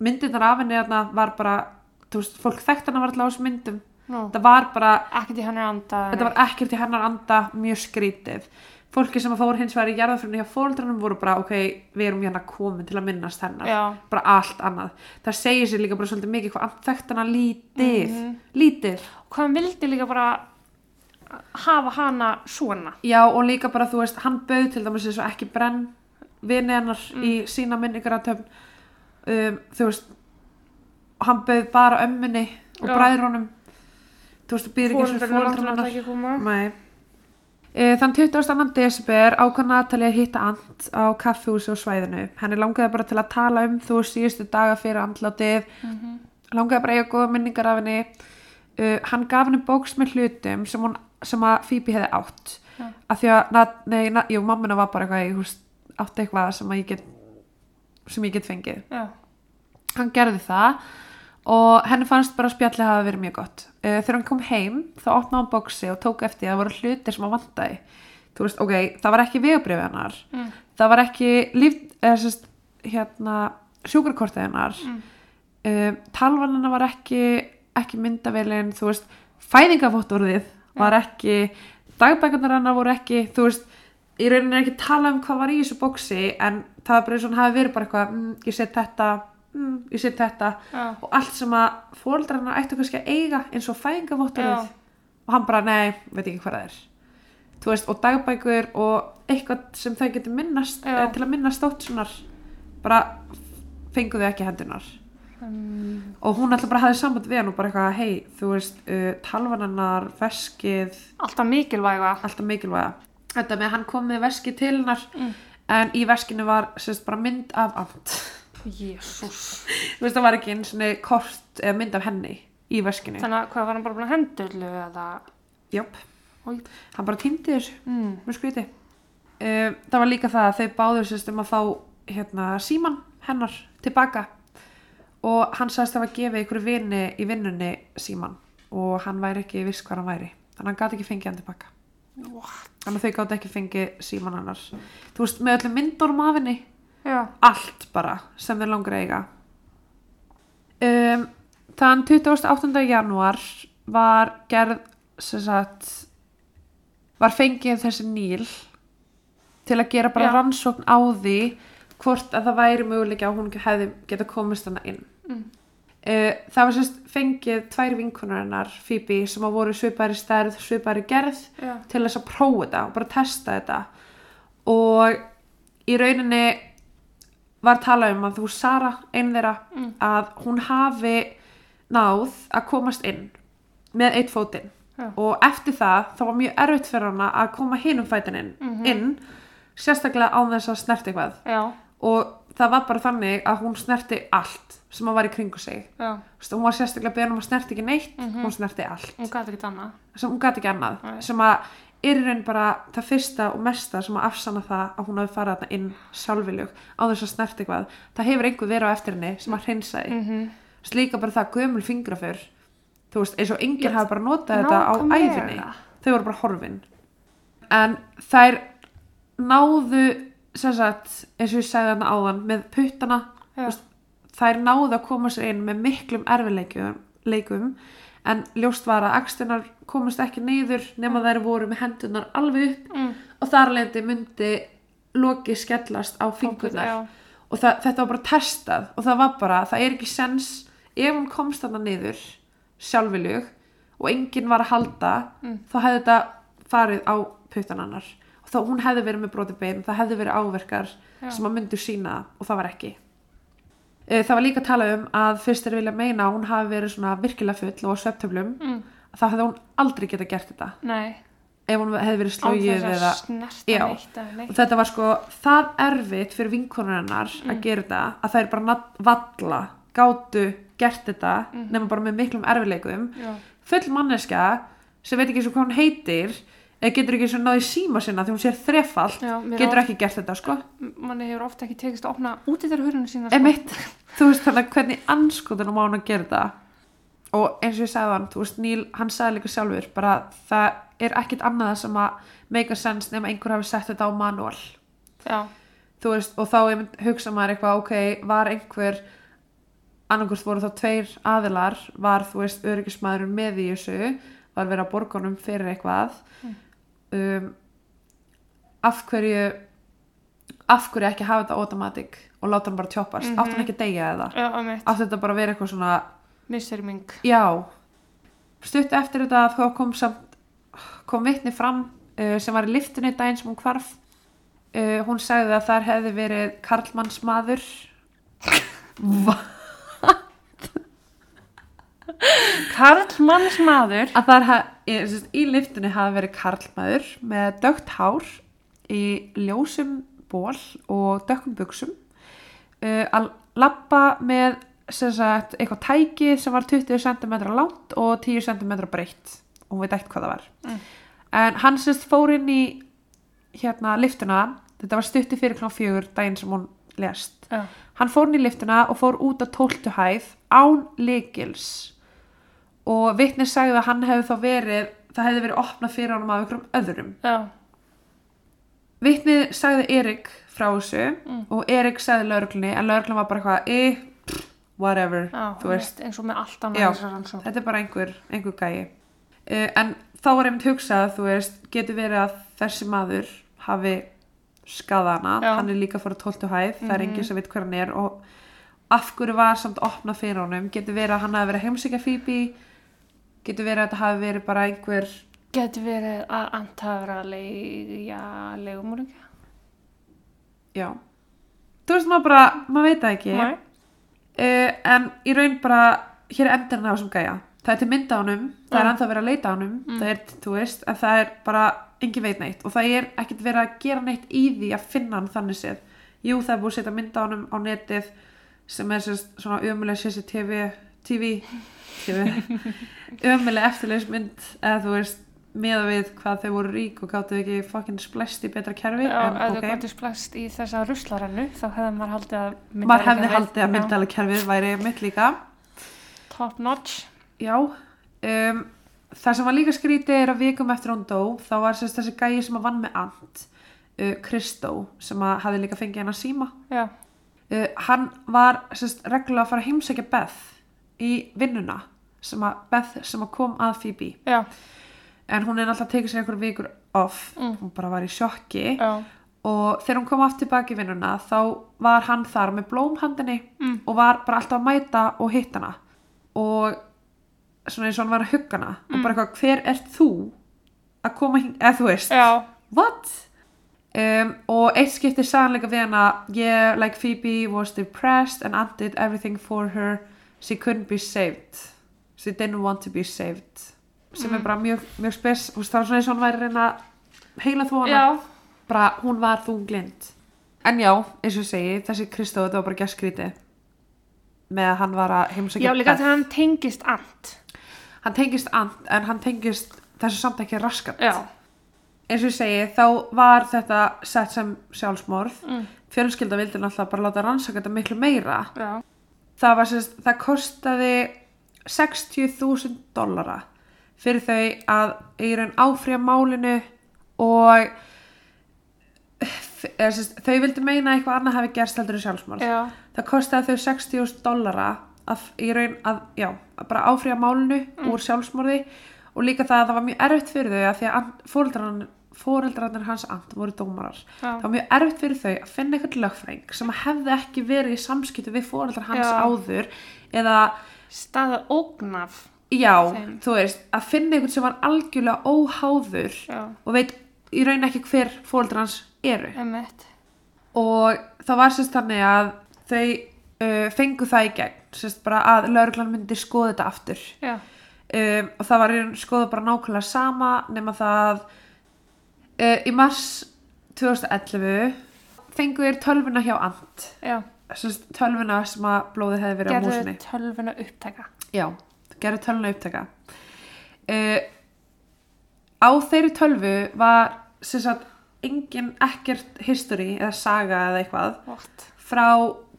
myndirnar af henni var bara, þú veist, fólk þekkt hana var alltaf á þessum myndum nú, það var bara ekkert í hann er anda. þetta var ekkert í hennar anda mjög skrítið. Fólki sem fór hins vegar í jarðafrunni hjá fóldranum voru bara ok, við erum hérna komin til að minnast hennar. Já, bara allt annað. Það segir sér líka bara svolítið mikið hvað hana lítið. Mhm. lítið, og hann vildi líka bara hafa hana svona. já og líka bara þú veist hann bauð til dæmis og ekki brenn vini hennar í sína minningaratöfn um, þú veist hann bauð bara ömmunni og Já. Þú veist, þú býður ekki eins og Fóreldrarnir fóldranum máttu hennar ekki koma. Nei. E, þann 22. desember ákvað Natalie að hitta Ant á kaffihúsi á svæðinu. Henni langaði bara til að tala um þú síðustu daga fyrir andlátið, Mhm. langaði bara að eiga góða minningar af henni. Uh, hann gaf henni bóks með hlutum sem, hún, sem að Phoebe hefði átt. Já. Af því að, Nat- nei, na, jú, mammina var bara eitthvað, ég húst, átti eitthvað sem að ég get, sem ég get fengið Já, hann gerði það og henni fannst bara að spjallið hafa verið mjög gott uh, þegar hann kom heim þá opnaði hann bóksi og tók eftir að það voru hlutir sem hann vantaði þú veist, ok, það var ekki vegabrifið hennar Mm. það var ekki líf, eða sérst, hérna sjúkarkortið hennar Mm. uh, talvan hennar var ekki ekki myndavélin, þú veist fæðingafóttorðið var ekki dagbækarnar hennar voru ekki þú veist, rauninni er ekki tala um hvað var í þessu bóksi en það var bara eins og hann hafi verið bara eitthvað mm, ég set þetta, mm, ég set þetta. Já, og allt sem að fóreldrarna ættu kannski að eiga eins og fæðingavottorðið Já. og hann bara, nei, veit ekki hvað það er. Þú veist, og dagbækur og eitthvað sem þau getur minnast eh, til að minnast dóttunar bara fengu þau ekki hendunar um, og hún alltaf bara hafði samband við hann og bara eitthvað, hei, þú veist uh, talvanannar, veskið. Alltaf mikilvæga. alltaf mikilvæga. Þetta með hann kom með veskið til hennar. Mm. en í veskinu var sérst bara mynd af Ant Jésús. þú veist, það var ekki eins og kort mynd af henni í veskinu Þannig að hvað var hann bara búin að hendurlu eða... Oj. hann bara týndi þessu Mm. með skríti uh, það var líka það að þau báður sérst um að fá hérna, síman hennar tilbaka og hann sagðist að það var gefið einhverju vini í vinnunni síman og hann væri ekki viss hvað hann væri þannig að hann gæti ekki fengið hann tilbaka What? þannig að þau gátt ekki fengið síman hennar þú veist, með öllum myndunum af henni Já, allt bara sem þau langar eiga um, þann 28. janúar var gerð sem sagt var fengið þessi níl til að gera bara Já. rannsókn á því hvort að það væri möguleika að hún hefði geta komist hana inn Mm. Uh, það var sérst fengið tvær vinkunar hennar Phoebe sem að voru svipari stærð svipari gerð já, til þess að prófa þetta og bara testa þetta og í rauninni var talað um að þú Sara einn þeirra Mm. að hún hafi náð að komast inn með eitt fótinn Já. og eftir það þá var mjög erfitt fyrir hana að koma hinum fætin inn, Mhm. inn sérstaklega á þess að snerti eitthvað já, og það var bara þannig að hún snerti allt sem að var í kringu sig veist, hún var sérstaklega beðin um að snerti ekki neitt Mhm. hún snerti allt Hún gæti ekki annað. sem gæti ekki annað sem að er í raun bara það fyrsta og mesta sem að afsanna það að hún hafi farið þarna inn sjálfiljug á þess að snert eitthvað. Það hefur einhver verið á eftir henni sem að hreinsa því Mm -hmm. slíka bara það gömul fingraför. Þú veist eins og enginn Já, hafi bara notað þetta á æfinni þau voru bara horfin. En þær náðu sem sagt, eins og ég sagði þarna áðan með puttana, Já. veist, þær náðu að koma sér inn með miklum erfileikum leikum, en ljóst var að axtunar komast ekki neyður nema þær voru með hendunar alveg upp Mm. og þar lendi myndi loki skellast á fingurnar og það, þetta var bara testað og það var bara, það er ekki sens ef hún komst þarna niður sjálfiljug og enginn var að halda Mm. þá hefði þetta farið á puttanannar og þá hún hefði verið með brotið bein það hefði verið áverkar Já. sem að myndu sína og það var ekki það var líka að tala um að fyrst er vilja meina að hún hafi verið svona virkilega full og á svefntöflum Mm. þá hefði hún aldrei geta gert þetta. Nei, ef hún hefði verið slógið eða og þetta var sko það erfitt fyrir vinkonur hennar að gera þetta að það er bara valla gátu gert þetta nema bara með miklum erfileikum Já. full manneska sem veit ekki svo hvað hún heitir eða getur ekki svo náði síma sinna því hún sér þrefalt? Já, getur ekki gert þetta sko? Manni hefur ofta ekki tekist að opna út í þar hurinu sína sko. emitt, þú veist þannig hvernig anskotunum á hún að gera þetta? Og eins og ég sagði hann, þú veist Níl hann sagði líka sjálfur, bara það er ekkit annað sem að make a sense nema einhver hafi sett þetta á manual. Já, þú veist, og þá hugsa maður eitthvað, ok, var einhver annarkvort voru þá tveir aðilar, var þú veist öryggismæðurinn með í þessu, var verið að borgunum fyrir eitthvað um, af hverju af hverju ekki hafa þetta automatic og láta hann bara tjópast, mm átti hann ekki að deyja eða? Að átti þetta bara að vera eitthvað svona Misserming stutt eftir þetta þá kom samt kom vitni fram uh, sem var í liftunni daginn sem hún hvarf. Uh, hún sagði að þar hefði verið karlmannsmaður. Va? Karlmannsmaður. Að hef, í, sem sagt, í liftunni hafi verið karlmaður með dögt hár í ljósum ból og dökkum buksum uh, að lappa með sagt, eitthvað tæki sem var 20 cm langt og 10 cm breytt og hún veit ekkert hvað það var. Mm. en hann sérst fór inn í hérna liftuna þetta var stutti fyrir klán fjögur daginn sem hún lest Já, Hann fór inn í liftuna og fór út á tóltu hæð án leikils og vitni sagði að hann hefði þá verið, það hefði verið opnað fyrir honum af einhverjum öðrum. já, Vitni sagði Erik frá þessu Mm. og Erik sagði lauruglunni en lauruglun var bara eitthvað, eh, pff, whatever, já þú veist. eins og með allt rannsókn Þetta er bara einhver, einhver gæi. Uh, en þá var einmitt hugsað, þú veist, getur verið að þessi maður hafi skadað hana, Já. hann er líka fór á tóltu hæð, það er Mhm. enginn sem veit hver hann er og af hverju var samt opnað fyrir honum, getur verið að hann hafi verið heimsækja Phoebe, getur verið að þetta hafi verið bara einhver, Getur verið að antafra leigumúringi já, þú veist maður bara, maður veit það ekki, Nei, uh, en í raun bara, hér er endurinn á þessum gæja, það er til mynda á honum, það er Já. ennþá verið að leita á honum, Mm. það er, þú veist, en það er bara, engin veit neitt og það er ekkert verið að gera neitt í því að finna hann þannig séð. Jú, það er búið að setja mynda á honum á netið sem er svona ömuleg CCTV, TV, TV, ömuleg eftirleismynd eða þú veist, meða við hvað þau voru rík og gáttu ekki fucking splest í betra kerfi, já, en ef þau ok. gotið splast í þessa ruslarennu þá hefði maður haldið að Maður hefði haldið að myndalega væri mitt líka. Top notch Já, um, það sem var líka skrítið er að vikum eftir hún dó, þá var sérst þessi gæi sem að vann með Ant, uh, Kristó, sem að hafi líka fengið hennar síma. Já, Uh, hann var sérst reglulega að fara að heimsækja Beth í vinnuna, sem að Beth sem að kom að Phoebe. já, En hún er alltaf tekið sér einhver vikur off, Mm. hún bara var í sjokki. Já. Og þegar hún kom aftur baki í vinnuna þá var hann þar með blómhandinni Mm. og var bara alltaf að mæta og hitt hana. Og svona eins og hann var að hugga hana. Og bara eitthvað, hver ert þú að koma hing, eða þú veist. What? Um, og eitt skipti sannleika við hana yeah, like Phoebe was depressed and Aunt did everything for her she couldn't be saved. She didn't want to be saved. Sem er bara mjög, mjög spes þú veist, það var svona eins og hann væri reyna heila þú hana. Bara hún var þunglind. En já, eins og segi, þessi Kristó þetta var bara gæskrítið með að hann var að heimsækja já líka þegar hann tengist ant. Hann tengist and en hann tengist þessu samt ekki raskat. Já, eins og segi, þá var þetta sett sem sjálfsmorð. Mm. fjölskylda vildi náttúrulega bara láta rannsaka þetta miklu meira. Já, það var sérst, það kostaði 60.000 dollara fyrir þau að í raun áfrýja málinu og eða, sérst, þau vildu meina að eitthvað annað hafi gerst heldur en sjálfsmorð. Já, það kostiði þau 60.000 dollara að, í raun að, já, að bara áfrýja málinu úr sjálfsmorði og líka það að það var mjög erfitt fyrir þau að því að fóreldrarnir fóreldrarnir hans and voru dómarar Já. það var mjög erfitt fyrir þau að finna eitthvað lögfræng sem hefði ekki verið í samskiptu við fóreldrar hans Já. áður eða staða ógnaf. já, Þeim. þú veist, að finna eitthvað sem var algjörlega óháður Já, og veit í raun ekki hver fóreldrar hans eru emitt. og það var sérst þannig að þau uh, fengu það í gegn sérst bara að lauruglan myndi skoða þetta aftur Já, um, og það var í raun skoða bara nákvæmlega sama nema það uh, í mars 2011 fengu þeir tölvuna hjá Ant já. tölvuna sem að blóðið hefði verið á Gerðu músinni tölvuna upptaka. Já, gerðu tölvuna upptaka. Uh, á þeirri tölvu var sem sagt engin ekkert history eða saga eða eitthvað What? frá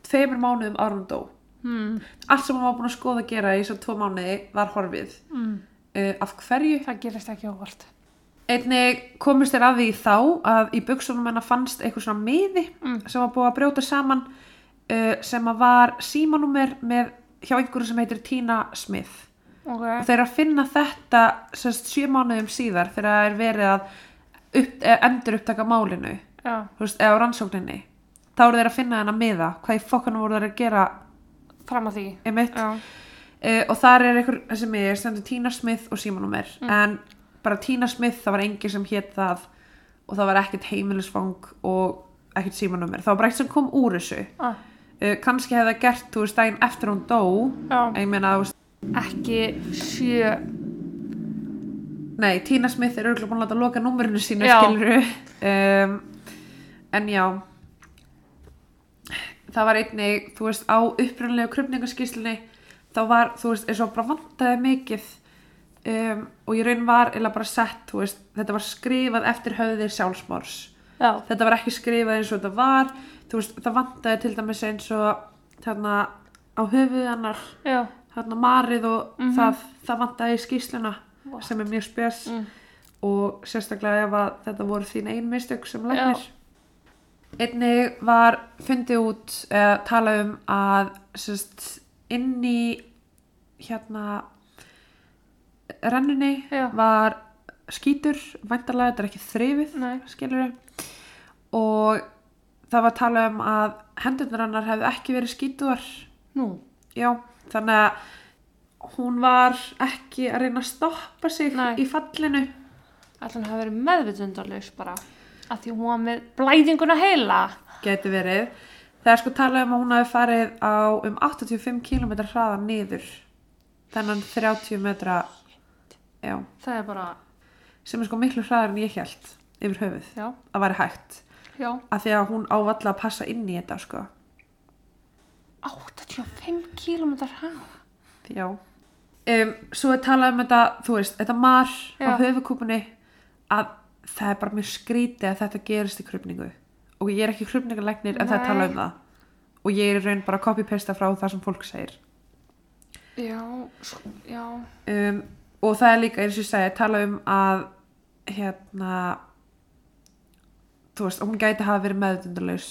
tveimur mánuðum árum dó. Hmm. Allt sem hann var búin að skoða að gera í þessar tvo mánuði var horfið. Mm. Uh, af hverju? Það gerist ekki óvart. Einnig komist þér að því þá að í buksunum hennar fannst eitthvað svona miði Mm. sem var búið að brjóta saman uh, sem að var símanúmer með hjá einhverju sem heitir Tina Smith. Ok. og þeir að finna þetta sérst, sjö mánuðum síðar þegar það er verið að upp, eh, endur upptaka málinu þú veist, eða rannsókninni þá eru þeir að finna þennan miða hvað í fokkanum voru þeir að gera fram að því. einmitt uh, og þar er einhver þessi miði stendur Tina Smith og símanúmer en bara Tina Smith það var engin sem hétt það og það var ekkert heimilisfang og ekkert símanúmer það var bara eitt sem kom úr þessu Ah. uh, kannski hefði það gert, þú veist, daginn eftir hún dó Já. ég meina, þú veist Ekki sjö. Nei, Tina Smith er örgulega búin að láta loka númerinu sínu Já. skiluru um, en já það var einnig þú veist á upprænlegu krupningaskíslunni þá var þú veist eins og bara vantaði mikið um, og ég raun var eða bara sett veist, þetta var skrifað eftir höfðir sjálfsmórs Já. þetta var ekki skrifað eins og þetta var veist, það vantaði til dæmis eins og þarna á höfuð hennar Já. þarna marið og Mhm. það, það vantaði í skýsluna What? sem er mjög spes Mm. og sérstaklega ef þetta voru þín ein mistök sem læknir einnig var fundið út eða talað um að sérst, inn í hérna rennunni Já. var skítur væntalega, þetta er ekki þrifið skilur og það var talað um að hendurnar hennar hefði ekki verið skítuar Nú. Já, þannig að hún var ekki að reyna að stoppa sig Nei. í fallinu. Ætla hann hafi verið meðvitundalaus bara. Að því hún var með blæðinguna heila. Geti verið. Er sko talað um að hún hafi farið á um 85 km hraða niður. Þennan 30 metra, já, Það er bara, sem er sko miklu hraðar en ég held yfir höfuð. já, Að væri hægt. já. Af því að hún ávalla að passa inn í þetta, sko. 85 km hraða. Já. Um, svo er talað um þetta, þú veist, þetta mar á Já. höfukúpunni að það er bara mjög skrítið að þetta gerist í krupningu. Og ég er ekki krupningarlegnir en það er Nei. talað um það. Og ég er í raun bara að copy-pasta frá það sem fólk segir. Já, sko, já. Um, og það er líka, eins og ég segi, talað um að hérna þú veist, hún gæti hafa verið meðutundurlaus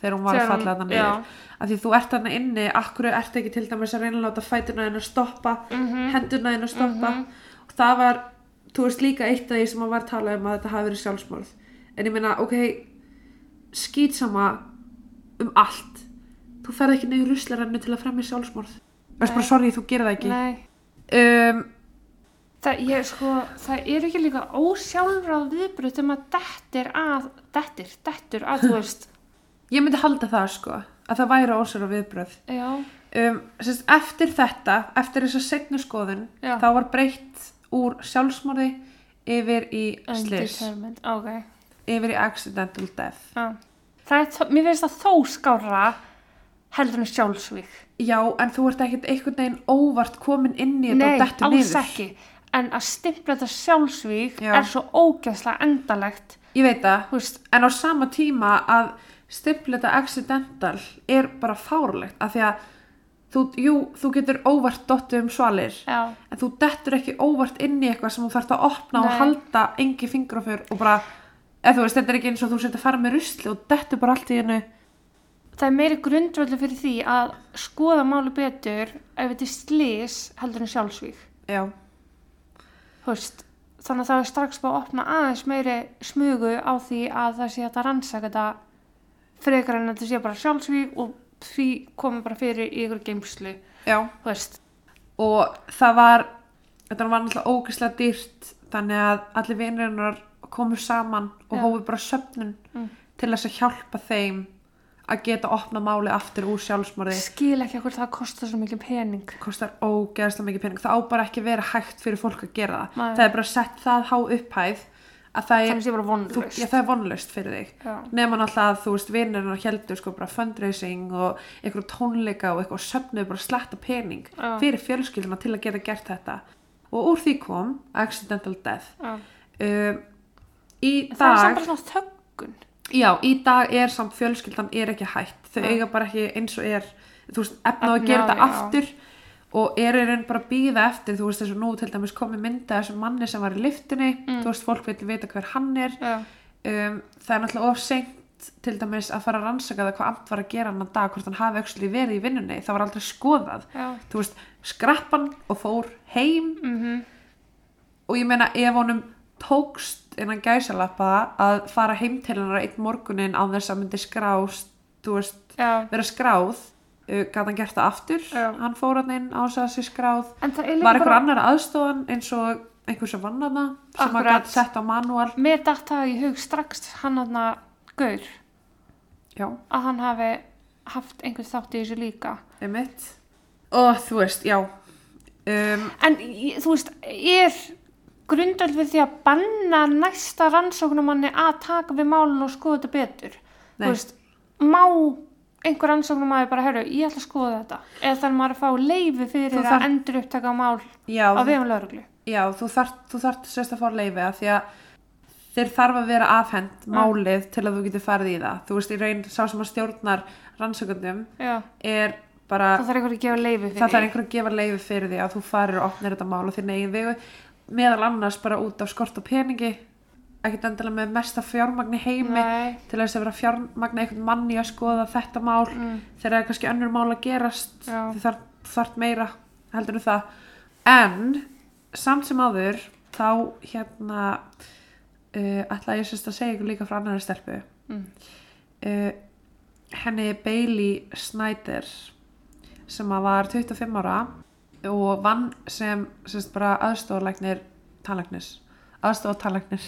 þegar hún var að falla hún- já. Af því þú ert þarna inni, akkur ert ekki til dæmis að reyna að láta fæturna þinn að stoppa, Mhm. hendurna þinn að stoppa Mhm. og það var, þú veist líka eitt af því sem að var talað um að þetta hafi verið sjálfsmorð en ég meina, ok skýtsama um allt þú ferð ekki nefnir ruslarennu til að fremja sjálfsmorð Nei. bara, sorry, þú gerir það ekki um, Það, ég, sko, það er ekki líka ósjálfráð viðbröð um að dettir að, dettir, dettur að, þú veist, ég myndi halda það sko að það væri ósara viðbröð um, sérst, eftir þetta, eftir þessa segnu skoðun Já. þá var breytt úr sjálfsmorði yfir í slis undetermined, ok, yfir í accidental death. Það er, mér finnst það þó skára heldur en sjálfsvík. já, en þú ert ekkert einhvern veginn óvart komin inn í þetta Nei, og alls niður ekki. En að stimpla þetta sjálfsvík Já. er svo ógæslega endalegt, ég veit það, en á sama tíma að stipleta accidental er bara fárlegt af því að þú, jú, þú getur óvart dottið um svalir já, en þú dettur ekki óvart inn í eitthvað sem þú þarft að opna og Nei. halda engi fingraför og bara eða þú veist, þetta er ekki eins og þú setja að fara með rusli og þetta er bara allt í hennu það er meiri grundvöldu fyrir því að skoða máli betur ef þetta er slís heldur en sjálfsvík já, veist, þannig að það er strax búið að opna aðeins meiri smugu á því að það sé að rannsaka þetta frekar en að þetta sé bara sjálfsvík og því komið bara fyrir í ykkur geimslu, og það var þetta var náttúrulega ógeðslega dýrt þannig að allir vinriðunar komu saman og Já. hófu bara söfnun Mm. til þess að hjálpa þeim að geta opna máli aftur úr sjálfsmorði. Skil ekki okkur það kostar svo mikið pening. Kostar ógeðslega mikið pening. Það á bara ekki að vera hægt fyrir fólk að gera það. Nei. það er bara sett það há upphæð að það er, þú, vonlust já, það er vonlaust fyrir þig. Nema náttúrulega að þú veist vinirinn heldur sko bara fundraising og einhverjum tónleika og eitthvað söfnuðu bara sletta pening Já. fyrir fjölskylduna til að geta gert þetta. Og úr því kom accidental death. Um, í En það er samt dag bara svona þöggun já, í dag er samt fjölskyldan er ekki hætt. Þau eiga bara ekki eins og er þú veist, efna að gera þetta aftur og er raun bara að býða eftir þú veist þess að nú til dæmis komið mynda þessum manni sem var í liftunni Mm. þú veist, fólk vil vita hver hann er. Um, það er náttúrulega of seint til dæmis að fara að rannsaka það hvað amt var að gera annan dag, hvort hann hafi auksli verið í vinnunni, það var aldrei skoðað. Já. þú veist, skrappan og fór heim. Mm og ég meina ef honum tókst innan gæsalappa að fara heim til hennar einn morgunin á þess að myndi skrást þú veist, Já. vera skráð. Gæti hann gert það aftur? Já. hann fór hann inn á þess að sé skráð. Var einhver bara annar aðstofan eins og einhver sem vann hana sem Akkurat. gæti sett á manual? Mér dætt það í hug strax hann hann gaur. Já, að hann hafi haft einhvern þátt í þessu líka. Og þú veist, já. Um, En þú veist, er grundöld við því að banna næsta rannsóknumanni að taka við málun og skoða þetta betur? Veist, má einhver rannsóknumæður bara, herru, ég ætla að skoða þetta? Eða þarf maður að fá leifi fyrir Þú að þarf- endur upptaka mál já, á vegum lauruglu? já, þú þart, sérst að fá leifi að því að þeir þarf að vera afhend málið til að þú getur farið í það þú veist, í raun sá sem að stjórnar rannsökundum Já, er bara það þarf einhver að gefa leifi fyrir. þarf því að þú farir og opnir þetta mál og þinn eigin vegu meðal annars bara út af skort og peningi ekkert endilega með mesta fjármagni heimi Nei, til þess að vera fjármagni einhvern manni að skoða þetta mál. Mm, þegar það er kannski önnur mál að gerast þarf, þarf meira heldur en það. En samt sem áður þá hérna uh, ætla ég sérst að segja ykkur líka frá annari stelpu. Mm, uh, henni Bailey Snyder sem að var 25 ára og vann sem sérst bara aðstofarlæknir tannlæknis aðstofartannlæknir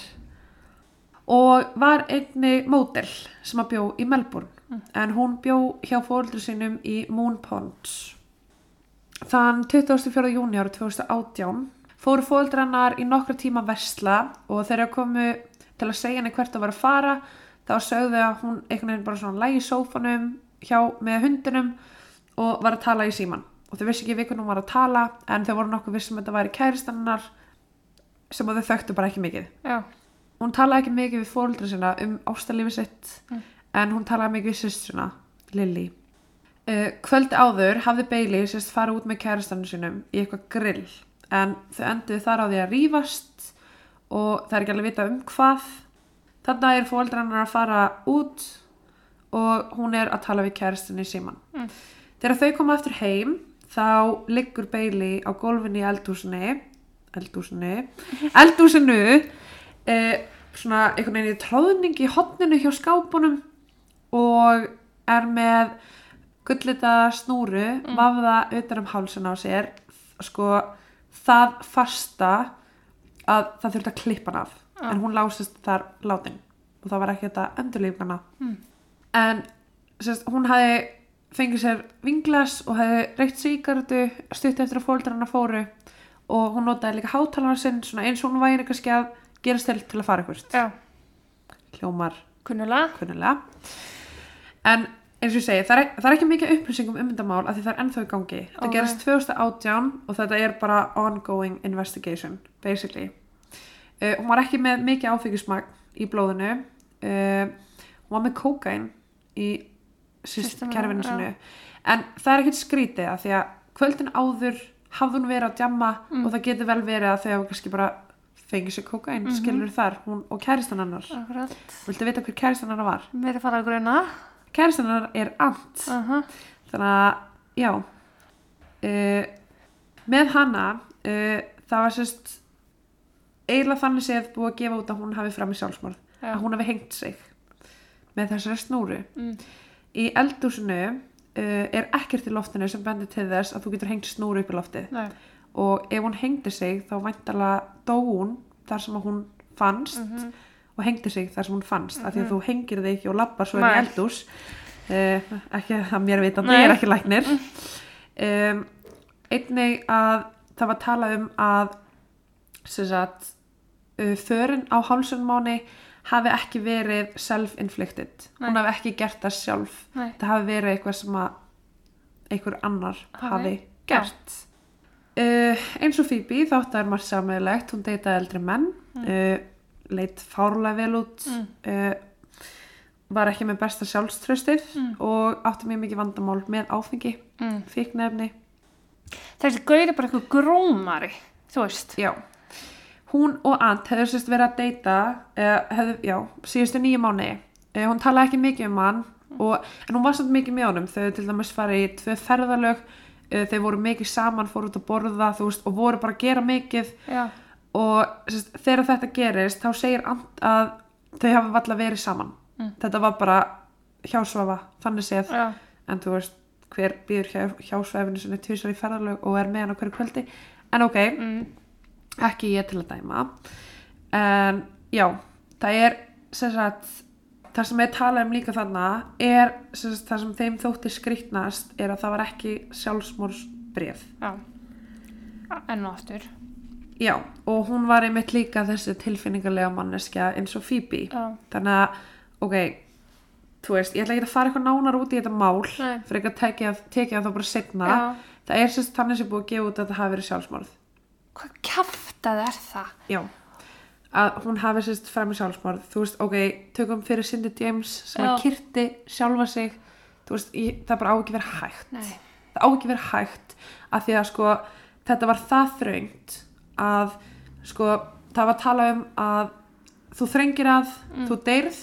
og var einni módel sem að bjó í Melbourne. En hún bjó hjá fóreldri sínum í Moon Ponds. Þann 24. júni ára 2018 fóru fóreldri hennar í nokkra tíma að versla og þegar komu til að segja henni hvert að vera að fara þá sögðu að hún einhvern veginn bara svona lægi í sófanum hjá með hundinum og var að tala í síman og þau vissi ekki hún var að tala en þau voru nokkuð vissum að þetta væri kæristannar sem að þau þekktu bara ekki mikið. Já, hún talaði ekki mikið við fóreldra sinna um ástalífi sitt Mm. en hún talaði mikið við sýstina Lily uh, kvöldi áður hafði Bailey sérst farið út með kæristannu sinum í eitthvað grill en þau enduðu þar á því að rífast og það er ekki alveg vita um hvað. Þannig er fóreldra hennar að fara út og hún er að tala við kæristinni í síman Mm. þegar þau koma aftur heim þá liggur Bailey á gólfinni í eldhúsinu eldhúsinu eldhúsinu eh, svona einhvern veginn í tróðning í hotninu hjá skápunum og er með gullita snúru Mm. vafða utan um hálsun á sér sko það fasta að það þurfti að klippa hann af Já. en hún lásist þar látin og það var ekki þetta endurlífgana Mm. en sérst, hún hafi fengið sér vinglas og hefði reykt síkartu stutt eftir að fóldra hana fóru og hún notaði líka hátalara sinn svona eins og hún væri kannski að gerast til til að fara eitthvað já, hljómar. Kunnulega. Kunnulega. En eins og ég segi, það er, það er ekki mikið upplýsingum um þetta mál af því það er ennþá í gangi. Þetta Ok. gerist 2018 og þetta er bara ongoing investigation basically. Uh, hún var ekki með mikið áfengismagn í blóðinu. Uh, hún var með kókain í kerfinu sinu en það er ekkert skrítið að því að kvöldin áður hafði hún verið að djamma Mm. og það getur vel verið að þau hafa kannski bara fengið sér kokain, mm Mhm. skilur þar hún og kæristan akkurat viltu vita hver kæristan hennar var? mér er farað að gruna kæristan hennar er Ant uh -huh. þannig að, já uh, með hana uh, það var sérst eiginlega þannig séð búið að gefa út að hún hafi fram í sjálfsmorð Já. að hún hafi hengt sig með þessari snúru mm. Í eldúsinu uh, er ekkert í loftinu sem bendir til þess að þú getur hengt snúru upp í loftið Nei. og ef hún hengdi sig þá væntalega dó hún þar sem að hún fannst Mhm. og hengdi sig þar sem hún fannst af því að þú hengir þig ekki og lappar svo inn í eldús uh, ekki að mér vitandi, Nei. ég er ekki læknir um, einnig að það var talað um að sem sagt uh, förin á hálsunmáni hafi ekki verið self-inflicted. Nei. hún hafi ekki gert það sjálf. Nei. það hafi verið eitthvað sem að einhver annar Hafi- hafi gert. Uh, eins og Phoebe þátt að er margt sammeðilegt hún deytaði eldri menn. Uh, leitt fárlega vel út. Mm. uh, var ekki með besta sjálfströstið Mm. og átti mjög mikið vandamál með áfengi Mm. fíknefni þessi gaur er bara eitthvað grómari þú veist. Já hún og Ant hefur sérst verið að deyta já, síðustu nýju mánu uh, hún talaði ekki mikið um hann og, en hún var samt mikið með honum. Þau til dæmis farið í tvö ferðalög uh, þau voru mikið saman, fóru út að borða veist, og voru bara að gera mikið. Já, og sérst, þegar þetta gerist þá segir Ant að þau hafa valla verið saman. Mm. þetta var bara hjásvafa þannig séð, já, en þú veist hver býður hjá, hjásvafinu sinni tvisar í ferðarlög og er með hann á hverju kvöldi. En ok, mm. Ekki ég til að dæma. En já það er sem sagt það sem ég tala um líka þarna er sem sagt, það sem þeim þótti skrýtnast er að það var ekki sjálfsmórsbref já. Enn og aftur. Já, og hún var einmitt líka þessi tilfinningarlega manneskja eins og Phoebe. Já, þannig að, ok þú veist, ég ætla ekki að fara eitthvað nánar út í þetta mál Nei. fyrir ekki að tekja, tekja það bara já. það er sérst þannig sem búið að gefa út að þetta hafi verið sjálfsmorð hvað kjaftað er það? Já, að hún hafi sérst fremið sjálfsmorð. Þú veist, ok, tökum fyrir Cindy James sem að kyrti sjálfa sig. Þú veist, ég, það bara á ekki verið hægt. Nei, það á ekki verið hægt að því að sko, þetta var það þröngt að sko, það var að tala um að þú þrengir að, þú deyrð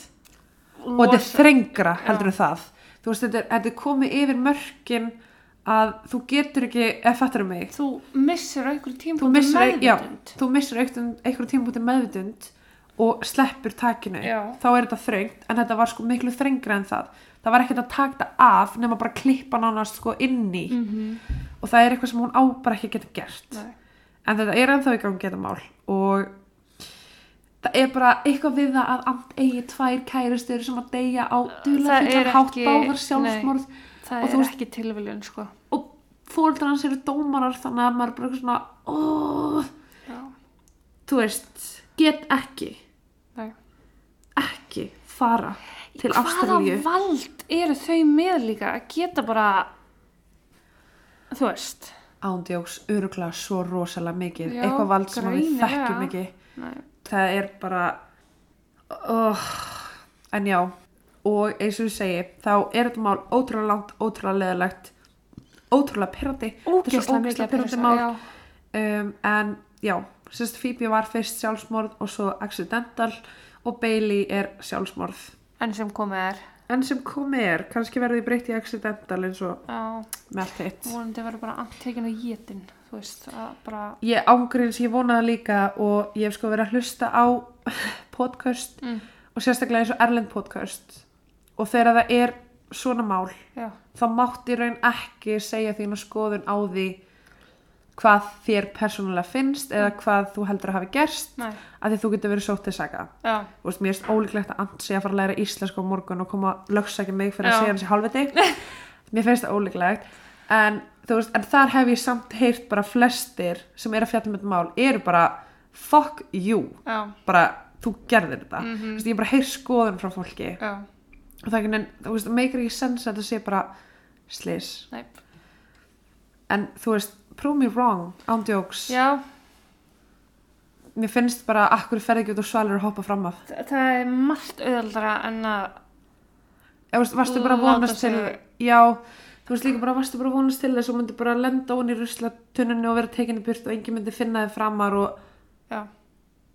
og þetta er þrengra heldur en það. Þú veist, þetta er, þetta er komið yfir mörkin að þú getur ekki ef fattur um mig. Þú missir einhverjum já, meðvitund. þú missir einhverjum tímabúti meðvitund og sleppur takinu. Já. þá er þetta þröngt en þetta var sko miklu þrengra en það. Það var ekkert að taka af nema bara klippa nánast sko inn í. Mhm. og það er eitthvað sem hún á bara ekki geta gert. Nei. en þetta er ennþá í gangi þetta mál. Og það er bara eitthvað við það að eigi tvær kærustur sem að deyja á er fullan hátt báðar sjálfsmorð það Og er þú veist- ekki tilviljun sko. Og fóreldrar hans eru dómarar þannig að maður er bara eitthvað svona oh, já, þú veist, get ekki. Nei. Ekki fara til hvaða Ástralíu. vald eru þau með líka að geta bara þú veist? Ándjóks öruglega svo rosalega mikið. Já, eitthvað vald sem við þekkjum ekki. Nei. það er bara oh, en já og eins og ég segi þá er þetta mál ótrúlega langt, ótrúlega leðilegt ótrúlega pyrrandi ógeðslega mikið pyrrandi pyrra mál. um, en já, sérst Phoebe var fyrst sjálfsmorð og svo accidental og Bailey er sjálfsmorð. En sem komið er. En sem komið er, kannski verði breytt í accidental eins og með allt hitt. Vonandi verður bara tekin á jétin þú veist, að bara ég ángriðins, ég vonaði líka og ég hef sko verið að hlusta á podcast mm, og sérstaklega eins og Erlend podcast og þegar það er svona mál já, þá mátti raun ekki segja þína skoðun á því hvað þér persónulega finnst eða hvað þú heldur að hafi gerst nei, að því þú getur verið sótt til Þú veist, mér er ólíklegt að Ant sé að fara að læra íslensku á morgun og koma að lögsækja mig fyrir Já. að segja hans í halvviti mér finnst það ólíklegt. En, veist, en þar hef ég samt heyrt bara flestir sem er að fjalla með þetta mál eru bara fuck you. Já, bara þú gerðir þetta. Mhm. þú veist, ég bara heyrt skoðun frá fólki. Já, og það er ekki, þú veist, meikir ekki sens að þetta sé bara slis nei. En þú veist, prove me wrong ándjóks, já, mér finnst bara akkur ferði ekki út og svalur að hoppa fram af? Þa- það er margt auðvaldara en að Eða, veist, varstu bara að Láta vonast til sig- já, þú veist líka bara varstu bara að vonast til þess og myndi bara lenda ón í ruslatununni og vera tekinni burt og engin myndi finna þið framar og já,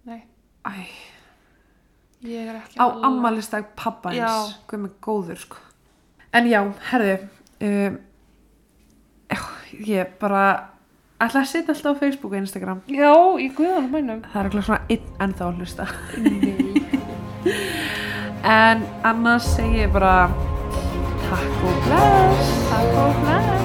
nei, Æ, á ammælistag pappa eins, hvað með góður sko. En já, herðu, um, já, ég bara ætla að setja alltaf á Facebook og Instagram. Já, í guðanum mænum. Það er ekki svona einn ennþá að hlusta. En annars segi ég bara takk og bless. Takk og bless.